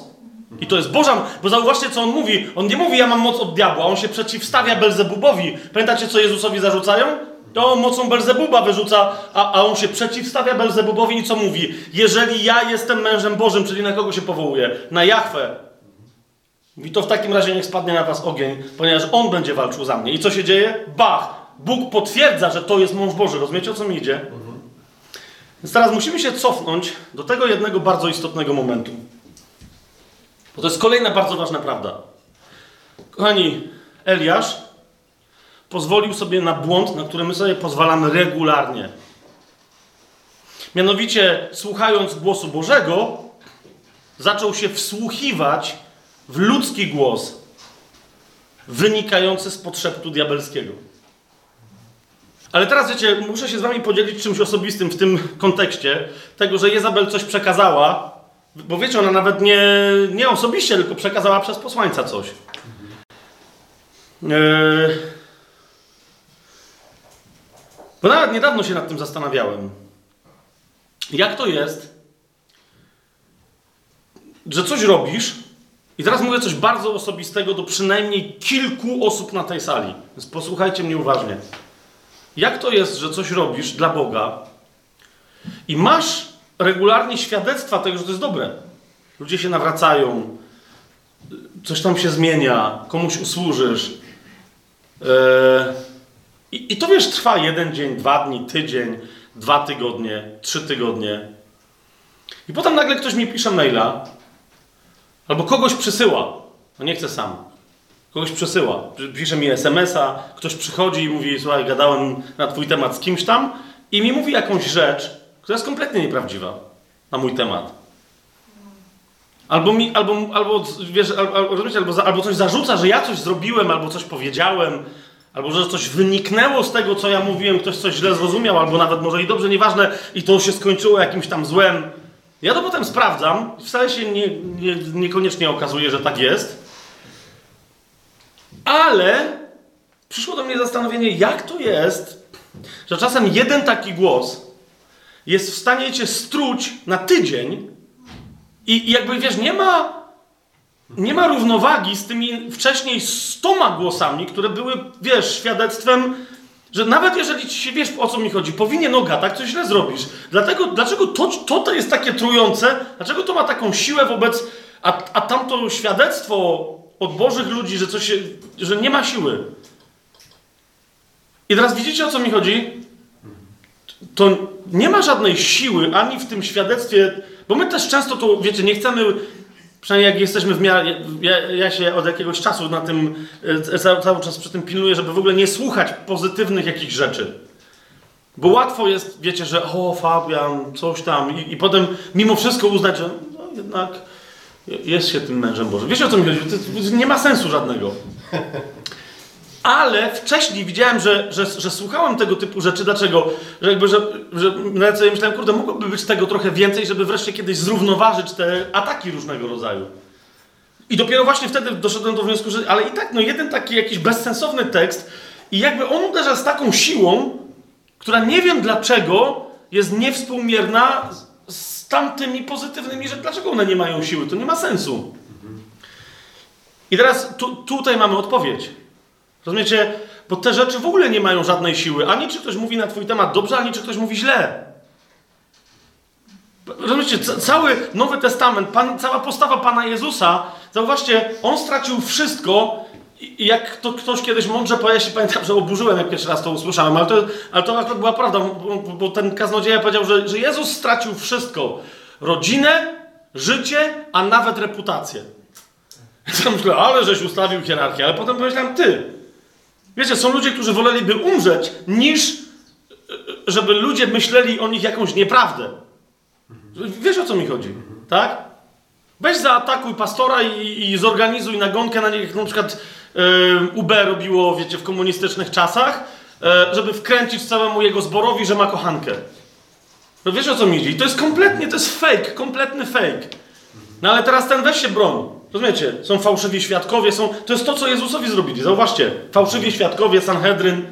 I to jest Boża, bo zauważcie, co on mówi. On nie mówi, ja mam moc od diabła, on się przeciwstawia Belzebubowi. Pamiętacie, co Jezusowi zarzucają? To on mocą Belzebuba wyrzuca, a, a on się przeciwstawia Belzebubowi i co mówi? Jeżeli ja jestem mężem Bożym, czyli na kogo się powołuje? Na Jachwę. Mówi, to w takim razie niech spadnie na was ogień, ponieważ on będzie walczył za mnie. I co się dzieje? Bach! Bóg potwierdza, że to jest mąż Boży. Rozumiecie, o co mi idzie? Więc teraz musimy się cofnąć do tego jednego bardzo istotnego momentu. Bo to jest kolejna bardzo ważna prawda. Kochani, Eliasz pozwolił sobie na błąd, na który my sobie pozwalamy regularnie. Mianowicie, słuchając głosu Bożego, zaczął się wsłuchiwać w ludzki głos wynikający z podszeptu diabelskiego. Ale teraz wiecie, muszę się z wami podzielić czymś osobistym w tym kontekście tego, że Jezabel coś przekazała, bo wiecie, ona nawet nie, nie osobiście, tylko przekazała przez posłańca coś. Yy... Bo nawet niedawno się nad tym zastanawiałem. Jak to jest, że coś robisz, i teraz mówię coś bardzo osobistego do przynajmniej kilku osób na tej sali, więc posłuchajcie mnie uważnie. Jak to jest, że coś robisz dla Boga i masz regularnie świadectwa tego, że to jest dobre? Ludzie się nawracają, coś tam się zmienia, komuś usłużysz. Yy, i, I to wiesz, trwa jeden dzień, dwa dni, tydzień, dwa tygodnie, trzy tygodnie. I potem nagle ktoś mi pisze maila, albo kogoś przysyła. No nie chcę sam. Kogoś przesyła. Pisze mi SMS-a, ktoś przychodzi i mówi, słuchaj, gadałem na twój temat z kimś tam i mi mówi jakąś rzecz, która jest kompletnie nieprawdziwa na mój temat. Albo mi, albo, albo wiesz, albo, albo, albo coś zarzuca, że ja coś zrobiłem, albo coś powiedziałem, albo że coś wyniknęło z tego, co ja mówiłem, ktoś coś źle zrozumiał, albo nawet może i dobrze, nieważne, i to się skończyło jakimś tam złem. Ja to potem sprawdzam, wcale się nie, nie, niekoniecznie okazuje, że tak jest. Ale przyszło do mnie zastanowienie, jak to jest, że czasem jeden taki głos jest w stanie cię struć na tydzień i, i jakby wiesz, nie ma, nie ma równowagi z tymi wcześniej stoma głosami, które były, wiesz, świadectwem, że nawet jeżeli ci się wiesz, o co mi chodzi, powinien noga, tak, coś źle zrobisz. Dlatego, dlaczego to, to, to jest takie trujące? Dlaczego to ma taką siłę wobec, a, a tamto świadectwo od Bożych ludzi, że coś że nie ma siły. I teraz widzicie, o co mi chodzi? To nie ma żadnej siły ani w tym świadectwie, bo my też często to, wiecie, nie chcemy, przynajmniej jak jesteśmy w miarę, ja, ja się od jakiegoś czasu na tym, e, cały, cały czas przy tym pilnuję, żeby w ogóle nie słuchać pozytywnych jakichś rzeczy. Bo łatwo jest, wiecie, że o, Fabian, coś tam i, i potem mimo wszystko uznać, że no, jednak jest się tym mężem Bożym. Wiecie, o co mi chodzi? To, nie ma sensu żadnego. Ale wcześniej widziałem, że, że, że słuchałem tego typu rzeczy. Dlaczego? Że jakby, że, że nawet sobie myślałem, kurde, mogłoby być tego trochę więcej, żeby wreszcie kiedyś zrównoważyć te ataki różnego rodzaju. I dopiero właśnie wtedy doszedłem do wniosku, że ale i tak, no jeden taki jakiś bezsensowny tekst i jakby on uderza z taką siłą, która nie wiem dlaczego jest niewspółmierna z, tamtymi pozytywnymi, że dlaczego one nie mają siły? To nie ma sensu. I teraz tu, tutaj mamy odpowiedź. Rozumiecie? Bo te rzeczy w ogóle nie mają żadnej siły. Ani czy ktoś mówi na twój temat dobrze, ani czy ktoś mówi źle. Rozumiecie? Ca- Cały Nowy Testament, pan, cała postawa Pana Jezusa, zauważcie, On stracił wszystko i jak to ktoś kiedyś mądrze powiedział, pamiętam, że oburzyłem, jak pierwszy raz to usłyszałem, ale to, ale to akurat była prawda, bo, bo ten kaznodzieja powiedział, że, że Jezus stracił wszystko. Rodzinę, życie, a nawet reputację. Ja myślę, ale żeś ustawił hierarchię, ale potem pomyślałem, ty, wiecie, są ludzie, którzy woleliby umrzeć, niż e, żeby ludzie myśleli o nich jakąś nieprawdę. Wiesz, o co mi chodzi, tak? Weź zaatakuj pastora i, i zorganizuj nagonkę na niego, na przykład e, UB robiło, wiecie, w komunistycznych czasach, e, żeby wkręcić całemu jego zborowi, że ma kochankę. No wiesz, o co mi chodzi? I to jest kompletnie, to jest fake, kompletny fake. No ale teraz ten weź się broń. Rozumiecie? Są fałszywi świadkowie, są... To jest to, co Jezusowi zrobili. Zauważcie. Fałszywi świadkowie, Sanhedryn.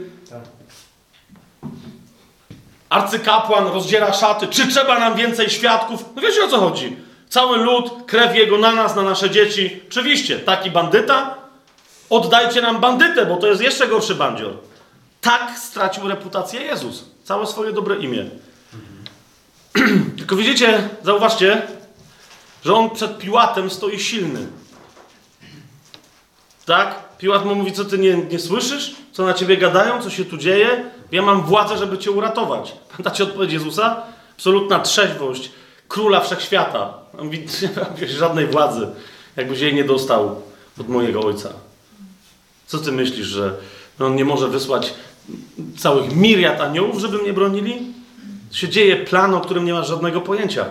Arcykapłan rozdziera szaty. Czy trzeba nam więcej świadków? No wiecie, o co chodzi. Cały lud, krew jego na nas, na nasze dzieci. Oczywiście, taki bandyta? Oddajcie nam bandytę, bo to jest jeszcze gorszy bandzior. Tak stracił reputację Jezus. Całe swoje dobre imię. <clears throat> Tylko widzicie, zauważcie, że on przed Piłatem stoi silny. Tak? Piłat mu mówi, co ty nie, nie słyszysz? Co na ciebie gadają? Co się tu dzieje? Ja mam władzę, żeby cię uratować. <laughs> Pamiętacie odpowiedź Jezusa? Absolutna trzeźwość króla wszechświata. On mówi, <laughs> nie mam żadnej władzy, jakbyś jej nie dostał od mojego ojca. Co ty myślisz, że on nie może wysłać całych miriad aniołów, żeby mnie bronili? się dzieje plan, o którym nie masz żadnego pojęcia.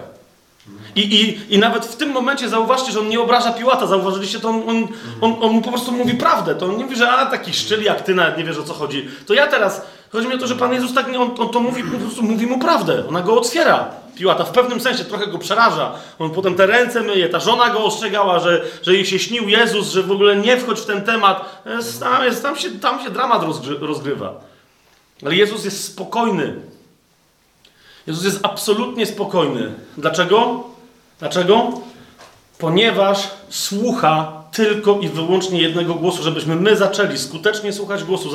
I, i, I nawet w tym momencie zauważcie, że on nie obraża Piłata. Zauważyliście to? On, on, on, on mu po prostu mówi prawdę. To on nie mówi, że a taki szczyl jak ty nawet nie wiesz o co chodzi. To ja teraz, chodzi mi o to, że Pan Jezus tak nie, on, on to mówi, po prostu mówi mu prawdę. Ona go otwiera. Piłata w pewnym sensie trochę go przeraża. On potem te ręce myje, ta żona go ostrzegała, że, że jej się śnił Jezus, że w ogóle nie wchodź w ten temat. Jest, tam, jest, tam, się, tam się dramat rozgry, rozgrywa. Ale Jezus jest spokojny. Jezus jest absolutnie spokojny. Dlaczego? Dlaczego? Ponieważ słucha tylko i wyłącznie jednego głosu, żebyśmy my zaczęli skutecznie słuchać głosu.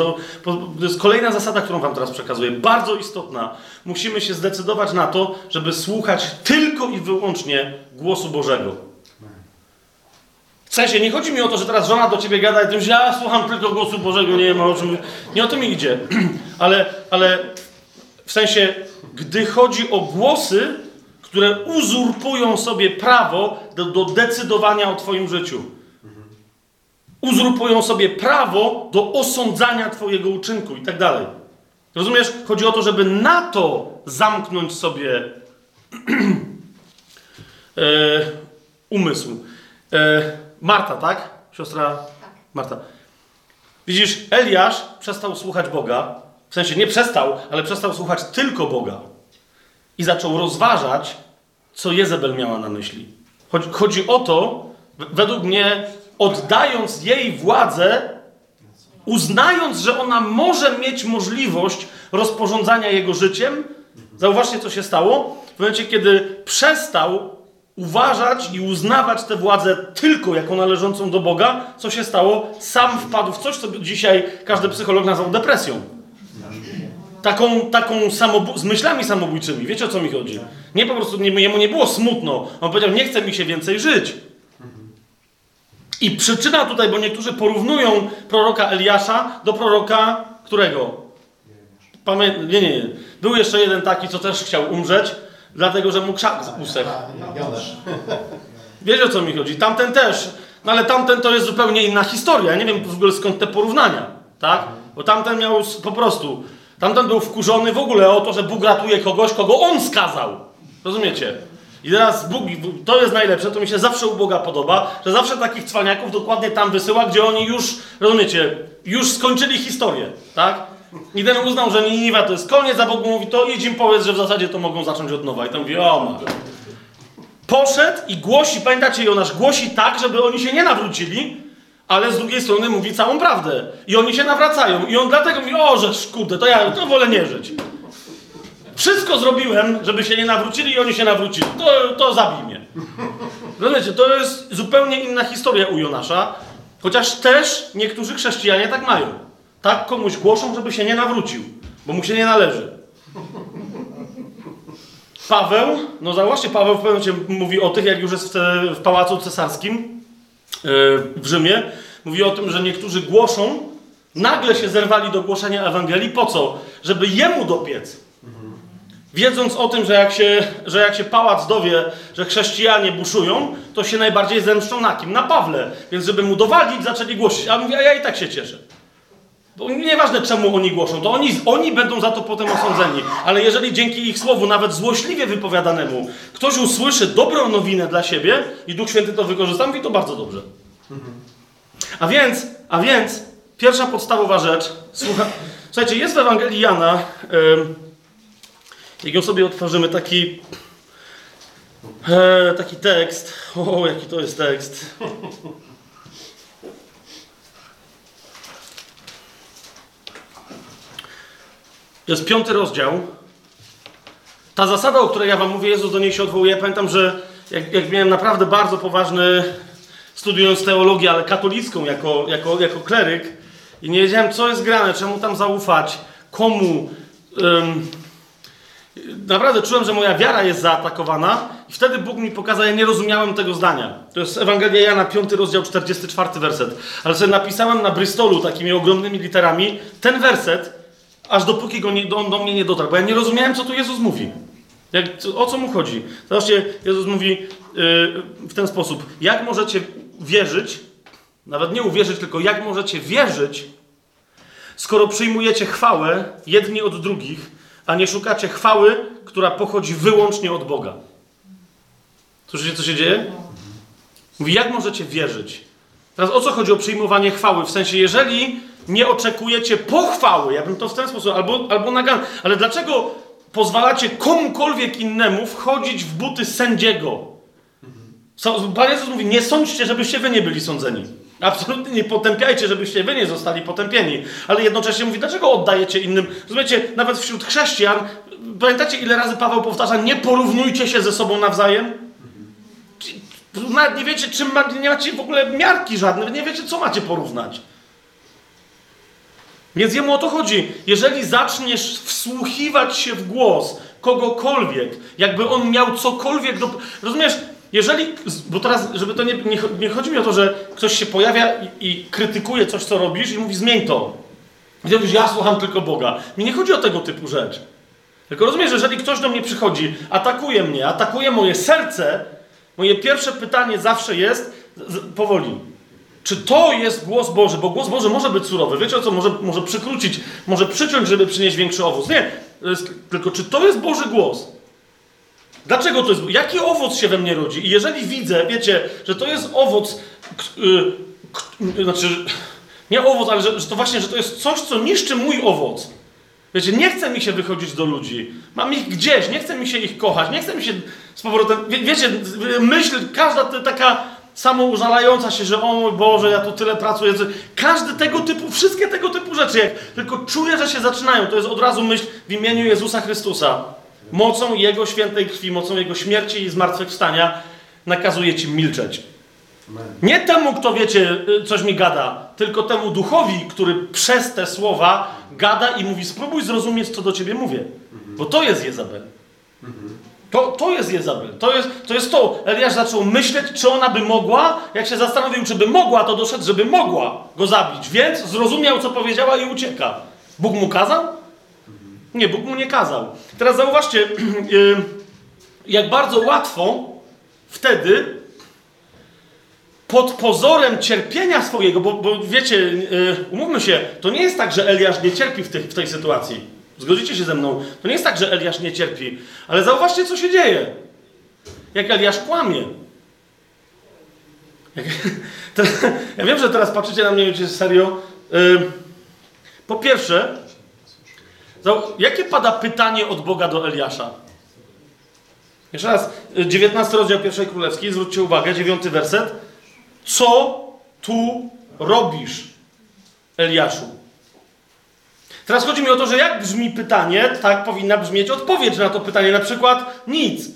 To jest kolejna zasada, którą Wam teraz przekazuję, bardzo istotna. Musimy się zdecydować na to, żeby słuchać tylko i wyłącznie głosu Bożego. W sensie, nie chodzi mi o to, że teraz żona do ciebie gada i ty mówisz, ja słucham tylko głosu Bożego, nie wiem o czym. Nie o to mi idzie. <clears throat> ale, ale w sensie, gdy chodzi o głosy, które uzurpują sobie prawo do, do decydowania o Twoim życiu. Uzurpują sobie prawo do osądzania Twojego uczynku i tak dalej. Rozumiesz? Chodzi o to, żeby na to zamknąć sobie <clears throat> e, umysł. E, Marta, tak? Siostra Marta. Widzisz, Eliasz przestał słuchać Boga. W sensie nie przestał, ale przestał słuchać tylko Boga. I zaczął rozważać, co Jezebel miała na myśli. Chodzi, o to, według mnie, oddając jej władzę, uznając, że ona może mieć możliwość rozporządzania jego życiem, zauważcie, co się stało. W momencie, kiedy przestał uważać i uznawać tę władzę tylko jako należącą do Boga, co się stało? Sam wpadł w coś, co dzisiaj każdy psycholog nazwał depresją. Taką, taką samobu- z myślami samobójczymi. Wiecie o co mi chodzi? Nie po prostu, nie, jemu nie było smutno. On powiedział, nie chce mi się więcej żyć. I przyczyna tutaj, bo niektórzy porównują proroka Eliasza do proroka którego? Pamię... Nie, nie, nie. Był jeszcze jeden taki, co też chciał umrzeć, dlatego że mu krzak usechł. Wiecie o co mi chodzi? Tamten też, no ale tamten to jest zupełnie inna historia. Ja nie wiem w ogóle skąd te porównania, tak? Bo tamten miał po prostu, tamten był wkurzony w ogóle o to, że Bóg ratuje kogoś, kogo on skazał. Rozumiecie? I teraz Bóg, to jest najlepsze, to mi się zawsze u Boga podoba, że zawsze takich cwaniaków dokładnie tam wysyła, gdzie oni już, rozumiecie, już skończyli historię, tak? I ten uznał, że Niniwa to jest koniec, a Bóg mówi, to idź im powiedz, że w zasadzie to mogą zacząć od nowa. I tam mówi, o ma. Poszedł i głosi, pamiętacie, Jonasz głosi tak, żeby oni się nie nawrócili, ale z drugiej strony mówi całą prawdę. I oni się nawracają. I on dlatego mówi, o, że kurde, to ja to wolę nie żyć. Wszystko zrobiłem, żeby się nie nawrócili i oni się nawrócili. To, to zabij mnie. Rozumiecie, to jest zupełnie inna historia u Jonasza, chociaż też niektórzy chrześcijanie tak mają. Tak komuś głoszą, żeby się nie nawrócił, bo mu się nie należy. Paweł, no zauważcie, Paweł w pewnym momencie mówi o tych, jak już jest w, w pałacu cesarskim w Rzymie, mówi o tym, że niektórzy głoszą, nagle się zerwali do głoszenia Ewangelii. Po co? Żeby jemu dopiec. Wiedząc o tym, że jak, się, że jak się pałac dowie, że chrześcijanie buszują, to się najbardziej zemszczą na kim? Na Pawle. Więc żeby mu dowalić, zaczęli głosić. A mówi, a ja i tak się cieszę. Nieważne czemu oni głoszą, to oni, oni będą za to potem osądzeni. Ale jeżeli dzięki ich słowu, nawet złośliwie wypowiadanemu, ktoś usłyszy dobrą nowinę dla siebie i Duch Święty to wykorzysta, mówi to bardzo dobrze. A więc, a więc, pierwsza podstawowa rzecz, słucha, słuchajcie, jest w Ewangelii Jana, ym, jak sobie otworzymy, taki, e, taki tekst, o, jaki to jest tekst. To jest piąty rozdział. Ta zasada, o której ja wam mówię, Jezus do niej się odwołuje. Pamiętam, że jak, jak miałem naprawdę bardzo poważny, studiując teologię, ale katolicką jako, jako, jako kleryk i nie wiedziałem, co jest grane, czemu tam zaufać, komu. Ym, naprawdę czułem, że moja wiara jest zaatakowana i wtedy Bóg mi pokazał, ja nie rozumiałem tego zdania. To jest Ewangelia Jana, 5 rozdział, 44 werset. Ale sobie napisałem na Bristolu takimi ogromnymi literami ten werset, aż dopóki go nie, do, mnie nie dotarł, bo ja nie rozumiałem, co tu Jezus mówi. Jak, o co mu chodzi? Zobaczcie, Jezus mówi yy, w ten sposób. Jak możecie wierzyć, nawet nie uwierzyć, tylko jak możecie wierzyć, skoro przyjmujecie chwałę jedni od drugich, a nie szukacie chwały, która pochodzi wyłącznie od Boga. Słyszycie, co się dzieje? Mówi, jak możecie wierzyć? Teraz o co chodzi o przyjmowanie chwały? W sensie, jeżeli nie oczekujecie pochwały, ja bym to w ten sposób, albo, albo nagan, ale dlaczego pozwalacie komukolwiek innemu wchodzić w buty sędziego? Pan Jezus mówi, nie sądźcie, żebyście wy nie byli sądzeni. Absolutnie nie potępiajcie, żebyście wy nie zostali potępieni. Ale jednocześnie mówi, dlaczego oddajecie innym? Rozumiecie, nawet wśród chrześcijan, pamiętacie ile razy Paweł powtarza, nie porównujcie się ze sobą nawzajem? Nawet nie wiecie, czym ma, nie macie w ogóle miarki żadne, nie wiecie, co macie porównać. Więc jemu o to chodzi. Jeżeli zaczniesz wsłuchiwać się w głos kogokolwiek, jakby on miał cokolwiek do. Rozumiesz? Jeżeli. Bo teraz, żeby to nie, nie, nie chodzi mi o to, że ktoś się pojawia i, i krytykuje coś, co robisz, i mówi: zmień to. I mówisz, ja słucham tylko Boga. Mi nie chodzi o tego typu rzecz. Tylko rozumiesz, że jeżeli ktoś do mnie przychodzi, atakuje mnie, atakuje moje serce, moje pierwsze pytanie zawsze jest, powoli, czy to jest głos Boży? Bo głos Boży może być surowy. Wiecie o co? Może, może przykrócić, może przyciąć, żeby przynieść większy owoc. Nie, tylko czy to jest Boży głos? Dlaczego to jest? Jaki owoc się we mnie rodzi? I jeżeli widzę, wiecie, że to jest owoc, y, k- znaczy, Nie owoc, ale że, że to właśnie, że to jest coś, co niszczy mój owoc. Wiecie, nie chce mi się wychodzić do ludzi. Mam ich gdzieś, nie chce mi się ich kochać, nie chce mi się z powrotem. Wie, wiecie, myśl, każda ta, taka samoużalająca się, że o mój Boże, ja tu tyle pracuję. Każdy tego typu, wszystkie tego typu rzeczy, jak tylko czuję, że się zaczynają, to jest od razu myśl w imieniu Jezusa Chrystusa. Mocą Jego świętej krwi, mocą Jego śmierci i zmartwychwstania nakazuje ci milczeć. Nie temu, kto wiecie, y, coś mi gada, tylko temu duchowi, który przez te słowa gada i mówi: Spróbuj zrozumieć, co do ciebie mówię. Bo to jest Jezabel. To, to jest Jezabel. To jest, to jest to. Eliasz zaczął myśleć, czy ona by mogła. Jak się zastanowił, czy by mogła, to doszedł, żeby mogła go zabić. Więc zrozumiał, co powiedziała i ucieka. Bóg mu kazał? Nie, Bóg mu nie kazał. Teraz zauważcie, <clears throat> y, jak bardzo łatwo wtedy pod pozorem cierpienia swojego, bo, bo wiecie, yy, umówmy się, to nie jest tak, że Eliasz nie cierpi w, tej, w tej sytuacji. Zgodzicie się ze mną? To nie jest tak, że Eliasz nie cierpi. Ale zauważcie, co się dzieje. Jak Eliasz kłamie. Jak, <laughs> to, ja wiem, że teraz patrzycie na mnie, wiecie, serio. Yy, po pierwsze, jakie pada pytanie od Boga do Eliasza? Jeszcze raz, 19 rozdział pierwszej królewskiej, zwróćcie uwagę, 9 werset. Co tu robisz, Eliaszu? Teraz chodzi mi o to, że jak brzmi pytanie, tak powinna brzmieć odpowiedź na to pytanie. Na przykład nic.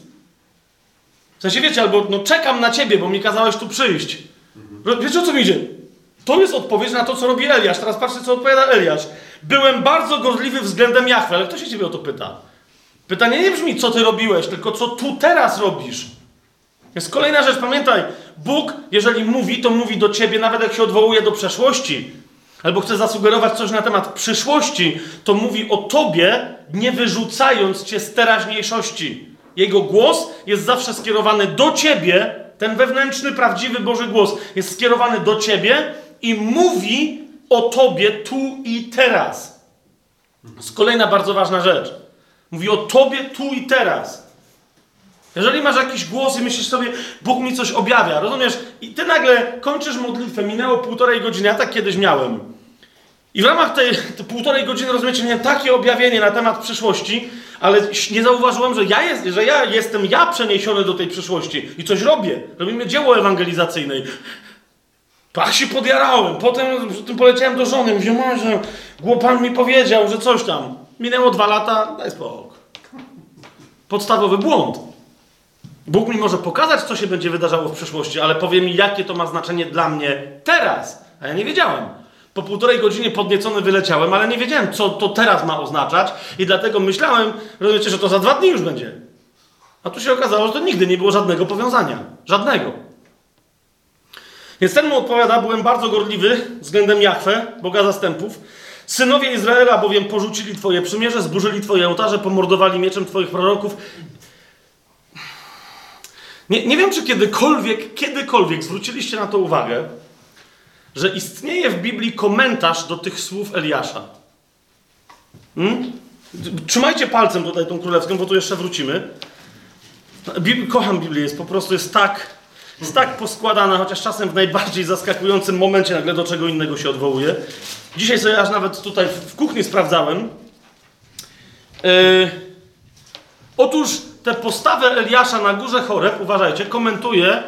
W sensie wiecie, albo no czekam na ciebie, bo mi kazałeś tu przyjść. Wiecie o co mi idzie? To jest odpowiedź na to, co robi Eliasz. Teraz patrzcie, co odpowiada Eliasz. Byłem bardzo gorliwy względem Jachwy, ale kto się ciebie o to pyta? Pytanie nie brzmi, co ty robiłeś, tylko co tu teraz robisz. Jest kolejna rzecz, pamiętaj, Bóg, jeżeli mówi, to mówi do ciebie, nawet jak się odwołuje do przeszłości, albo chce zasugerować coś na temat przyszłości, to mówi o tobie, nie wyrzucając cię z teraźniejszości. Jego głos jest zawsze skierowany do ciebie, ten wewnętrzny, prawdziwy Boży głos jest skierowany do ciebie i mówi o tobie tu i teraz. To kolejna bardzo ważna rzecz. Mówi o tobie tu i teraz. Jeżeli masz jakiś głos i myślisz sobie, Bóg mi coś objawia, rozumiesz? I ty nagle kończysz modlitwę, minęło półtorej godziny, ja tak kiedyś miałem. I w ramach tej, półtorej godziny, rozumiecie, miałem takie objawienie na temat przyszłości, ale nie zauważyłem, że ja, jest, że ja jestem ja przeniesiony do tej przyszłości i coś robię. Robimy dzieło ewangelizacyjne. Tak się podjarałem. Potem poleciałem do żony. Mówię, że Pan mi powiedział, że coś tam. Minęło dwa lata, daj spokój. Podstawowy błąd. Bóg mi może pokazać, co się będzie wydarzało w przyszłości, ale powie mi, jakie to ma znaczenie dla mnie teraz. A ja nie wiedziałem. Po półtorej godzinie podniecony wyleciałem, ale nie wiedziałem, co to teraz ma oznaczać i dlatego myślałem, rozumiecie, że to za dwa dni już będzie. A tu się okazało, że to nigdy nie było żadnego powiązania. Żadnego. Więc ten mu odpowiada, byłem bardzo gorliwy względem Jachwę, Boga zastępów. Synowie Izraela bowiem porzucili Twoje przymierze, zburzyli Twoje ołtarze, pomordowali mieczem Twoich proroków nie, nie wiem, czy kiedykolwiek, kiedykolwiek zwróciliście na to uwagę, że istnieje w Biblii komentarz do tych słów Eliasza. Hmm? Trzymajcie palcem tutaj tą królewską, bo tu jeszcze wrócimy. Kocham Biblię, jest po prostu jest tak, jest tak poskładana, chociaż czasem w najbardziej zaskakującym momencie nagle do czego innego się odwołuje. Dzisiaj sobie aż nawet tutaj w kuchni sprawdzałem. Yy, otóż tę postawę Eliasza na górze Choreb, uważajcie, komentuje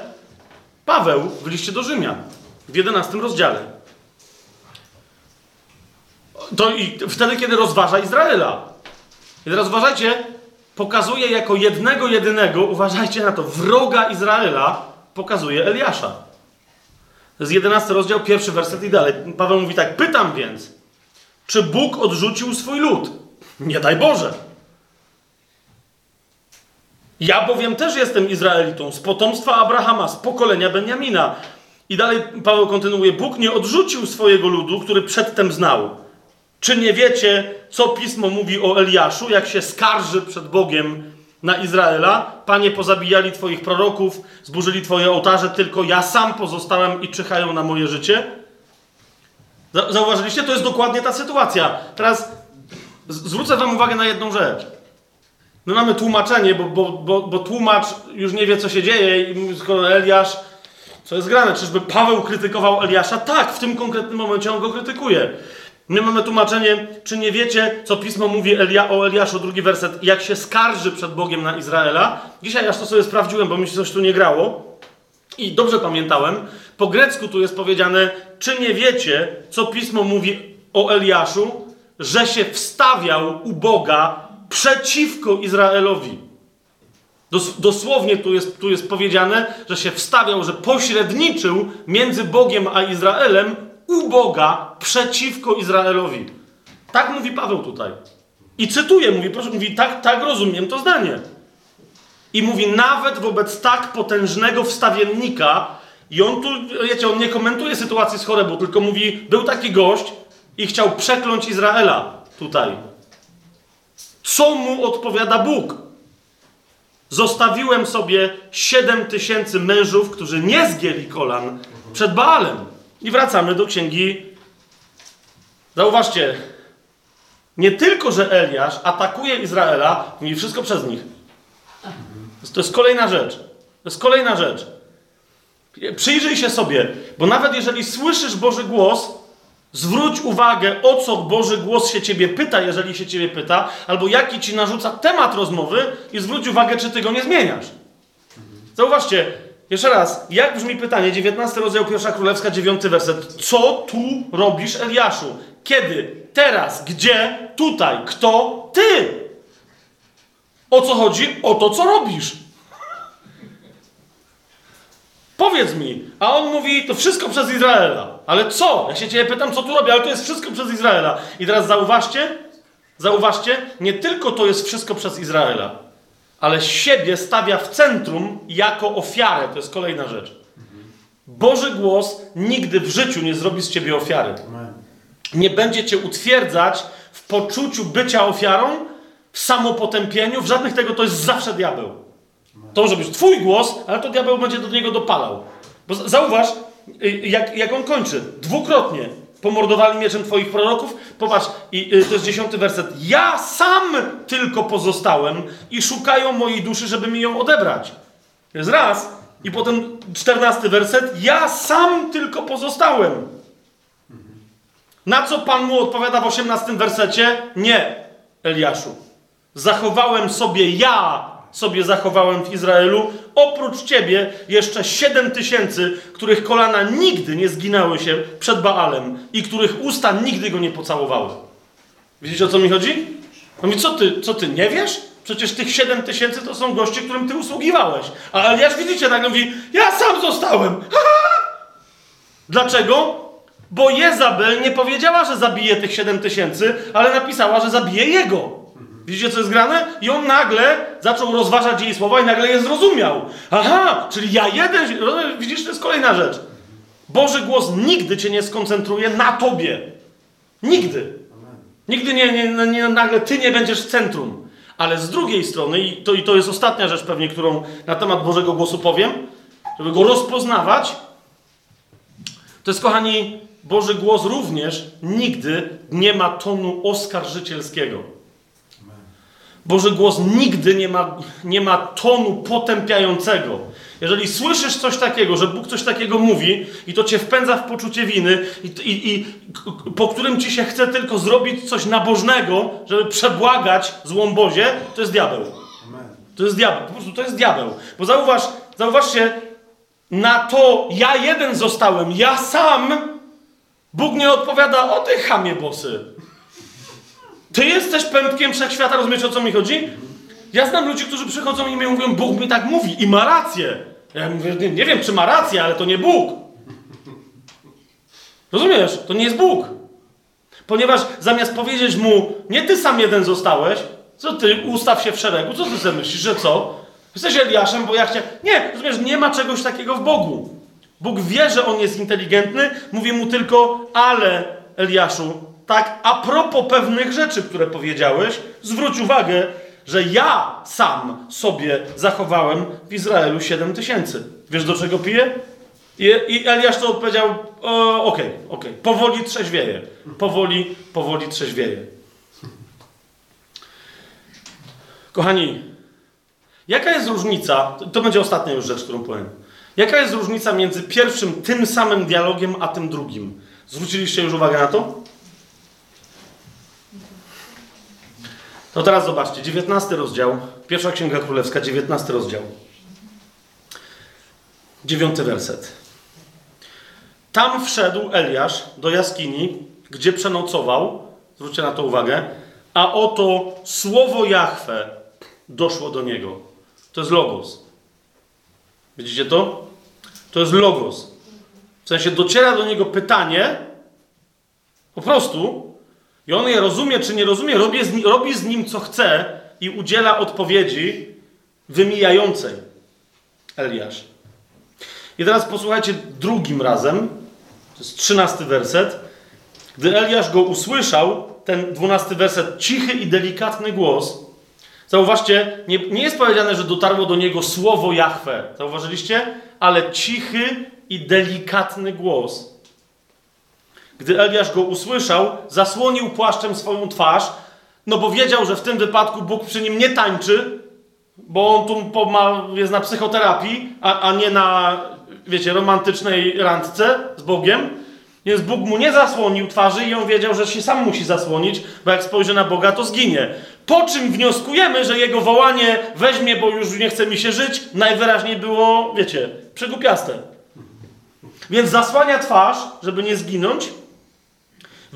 Paweł w liście do Rzymian w 11 rozdziale. To i wtedy, kiedy rozważa Izraela. I teraz uważajcie, pokazuje jako jednego, jedynego, uważajcie na to, wroga Izraela pokazuje Eliasza. To jest 11 rozdział, pierwszy werset i dalej. Paweł mówi tak, pytam więc, czy Bóg odrzucił swój lud? Nie daj Boże. Ja bowiem też jestem Izraelitą, z potomstwa Abrahama, z pokolenia Benjamina. I dalej Paweł kontynuuje: Bóg nie odrzucił swojego ludu, który przedtem znał. Czy nie wiecie, co pismo mówi o Eliaszu, jak się skarży przed Bogiem na Izraela? Panie, pozabijali Twoich proroków, zburzyli Twoje ołtarze, tylko ja sam pozostałem i czyhają na moje życie? Zauważyliście? To jest dokładnie ta sytuacja. Teraz zwrócę Wam uwagę na jedną rzecz. My mamy tłumaczenie, bo, bo, bo, bo tłumacz już nie wie, co się dzieje i skoro Eliasz Co jest grane? Czyżby Paweł krytykował Eliasza? Tak, w tym konkretnym momencie on go krytykuje. My mamy tłumaczenie, czy nie wiecie, co pismo mówi Elia, o Eliaszu, drugi werset, jak się skarży przed Bogiem na Izraela. Dzisiaj aż to sobie sprawdziłem, bo mi się coś tu nie grało. I dobrze pamiętałem. Po grecku tu jest powiedziane, czy nie wiecie, co pismo mówi o Eliaszu, że się wstawiał u Boga przeciwko Izraelowi. Dos, dosłownie tu jest, tu jest powiedziane, że się wstawiał, że pośredniczył między Bogiem a Izraelem u Boga przeciwko Izraelowi. Tak mówi Paweł tutaj. I cytuję, mówi, proszę, mówi, tak, tak rozumiem to zdanie. I mówi, nawet wobec tak potężnego wstawiennika, i on tu, wiecie, on nie komentuje sytuacji z Chorebu, tylko mówi, był taki gość i chciał przekląć Izraela tutaj. Co mu odpowiada Bóg? Zostawiłem sobie siedem tysięcy mężów, którzy nie zgięli kolan przed Baalem. I wracamy do księgi. Zauważcie, nie tylko, że Eliasz atakuje Izraela, mówi wszystko przez nich. To jest kolejna rzecz. To jest kolejna rzecz. Przyjrzyj się sobie, bo nawet jeżeli słyszysz Boży głos, zwróć uwagę, o co Boży głos się ciebie pyta, jeżeli się ciebie pyta, albo jaki ci narzuca temat rozmowy, i zwróć uwagę, czy ty go nie zmieniasz. Zauważcie, jeszcze raz, jak brzmi pytanie, 19 rozdział pierwsza królewska, 9 werset. Co tu robisz, Eliaszu? Kiedy? Teraz? Gdzie? Tutaj? Kto? Ty! O co chodzi? O to, co robisz. Powiedz mi. A on mówi, to wszystko przez Izraela. Ale co? Ja się ciebie pytam, co tu robię, ale to jest wszystko przez Izraela. I teraz zauważcie, zauważcie, nie tylko to jest wszystko przez Izraela, ale siebie stawia w centrum jako ofiarę. To jest kolejna rzecz. Boży głos nigdy w życiu nie zrobi z ciebie ofiary. Nie będzie cię utwierdzać w poczuciu bycia ofiarą, w samopotępieniu, w żadnych tego to jest zawsze diabeł. To może być twój głos, ale to diabeł będzie do niego dopalał. Bo zauważ, jak, jak on kończy. Dwukrotnie pomordowali mieczem twoich proroków. Popatrz, i to jest dziesiąty werset. Ja sam tylko pozostałem i szukają mojej duszy, żeby mi ją odebrać. To jest raz. I potem czternasty werset. Ja sam tylko pozostałem. Na co Pan mu odpowiada w osiemnastym wersecie? Nie, Eliaszu. Zachowałem sobie ja, sobie zachowałem w Izraelu, oprócz ciebie jeszcze siedem tysięcy, których kolana nigdy nie zginały się przed Baalem i których usta nigdy go nie pocałowały. Widzicie o co mi chodzi? On mówi, co ty, co ty nie wiesz? Przecież tych siedem tysięcy to są goście, którym ty usługiwałeś. A Eliasz widzicie, nagle mówi, ja sam zostałem. <laughs> Ha, ha! Dlaczego? Bo Jezabel nie powiedziała, że zabije tych 7 tysięcy, ale napisała, że zabije jego. Widzicie, co jest grane? I on nagle zaczął rozważać jej słowa i nagle je zrozumiał. Aha, czyli ja jeden... Widzisz, to jest kolejna rzecz. Boży głos nigdy cię nie skoncentruje na tobie. Nigdy. Nigdy nie, nie, nie, nagle ty nie będziesz w centrum. Ale z drugiej strony, i to, i to jest ostatnia rzecz pewnie, którą na temat Bożego głosu powiem, żeby go rozpoznawać, to jest, kochani, Boży głos również nigdy nie ma tonu oskarżycielskiego. Boży głos nigdy nie ma, nie ma tonu potępiającego. Jeżeli słyszysz coś takiego, że Bóg coś takiego mówi i to cię wpędza w poczucie winy i, i, i po którym ci się chce tylko zrobić coś nabożnego, żeby przebłagać złą Bozie, to jest diabeł. To jest diabeł. Po prostu to jest diabeł. Bo zauważ, zauważcie, na to ja jeden zostałem, ja sam, Bóg nie odpowiada o ty chamie bosy. Ty jesteś pępkiem wszechświata, rozumiesz o co mi chodzi? Ja znam ludzi, którzy przychodzą i mi mówią, Bóg mi tak mówi i ma rację. Ja mówię, nie, nie wiem, czy ma rację, ale to nie Bóg. Rozumiesz? To nie jest Bóg. Ponieważ zamiast powiedzieć mu, nie ty sam jeden zostałeś, co ty, ustaw się w szeregu, co ty sobie myślisz, że co? Jesteś Eliaszem, bo ja chciałem... Nie, rozumiesz, nie ma czegoś takiego w Bogu. Bóg wie, że on jest inteligentny, mówi mu tylko, ale Eliaszu, tak a propos pewnych rzeczy, które powiedziałeś, zwróć uwagę, że ja sam sobie zachowałem w Izraelu 7 tysięcy. Wiesz do czego piję? I, I Eliasz to odpowiedział, okej, okej, okay, powoli trzeźwieje. Powoli, powoli trzeźwieje. Kochani, jaka jest różnica, to będzie ostatnia już rzecz, którą powiem. Jaka jest różnica między pierwszym, tym samym dialogiem, a tym drugim? Zwróciliście już uwagę na to? To teraz zobaczcie, 19 rozdział, pierwsza księga królewska, 19 rozdział. Dziewiąty werset. Tam wszedł Eliasz do jaskini, gdzie przenocował, zwróćcie na to uwagę, a oto słowo Jahwe doszło do niego. To jest logos. Widzicie to? To jest logos. W sensie dociera do niego pytanie, po prostu, i on je rozumie czy nie rozumie, robi z, nim, robi z nim co chce i udziela odpowiedzi wymijającej. Eliasz. I teraz posłuchajcie drugim razem, to jest trzynasty werset. Gdy Eliasz go usłyszał, ten dwunasty werset, cichy i delikatny głos, zauważcie, nie, nie jest powiedziane, że dotarło do niego słowo Jahwe. Zauważyliście? Ale cichy i delikatny głos. Gdy Eliasz go usłyszał, zasłonił płaszczem swoją twarz, no bo wiedział, że w tym wypadku Bóg przy nim nie tańczy, bo on tu ma, jest na psychoterapii, a, a nie na, wiecie, romantycznej randce z Bogiem. Więc Bóg mu nie zasłonił twarzy i on wiedział, że się sam musi zasłonić, bo jak spojrzy na Boga, to zginie. Po czym wnioskujemy, że jego wołanie weźmie, bo już nie chce mi się żyć, najwyraźniej było, wiecie, przygłupiaste. Więc zasłania twarz, żeby nie zginąć.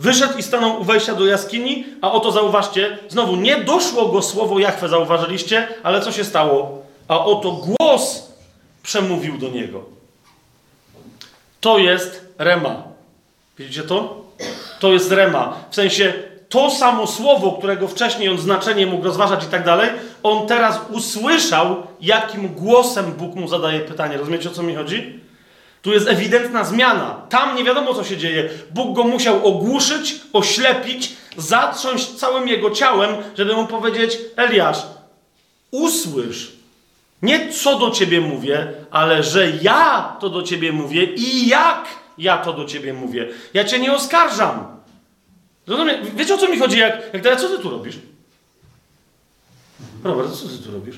Wyszedł i stanął u wejścia do jaskini, a oto zauważcie, znowu nie doszło go słowo Jachwę, zauważyliście, ale co się stało? A oto głos przemówił do niego. To jest rema. Widzicie to? To jest rema. W sensie to samo słowo, którego wcześniej on znaczenie mógł rozważać i tak dalej, on teraz usłyszał, jakim głosem Bóg mu zadaje pytanie. Rozumiecie o co mi chodzi? Tu jest ewidentna zmiana. Tam nie wiadomo, co się dzieje. Bóg go musiał ogłuszyć, oślepić, zatrząść całym jego ciałem, żeby mu powiedzieć: Eliasz, usłysz. Nie co do ciebie mówię, ale że ja to do ciebie mówię i jak ja to do ciebie mówię. Ja cię nie oskarżam. Wiecie o co mi chodzi? Jak, jak teraz, co ty tu robisz? Robert, co ty tu robisz?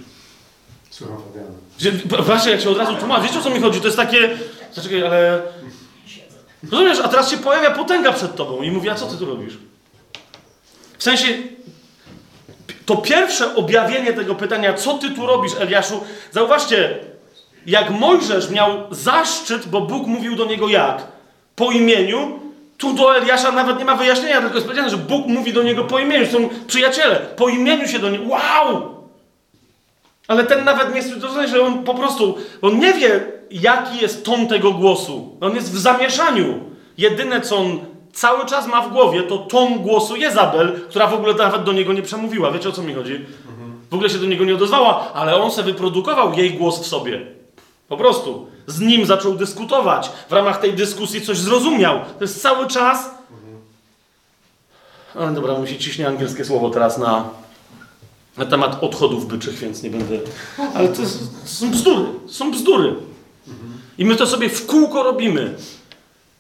Słucham Fabiana. Właśnie, jak się od razu tłumaczy, wiecie o co mi chodzi? To jest takie. Zaczekaj, ale. Rozumiesz, a teraz się pojawia potęga przed tobą i mówi, a co ty tu robisz? W sensie. To pierwsze objawienie tego pytania, co ty tu robisz, Eliaszu, zauważcie, jak Mojżesz miał zaszczyt, bo Bóg mówił do niego jak? Po imieniu, tu do Eliasza nawet nie ma wyjaśnienia, tylko jest powiedziane, że Bóg mówi do niego po imieniu, są przyjaciele, po imieniu się do niego. Wow! Ale ten nawet nie to znaczy, że on po prostu, on nie wie, jaki jest ton tego głosu. On jest w zamieszaniu. Jedyne, co on cały czas ma w głowie, to ton głosu Jezabel, która w ogóle nawet do niego nie przemówiła. Wiecie, o co mi chodzi? W ogóle się do niego nie odezwała, ale on se wyprodukował jej głos w sobie. Po prostu. Z nim zaczął dyskutować. W ramach tej dyskusji coś zrozumiał. To jest cały czas... Dobra, mi się ciśnie angielskie słowo teraz na, na temat odchodów byczych, więc nie będę. Ale to, jest, to są bzdury. Są bzdury. I my to sobie w kółko robimy.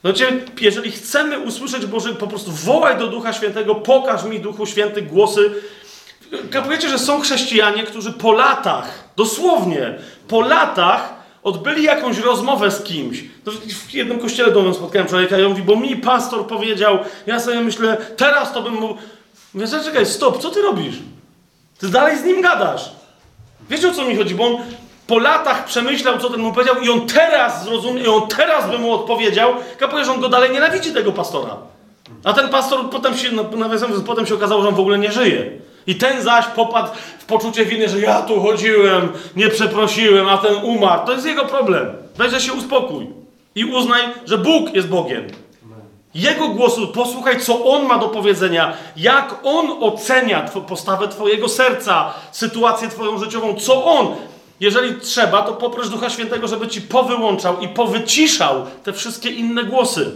Znaczy, jeżeli chcemy usłyszeć Boży, po prostu wołaj do Ducha Świętego, pokaż mi Duchu Święty głosy. Kapujecie, że są chrześcijanie, którzy po latach, dosłownie, po latach odbyli jakąś rozmowę z kimś. To w jednym kościele domowym spotkałem człowieka i on mówi, bo mi pastor powiedział, ja sobie myślę, teraz to bym mu... Mówię, zaczekaj, stop, co ty robisz? Ty dalej z nim gadasz. Wiecie o co mi chodzi? Bo on po latach przemyślał, co ten mu powiedział, i on teraz zrozumie, i on teraz by mu odpowiedział. Kapuje, że on go dalej nienawidzi, tego pastora. A ten pastor potem się, no, nawiasem potem się okazało, że on w ogóle nie żyje. I ten zaś popadł w poczucie winy, że ja tu chodziłem, nie przeprosiłem, a ten umarł. To jest jego problem. Weź się uspokój. I uznaj, że Bóg jest Bogiem. Jego głosu, posłuchaj, co on ma do powiedzenia, jak on ocenia postawę Twojego serca, sytuację Twoją życiową, co on. Jeżeli trzeba, to poproś Ducha Świętego, żeby Ci powyłączał i powyciszał te wszystkie inne głosy.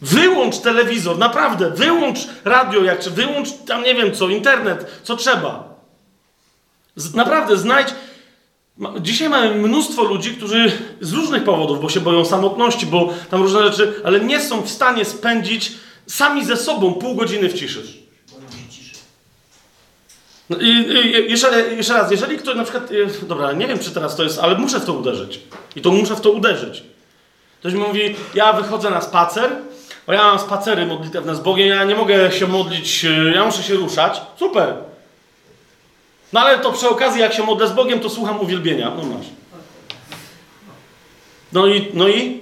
Wyłącz telewizor, naprawdę, wyłącz radio, jak czy wyłącz tam nie wiem co, internet, co trzeba. Z, naprawdę, znajdź. Dzisiaj mamy mnóstwo ludzi, którzy z różnych powodów, bo się boją samotności, bo tam różne rzeczy, ale nie są w stanie spędzić sami ze sobą pół godziny w ciszy. No I, i, jeszcze, jeszcze raz, jeżeli ktoś na przykład, e, dobra, nie wiem czy teraz to jest, ale muszę w to uderzyć. I to muszę w to uderzyć. Ktoś mi mówi, ja wychodzę na spacer, bo ja mam spacery modlitewne z Bogiem, ja nie mogę się modlić, e, ja muszę się ruszać. Super. No ale to przy okazji, jak się modlę z Bogiem, to słucham uwielbienia. No masz. No i, no i?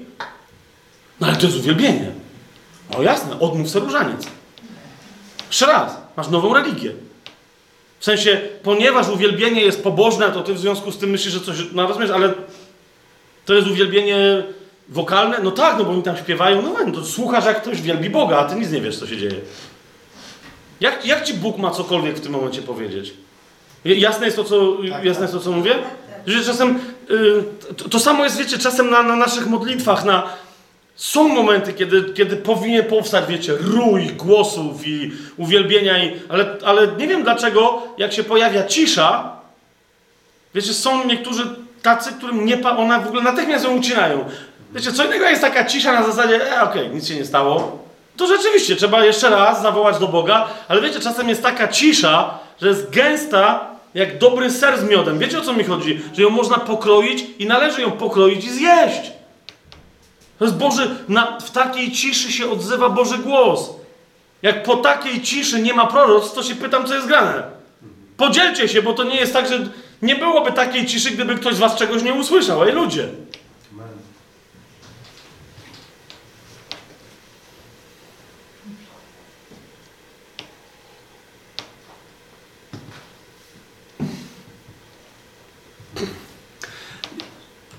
No ale to jest uwielbienie. No jasne, odmów se różaniec. Jeszcze raz, masz nową religię. W sensie, ponieważ uwielbienie jest pobożne, to ty w związku z tym myślisz, że coś. No rozumiesz, ale to jest uwielbienie wokalne? No tak, no bo oni tam śpiewają. No, no to słuchasz, jak ktoś wielbi Boga, a ty nic nie wiesz, co się dzieje. Jak, jak ci Bóg ma cokolwiek w tym momencie powiedzieć? Jasne jest to, co, jasne jest to, co mówię? Że czasem. Y, to, to, samo jest, wiecie, czasem na, na naszych modlitwach, na. Są momenty, kiedy, kiedy powinien powstać, wiecie, rój głosów i uwielbienia, i, ale, ale nie wiem dlaczego, jak się pojawia cisza, wiecie, są niektórzy tacy, którym nie pa, ona w ogóle natychmiast ją ucinają. Wiecie, co innego jest taka cisza na zasadzie, e, okej, okay, nic się nie stało. To rzeczywiście trzeba jeszcze raz zawołać do Boga, ale wiecie, czasem jest taka cisza, że jest gęsta, jak dobry ser z miodem. Wiecie o co mi chodzi? Że ją można pokroić i należy ją pokroić i zjeść. To jest Boży, na, w takiej ciszy się odzywa Boży głos. Jak po takiej ciszy nie ma proroc, to się pytam, co jest grane. Podzielcie się, bo to nie jest tak, że nie byłoby takiej ciszy, gdyby ktoś z was czegoś nie usłyszał. Ej, ludzie.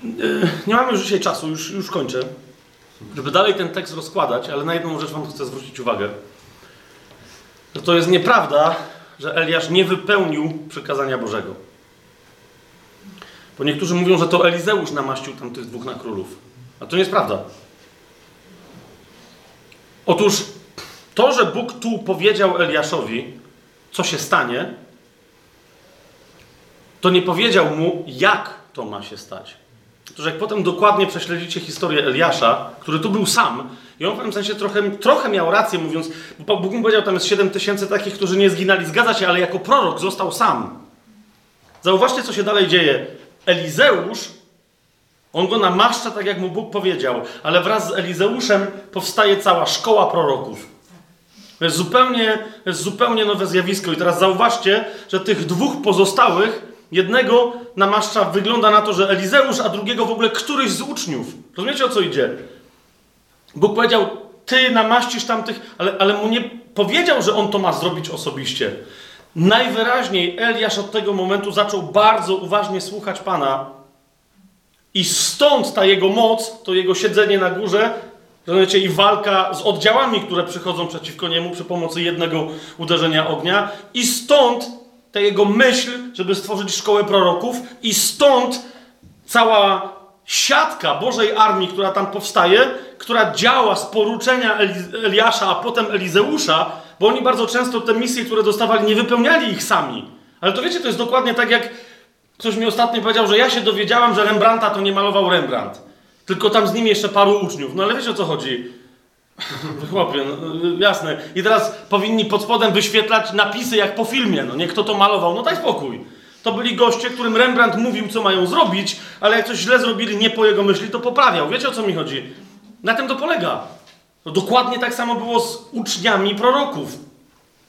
E, nie mamy już dzisiaj czasu, już, już kończę, żeby dalej ten tekst rozkładać, ale na jedną rzecz Wam chcę zwrócić uwagę. To jest nieprawda, że Eliasz nie wypełnił przykazania Bożego. Bo niektórzy mówią, że to Elizeusz namaścił tam tych dwóch na królów. A to nie jest prawda. Otóż to, że Bóg tu powiedział Eliaszowi, co się stanie, to nie powiedział mu, jak to ma się stać. Otóż jak potem dokładnie prześledzicie historię Eliasza, który tu był sam, i on w pewnym sensie trochę, trochę miał rację, mówiąc, bo Bóg mu powiedział, tam jest 7 tysięcy takich, którzy nie zginęli. Zgadza się, ale jako prorok został sam. Zauważcie, co się dalej dzieje. Elizeusz, on go namaszcza tak, jak mu Bóg powiedział, ale wraz z Elizeuszem powstaje cała szkoła proroków. To jest zupełnie, to jest zupełnie nowe zjawisko. I teraz zauważcie, że tych dwóch pozostałych Jednego namaszcza wygląda na to, że Elizeusz, a drugiego w ogóle któryś z uczniów. Rozumiecie o co idzie? Bóg powiedział, ty namaścisz tamtych, ale, ale mu nie powiedział, że on to ma zrobić osobiście. Najwyraźniej Eliasz od tego momentu zaczął bardzo uważnie słuchać Pana i stąd ta jego moc, to jego siedzenie na górze, rozumiecie, i walka z oddziałami, które przychodzą przeciwko niemu przy pomocy jednego uderzenia ognia i stąd ta jego myśl, żeby stworzyć szkołę proroków, i stąd cała siatka Bożej armii, która tam powstaje, która działa z poruczenia Eliasza, a potem Elizeusza, bo oni bardzo często te misje, które dostawali, nie wypełniali ich sami. Ale to wiecie, to jest dokładnie tak, jak ktoś mi ostatnio powiedział, że ja się dowiedziałam, że Rembrandta to nie malował Rembrandt. Tylko tam z nim jeszcze paru uczniów. No ale wiecie o co chodzi? <laughs> Chłopie, no, jasne. I teraz powinni pod spodem wyświetlać napisy jak po filmie. No nie kto to malował, no daj spokój. To byli goście, którym Rembrandt mówił, co mają zrobić, ale jak coś źle zrobili nie po jego myśli, to poprawiał. Wiecie o co mi chodzi? Na tym to polega. No, dokładnie tak samo było z uczniami proroków.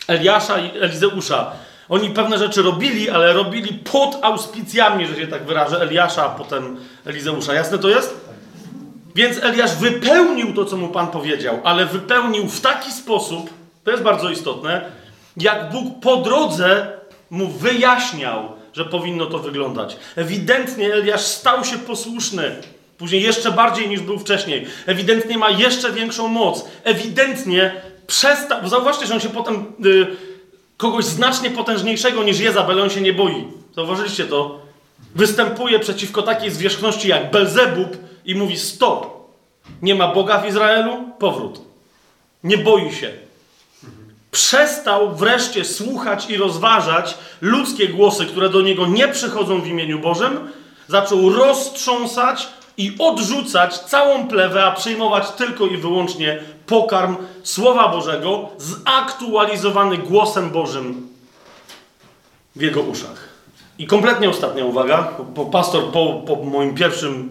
Eliasza i Elizeusza. Oni pewne rzeczy robili, ale robili pod auspicjami, że się tak wyrażę, Eliasza, a potem Elizeusza. Jasne to jest? Więc Eliasz wypełnił to, co mu Pan powiedział, ale wypełnił w taki sposób, to jest bardzo istotne, jak Bóg po drodze mu wyjaśniał, że powinno to wyglądać. Ewidentnie Eliasz stał się posłuszny, później jeszcze bardziej niż był wcześniej. Ewidentnie ma jeszcze większą moc. Ewidentnie przestał. Zauważcie, że on się potem. Y, kogoś znacznie potężniejszego niż Jezabel, on się nie boi. Zauważyliście to? Występuje przeciwko takiej zwierzchności jak Belzebub, i mówi: Stop! Nie ma Boga w Izraelu? Powrót. Nie boi się. Przestał wreszcie słuchać i rozważać ludzkie głosy, które do niego nie przychodzą w imieniu Bożym. Zaczął roztrząsać i odrzucać całą plewę, a przyjmować tylko i wyłącznie pokarm Słowa Bożego zaktualizowany głosem Bożym. w jego uszach. I kompletnie ostatnia uwaga, bo pastor po, po moim pierwszym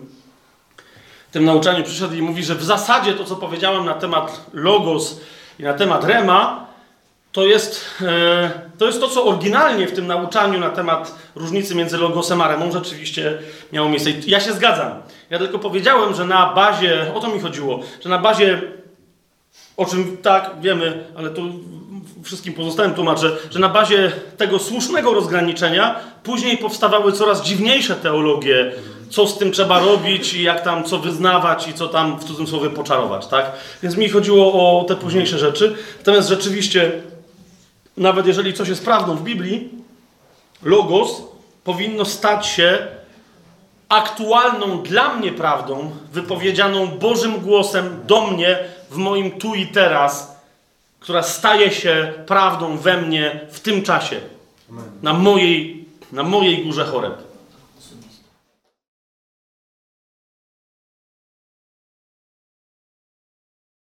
tym nauczaniu przyszedł i mówi, że w zasadzie to, co powiedziałem na temat logos i na temat rema, to jest, e, to jest to, co oryginalnie w tym nauczaniu na temat różnicy między logosem a remą rzeczywiście miało miejsce. I ja się zgadzam. Ja tylko powiedziałem, że na bazie, o to mi chodziło, że na bazie, o czym tak wiemy, ale tu wszystkim pozostałym tłumaczę, że na bazie tego słusznego rozgraniczenia później powstawały coraz dziwniejsze teologie, co z tym trzeba robić i jak tam co wyznawać i co tam w cudzym słowie poczarować, tak? Więc mi chodziło o te późniejsze rzeczy. Natomiast rzeczywiście, nawet jeżeli coś jest prawdą w Biblii, logos powinno stać się aktualną dla mnie prawdą, wypowiedzianą Bożym głosem do mnie w moim tu i teraz, która staje się prawdą we mnie w tym czasie, na mojej, na mojej górze choreb.